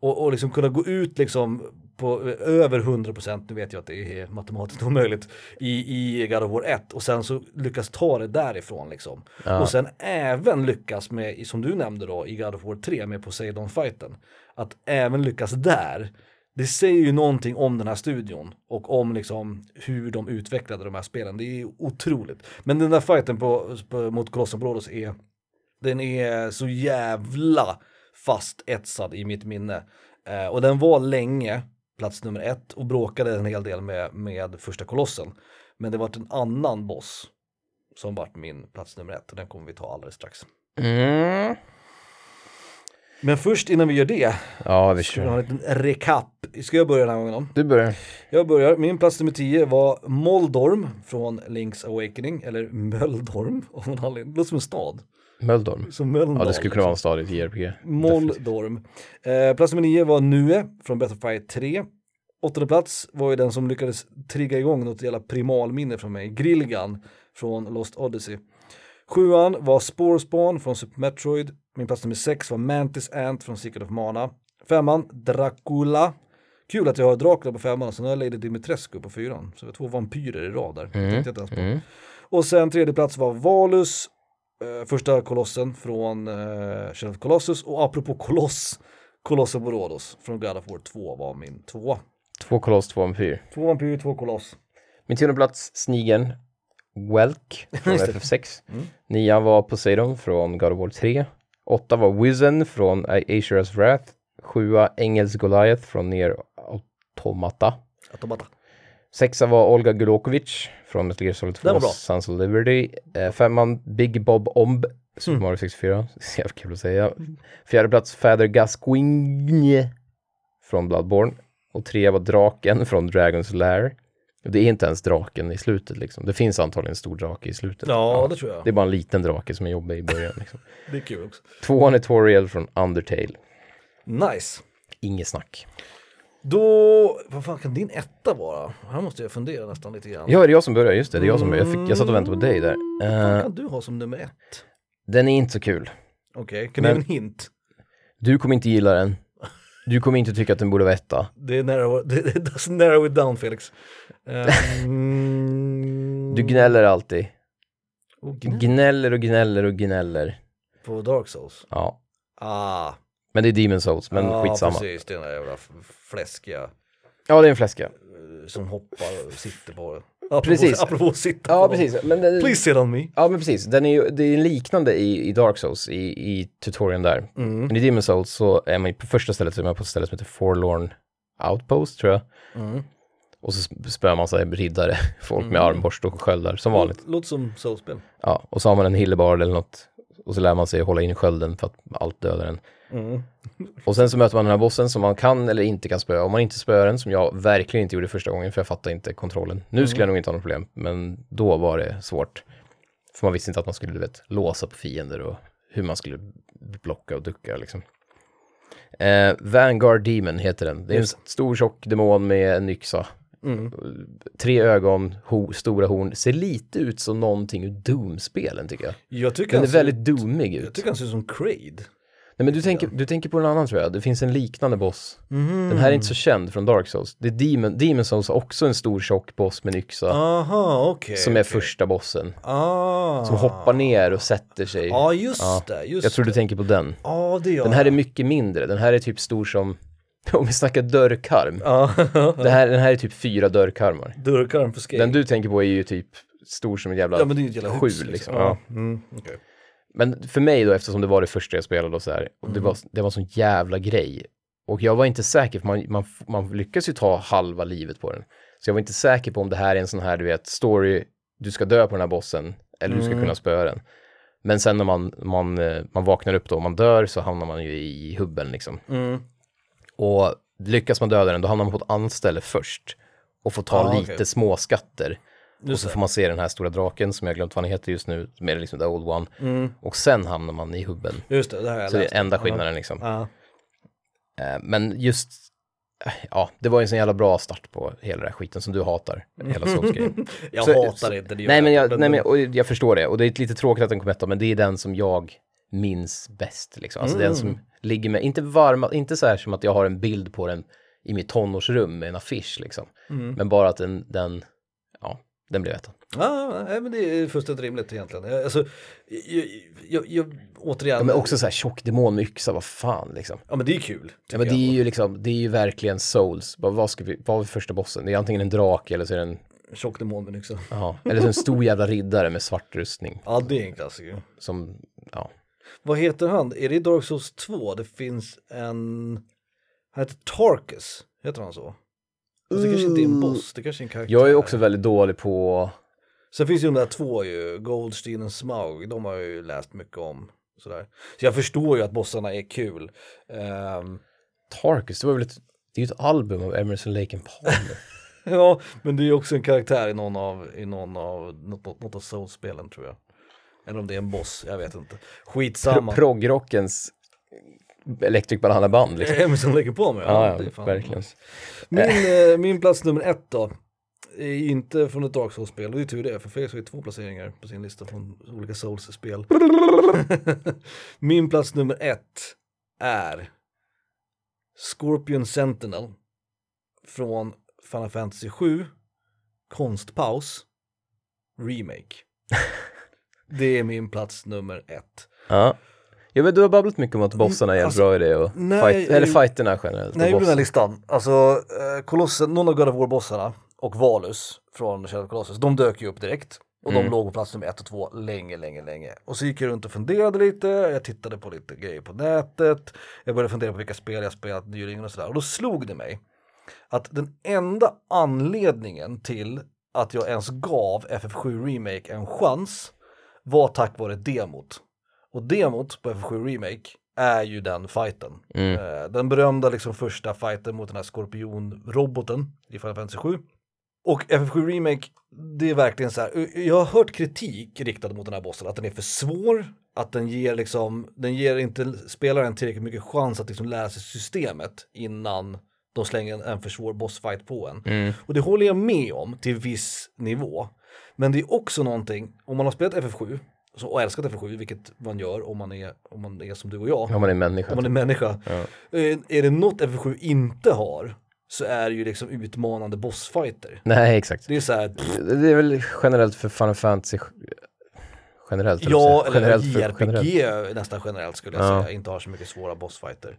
Speaker 2: Och, och liksom kunna gå ut liksom på över 100%, nu vet jag att det är matematiskt omöjligt, i, i God of War 1 och sen så lyckas ta det därifrån liksom. Och sen även lyckas med, som du nämnde då, i God of War 3 med Poseidon-fighten, att även lyckas där, det säger ju någonting om den här studion och om liksom hur de utvecklade de här spelen. Det är otroligt. Men den där fighten på, på, mot Colossal Brothers är, den är så jävla fast etsad i mitt minne. Eh, och den var länge plats nummer ett och bråkade en hel del med, med första kolossen. Men det var en annan boss som vart min plats nummer ett och den kommer vi ta alldeles strax.
Speaker 1: Mm.
Speaker 2: Men först innan vi gör det,
Speaker 1: Ja, vi
Speaker 2: ska vi ha en liten recap. Ska jag börja den här gången?
Speaker 1: Du börjar.
Speaker 2: Jag börjar, min plats nummer 10 var Moldorm från Link's Awakening, eller Möldorm av någon anledning, det låter som en stad.
Speaker 1: Möldorm.
Speaker 2: Mölndal.
Speaker 1: Ja, det skulle kunna vara en stad i ett JRPG.
Speaker 2: Moldorm. Eh, plats nummer 9 var Nue från Breath of Fire 3. Åttonde plats var ju den som lyckades trigga igång något jävla primalminne från mig, Grillgan från Lost Odyssey. Sjuan var Sporespawn från Super Metroid. Min plats nummer 6 var Mantis Ant från Secret of Mana. Femman, Dracula. Kul att jag har Dracula på femman sen har jag Lady Dimitrescu på fyran. Så det var två vampyrer i rad där. Tänkte jag inte ens på.
Speaker 1: Mm.
Speaker 2: Och sen tredje plats var Valus, eh, första kolossen från eh, Shadow of Colossus och apropå koloss, Colossal Borodos från God of War 2 var min tvåa.
Speaker 1: Två koloss, två vampyr.
Speaker 2: Två vampyr, två koloss.
Speaker 1: Min tionde plats, Snigen. Welk [LAUGHS] från
Speaker 2: Just det.
Speaker 1: FF6. Nian var Poseidon från God of War 3. Åtta var Wizen från Asura's Wrath. Sjua Engels Goliath från Nier Automata.
Speaker 2: Automata.
Speaker 1: Sexa var Olga Gulokovic från Metal Gear Solid 2
Speaker 2: Den var bra.
Speaker 1: Sons of Liberty. Eh, femman Big Bob Omb, Super
Speaker 2: Mm.
Speaker 1: Mario 64. Så [LAUGHS] jävla kul att säga. Fjärde plats Father Gascoigne från Bloodborne. Och trea var Draken från Dragon's Lair. Det är inte ens draken i slutet liksom. Det finns antagligen en stor drake i slutet.
Speaker 2: Ja, det tror jag.
Speaker 1: Det är bara en liten drake som är jobbig i början. Liksom.
Speaker 2: Det är kul också.
Speaker 1: Tvåan är Toriel från Undertale.
Speaker 2: Nice.
Speaker 1: Inget snack.
Speaker 2: Då, vad fan kan din etta vara? Här måste jag fundera nästan lite grann.
Speaker 1: Ja, det är jag som börjar. Just det, det är jag som börjar. Jag, fick, jag satt och väntade på dig där.
Speaker 2: Vad fan
Speaker 1: Eh,
Speaker 2: kan du ha som nummer ett?
Speaker 1: den är inte så kul.
Speaker 2: Okej, kan du ge en hint?
Speaker 1: Du kommer inte gilla den. Du kommer inte tycka att den borde vara etta.
Speaker 2: Det är narrow, det, det does narrow it down Felix. [LAUGHS] Ehm,
Speaker 1: Du gnäller alltid.
Speaker 2: oh, gnäll
Speaker 1: Gnäller och gnäller och gnäller.
Speaker 2: på Dark Souls.
Speaker 1: Ja.
Speaker 2: Ah,
Speaker 1: Men det är Demon Souls, men
Speaker 2: ja,
Speaker 1: skitsamma.
Speaker 2: precis, det är den där jävla fläskiga
Speaker 1: Ja, det är en fläska.
Speaker 2: eh, som hoppar och sitter på det. [LAUGHS] Apropå,
Speaker 1: Precis.
Speaker 2: Apropå att sitta
Speaker 1: Ja,
Speaker 2: på
Speaker 1: precis. Men den,
Speaker 2: Please sit on me.
Speaker 1: Ja, men precis. Den är ju, det är liknande i, i Dark Souls, i, i tutorialen där.
Speaker 2: Mm.
Speaker 1: Men i Demon Souls så är man ju på första stället så är man på ett ställe som heter Forlorn Outpost, tror jag.
Speaker 2: Mm.
Speaker 1: Och så sp- spöar man sig riddare, [LAUGHS] folk med armborst och sköldar, som vanligt.
Speaker 2: Låter som soulspel.
Speaker 1: Ja, och så har man en hillebard eller något. Och så lär man sig hålla in skölden för att allt dödar en.
Speaker 2: Mm.
Speaker 1: Och sen så möter man den här bossen som man kan eller inte kan spöa. Om man inte spöar den, som jag verkligen inte gjorde första gången för jag fattade inte kontrollen. Nu skulle jag nog inte ha något problem, men då var det svårt. För man visste inte att man skulle, du vet, låsa på fiender och hur man skulle blocka och ducka liksom. Eh, Vanguard Demon heter den. Det är en stor tjock demon med en yxa.
Speaker 2: Mm.
Speaker 1: Tre ögon, ho stora horn. Ser lite ut som någonting ur Doom-spelen tycker jag.
Speaker 2: Jag tycker
Speaker 1: Den är väldigt doomig
Speaker 2: Jag
Speaker 1: ut.
Speaker 2: tycker han ser ut som Kraid.
Speaker 1: Nej men du tänker, du tänker på en annan tror jag. Det finns en liknande boss.
Speaker 2: Mhm.
Speaker 1: Den här är inte så känd från Dark Souls. Det är Demon, Demon Souls har också en stor tjock boss med en yxa.
Speaker 2: Aha, okej.
Speaker 1: som är
Speaker 2: okej.
Speaker 1: första bossen.
Speaker 2: Ah.
Speaker 1: Som hoppar ner och sätter sig.
Speaker 2: Ja, just
Speaker 1: Ja.
Speaker 2: det. Just
Speaker 1: Jag tror du
Speaker 2: det.
Speaker 1: tänker på den.
Speaker 2: Ja, det gör
Speaker 1: Den här är mycket mindre. Den här är typ stor som, [LAUGHS] om vi snackar dörrkarm. Det här, den här är typ fyra dörrkarmar.
Speaker 2: dörrkarm för skate.
Speaker 1: Den du tänker på är ju typ stor som en jävla
Speaker 2: Ja, men det är ett jävla
Speaker 1: sju
Speaker 2: hus
Speaker 1: liksom.
Speaker 2: Ja.
Speaker 1: Ja.
Speaker 2: Mm, okej.
Speaker 1: Men för mig då, eftersom det var det första jag spelade och så här, och
Speaker 2: Mm.
Speaker 1: det var, det var en sån jävla grej Och jag var inte säker, för man, man, man lyckas ju ta halva livet på den. Så jag var inte säker på om det här är en sån här, du vet, story, du ska dö på den här bossen, eller du ska kunna spöa den. Men sen när man, man, eh, man vaknar upp då och man dör så hamnar man ju i hubben liksom.
Speaker 2: Mm.
Speaker 1: Och lyckas man döda den, då hamnar man på ett annat ställe först. Och får ta
Speaker 2: Ah,
Speaker 1: lite
Speaker 2: okej.
Speaker 1: små skatter. Och
Speaker 2: Just
Speaker 1: så
Speaker 2: det.
Speaker 1: får man se den här stora draken som jag glömt vad han heter just nu, är liksom the old one.
Speaker 2: Mm.
Speaker 1: Och sen hamnar man i hubben.
Speaker 2: Just det, det har jag
Speaker 1: Så det
Speaker 2: läst.
Speaker 1: är enda skillnaden liksom.
Speaker 2: Ja.
Speaker 1: Eh, Men just, eh, ja, det var ju en sån jävla bra start på hela den här skiten som du hatar, hela [LAUGHS] Souls-grejen.
Speaker 2: Jag
Speaker 1: Så-
Speaker 2: hatar
Speaker 1: så-
Speaker 2: inte det.
Speaker 1: Nej men, jag, nej men och jag förstår det, och det är lite tråkigt att den kom etta, men det är den som jag minns bäst liksom. Alltså den
Speaker 2: Mm.
Speaker 1: som ligger med, inte varma, inte så här som att jag har en bild på den i mitt tonårsrum med en affisch liksom.
Speaker 2: Mm.
Speaker 1: Men bara att den, den, den blev etta.
Speaker 2: Ja, nej, men det är fullständigt rimligt egentligen. Jag- Alltså, jag, jag, jag, återigen.
Speaker 1: Ja, men också så här tjock demon med yxa, vad fan liksom.
Speaker 2: Ja men det är kul.
Speaker 1: Ja, men det är ju liksom, det är ju verkligen souls. Vad, vad ska vi, vad var första bossen? Det är antingen en drake eller så är det en,
Speaker 2: Tjock demon men också.
Speaker 1: ja, eller så en stor jävla riddare med svart rustning.
Speaker 2: Ja det är en klassiker.
Speaker 1: Som, ja.
Speaker 2: Vad heter han? Är det Dark Souls 2? Det finns en... Han heter Tarkus. Heter han så? Alltså, det kanske inte är en boss, det kanske är en karaktär.
Speaker 1: Jag är också väldigt dålig på,
Speaker 2: Sen finns ju de där två ju, Goldstein och Smaug, de har jag ju läst mycket om. Sådär. Så jag förstår ju att bossarna är kul. Ehm,
Speaker 1: Tarkus, det var väl ett, det är ju ett album av Emerson Lake and Palmer. [LAUGHS]
Speaker 2: ja, men det är ju också en karaktär i någon av, i någon av, något, något, av Souls-spelen tror jag. Eller om det är en boss, jag vet inte. Skitsamma.
Speaker 1: Proggrockens Electric Banana Band liksom. [LAUGHS]
Speaker 2: Emerson lägger på mig.
Speaker 1: Ja, ja verkligen.
Speaker 2: Min, eh, min plats nummer ett då, är inte från ett Dark Souls-spel, det är tur det, för Felix har ju två placeringar på sin lista från olika Souls-spel. [LAUGHS] min plats nummer ett är Scorpion Sentinel från Final Fantasy 7, Konstpaus, Remake. [LAUGHS] Det är min plats nummer ett.
Speaker 1: Ja. Ja men du har babblat mycket om att bossarna är en
Speaker 2: Alltså,
Speaker 1: bra idé och
Speaker 2: nej,
Speaker 1: fight, eller fighterna generellt.
Speaker 2: När jag den här listan, alltså eh, Kolossen, någon av God of War-bossarna och Valus från Shadow Colossus, de dök ju upp direkt. Och de
Speaker 1: Mm.
Speaker 2: låg på plats nummer ett och två länge, länge, länge. Och så gick jag runt och funderade lite, jag tittade på lite grejer på nätet, jag började fundera på vilka spel jag spelat nyligen och sådär. Och då slog det mig att den enda anledningen till att jag ens gav FF7 Remake en chans var tack vare demot. Och demot på FF7 Remake är ju den fighten.
Speaker 1: Mm.
Speaker 2: Eh, Den berömda liksom första fighten mot den här skorpionroboten i Final Fantasy 7. Och FF7 Remake, det är verkligen så här, jag har hört kritik riktad mot den här bossen, att den är för svår, att den ger liksom, den ger inte spelaren tillräckligt mycket chans att liksom lära sig systemet innan de slänger en, en för svår bossfight på en.
Speaker 1: Mm.
Speaker 2: Och det håller jag med om till viss nivå. Men det är också någonting, om man har spelat FF7 så- och älskat FF7, vilket man gör om man är, om man är som du och jag,
Speaker 1: Om man är människa.
Speaker 2: om man är människa.
Speaker 1: Ja.
Speaker 2: Eh, Är det något FF7 inte har så är det ju liksom utmanande bossfighter.
Speaker 1: Nej exakt.
Speaker 2: Det är så här,
Speaker 1: Det är väl generellt för Final Fantasy generellt.
Speaker 2: ja eller
Speaker 1: generellt för,
Speaker 2: JRPG
Speaker 1: generellt.
Speaker 2: nästan generellt skulle jag
Speaker 1: Ja.
Speaker 2: säga, inte har så mycket svåra bossfighter.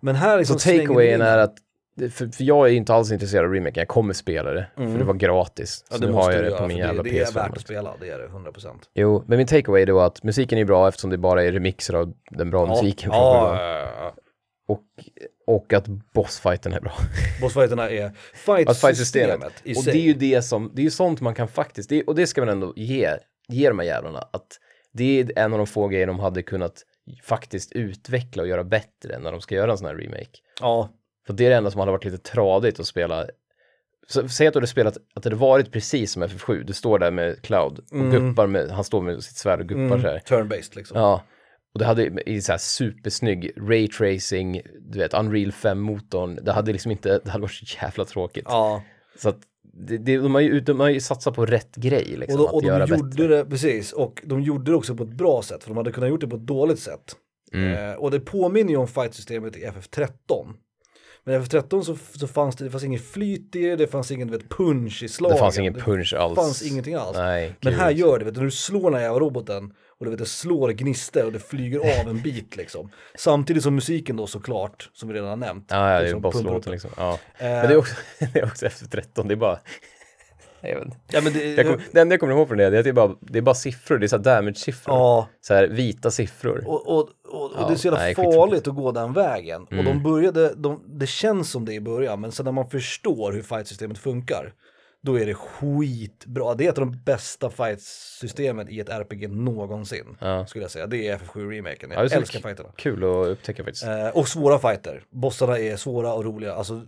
Speaker 2: Men här liksom
Speaker 1: Så takeawayen
Speaker 2: in-
Speaker 1: är att för, för jag är inte alls intresserad av remaken, jag kommer spela det. För det var gratis.
Speaker 2: Mm. Ja, det
Speaker 1: nu har jag det på min
Speaker 2: det,
Speaker 1: jävla
Speaker 2: det
Speaker 1: PS5.
Speaker 2: är värt att spela, det är det, 100%.
Speaker 1: Jo, men min takeaway är då att musiken är bra eftersom det bara är remixer av den bra musiken från
Speaker 2: ja,
Speaker 1: början.
Speaker 2: ja.
Speaker 1: Och, och att bossfighten är bra. [LAUGHS]
Speaker 2: Bossfighterna är
Speaker 1: fight-systemet.
Speaker 2: fight-systemet i
Speaker 1: Och
Speaker 2: sig.
Speaker 1: det är ju det som, det är ju sånt man kan faktiskt, det, och det ska man ändå ge, ge de här jävlarna, att det är en av de få grejer de hade kunnat faktiskt utveckla och göra bättre när de ska göra en sån här remake.
Speaker 2: Ja,
Speaker 1: För det är det enda som hade varit lite tradigt att spela. Så, säg att du hade spelat, att det hade varit precis som FF7, du står där med Cloud och
Speaker 2: Mm.
Speaker 1: guppar med, han står med sitt svärd och guppar så här.
Speaker 2: turn-based liksom.
Speaker 1: Ja, och det hade i så här supersnygg raytracing, du vet, Unreal 5-motorn, det hade liksom inte, det hade varit så jävla tråkigt.
Speaker 2: Ja,
Speaker 1: Så att det, det, de, har ju, de har ju satsat på rätt grej liksom,
Speaker 2: och, då,
Speaker 1: att
Speaker 2: och de
Speaker 1: göra
Speaker 2: gjorde
Speaker 1: bättre.
Speaker 2: det, precis, och de gjorde det också på ett bra sätt, för de hade kunnat gjort det på ett dåligt sätt.
Speaker 1: Mm.
Speaker 2: Eh, och det påminner ju om fight-systemet i FF13. Men i FF13 så, så fanns det, det fanns ingen flyt i det, det fanns ingen vet, punch i slagen.
Speaker 1: Det fanns ingen punch alls.
Speaker 2: Det fanns ingenting alls.
Speaker 1: Nej,
Speaker 2: Men här gör det, vet du, när du slår den här jävla roboten och du vet, det slår gnistor och det flyger av en bit liksom. Samtidigt som musiken då såklart, som vi redan har nämnt.
Speaker 1: Ja, ja det är
Speaker 2: liksom den.
Speaker 1: liksom. Ja.
Speaker 2: Eh,
Speaker 1: Men det är också, [LAUGHS] det är också efter 13, det är bara Jag vet inte.
Speaker 2: Ja, men det,
Speaker 1: Jag kom, det enda jag kommer ihåg från det är att det är bara, det är bara siffror, det är så här damage-siffror.
Speaker 2: ja,
Speaker 1: Så här vita siffror.
Speaker 2: och, och, och, och
Speaker 1: Ja,
Speaker 2: det är så jävla
Speaker 1: nej,
Speaker 2: farligt att gå den vägen. Och
Speaker 1: Mm.
Speaker 2: de började, de, det känns som det i början, men sen när man förstår hur fightsystemet funkar, då är det skitbra. Det är ett av de bästa fightsystemen i ett RPG någonsin,
Speaker 1: Ja.
Speaker 2: skulle jag säga. Det är FF7-remaken,
Speaker 1: Ja, det
Speaker 2: jag
Speaker 1: så
Speaker 2: älskar fighterna.
Speaker 1: Kul att upptäcka faktiskt.
Speaker 2: Eh, och svåra fighter. Bossarna är svåra och roliga. Alltså,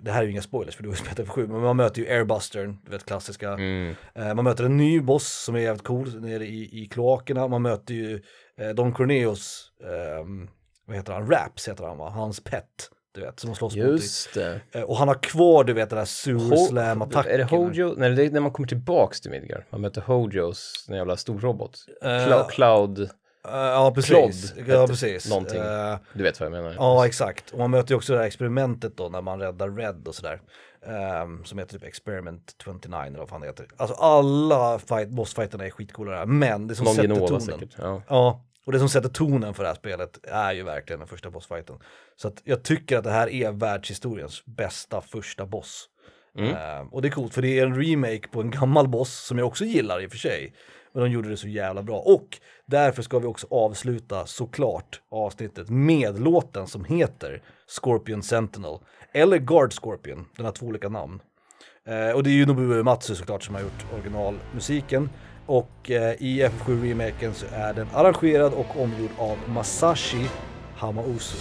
Speaker 2: det här är ju inga spoilers för du har ju spelat FF7, men man möter ju Airbustern, du vet klassiska.
Speaker 1: Mm.
Speaker 2: Eh, man möter en ny boss som är jävligt cool nere i, i kloakerna. Man möter ju eh, Don Corneos, ehm, vad heter han, Raps heter han va? Hans pet, du vet, som de slåss mot.
Speaker 1: Just det.
Speaker 2: Eh, och han har kvar, du vet, den här sewer slam attacken.
Speaker 1: Är det Hojo? Nej, det är när man kommer tillbaks till Midgard. Man möter Hojos, den jävla storrobot.
Speaker 2: Eh,
Speaker 1: Cloud, Cloud,
Speaker 2: Eh, ja, precis.
Speaker 1: Clodd
Speaker 2: ja, precis.
Speaker 1: någonting.
Speaker 2: Eh,
Speaker 1: du vet vad jag menar.
Speaker 2: Ja, exakt. Och man möter ju också det här experimentet då när man räddar Red och sådär. Ehm, som heter typ Experiment 29 eller vad fan det heter. Alltså alla fight, bossfighterna är skitcoola där, men det som
Speaker 1: Någon
Speaker 2: sätter
Speaker 1: Genova
Speaker 2: tonen.
Speaker 1: säkert. Ja.
Speaker 2: Ja, och det som sätter tonen för det här spelet är ju verkligen den första bossfighten. Så att jag tycker att det här är världshistoriens bästa första boss.
Speaker 1: Mm.
Speaker 2: Ehm, och det är coolt för det är en remake på en gammal boss som jag också gillar i och för sig. Men de gjorde det så jävla bra. Och därför ska vi också avsluta såklart avsnittet med låten som heter Scorpion Sentinel. Eller Guard Scorpion, den har två olika namn. Eh, och det är ju Nobuo Uematsu såklart som har gjort originalmusiken. Och eh, i FF7-remaken så är den arrangerad och omgjord av Masashi Hamauzu.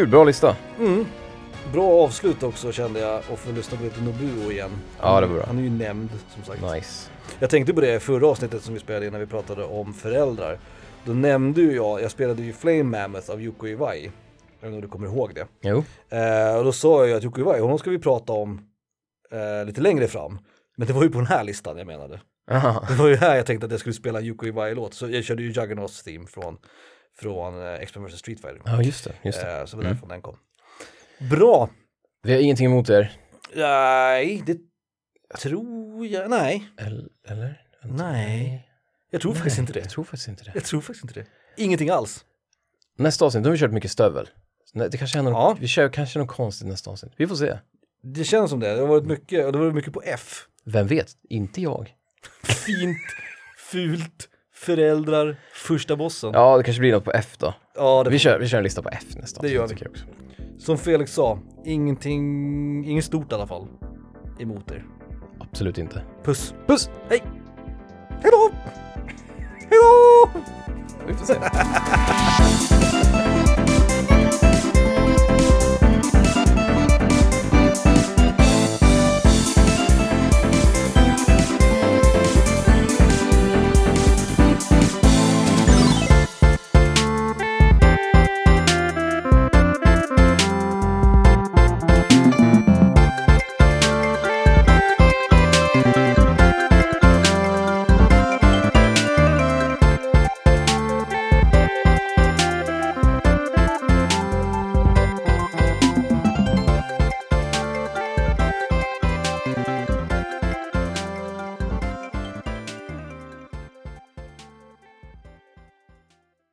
Speaker 1: Kul, bra lista.
Speaker 2: Mm. Bra avslut också kände jag och få lyssna på lite Nobuo igen.
Speaker 1: Ja, det var bra.
Speaker 2: Han är ju nämnd som sagt.
Speaker 1: Nice.
Speaker 2: Jag tänkte på det i förra avsnittet som vi spelade in när vi pratade om föräldrar. Då nämnde ju jag, jag spelade ju Flame Mammoth av Yoko Iwai. Jag vet inte om du kommer ihåg det.
Speaker 1: Jo.
Speaker 2: Eh, och då sa jag ju att Yoko Iwai, honom ska vi prata om eh, lite längre fram. Men det var ju på den här listan jag menade.
Speaker 1: Aha.
Speaker 2: Det var ju här jag tänkte att jag skulle spela Yoko Iwai-låt. Så jag körde ju Juggernauts theme från, från eh, X-Men vs Street Fighter.
Speaker 1: Ja, just det. Just det.
Speaker 2: Eh, så det var därifrån den kom. Bra!
Speaker 1: Vi har ingenting emot er.
Speaker 2: Nej, det tror jag, nej.
Speaker 1: Eller?
Speaker 2: Nej. Jag tror faktiskt inte det.
Speaker 1: Jag tror faktiskt inte det.
Speaker 2: Jag tror faktiskt inte det. Ingenting alls.
Speaker 1: Nästa avsnitt, då har vi kört mycket stövel. Nej, Det kanske
Speaker 2: Ja.
Speaker 1: något, vi kör kanske något konstigt nästa avsnitt. Vi får se.
Speaker 2: Det känns som det. Det har varit mycket, och det har varit mycket på F.
Speaker 1: Vem vet? Inte jag.
Speaker 2: Fint, fult, föräldrar, första bossen.
Speaker 1: Ja, det kanske blir något på F då.
Speaker 2: Ja, det
Speaker 1: Vi kör, vi kör en lista på F nästa
Speaker 2: Det gör vi.
Speaker 1: också.
Speaker 2: Som Felix sa, ingenting, inget stort i alla fall emot er.
Speaker 1: Absolut inte.
Speaker 2: Puss!
Speaker 1: Puss!
Speaker 2: Hej! Hej då! Hej då!
Speaker 1: Vi får se. [LAUGHS]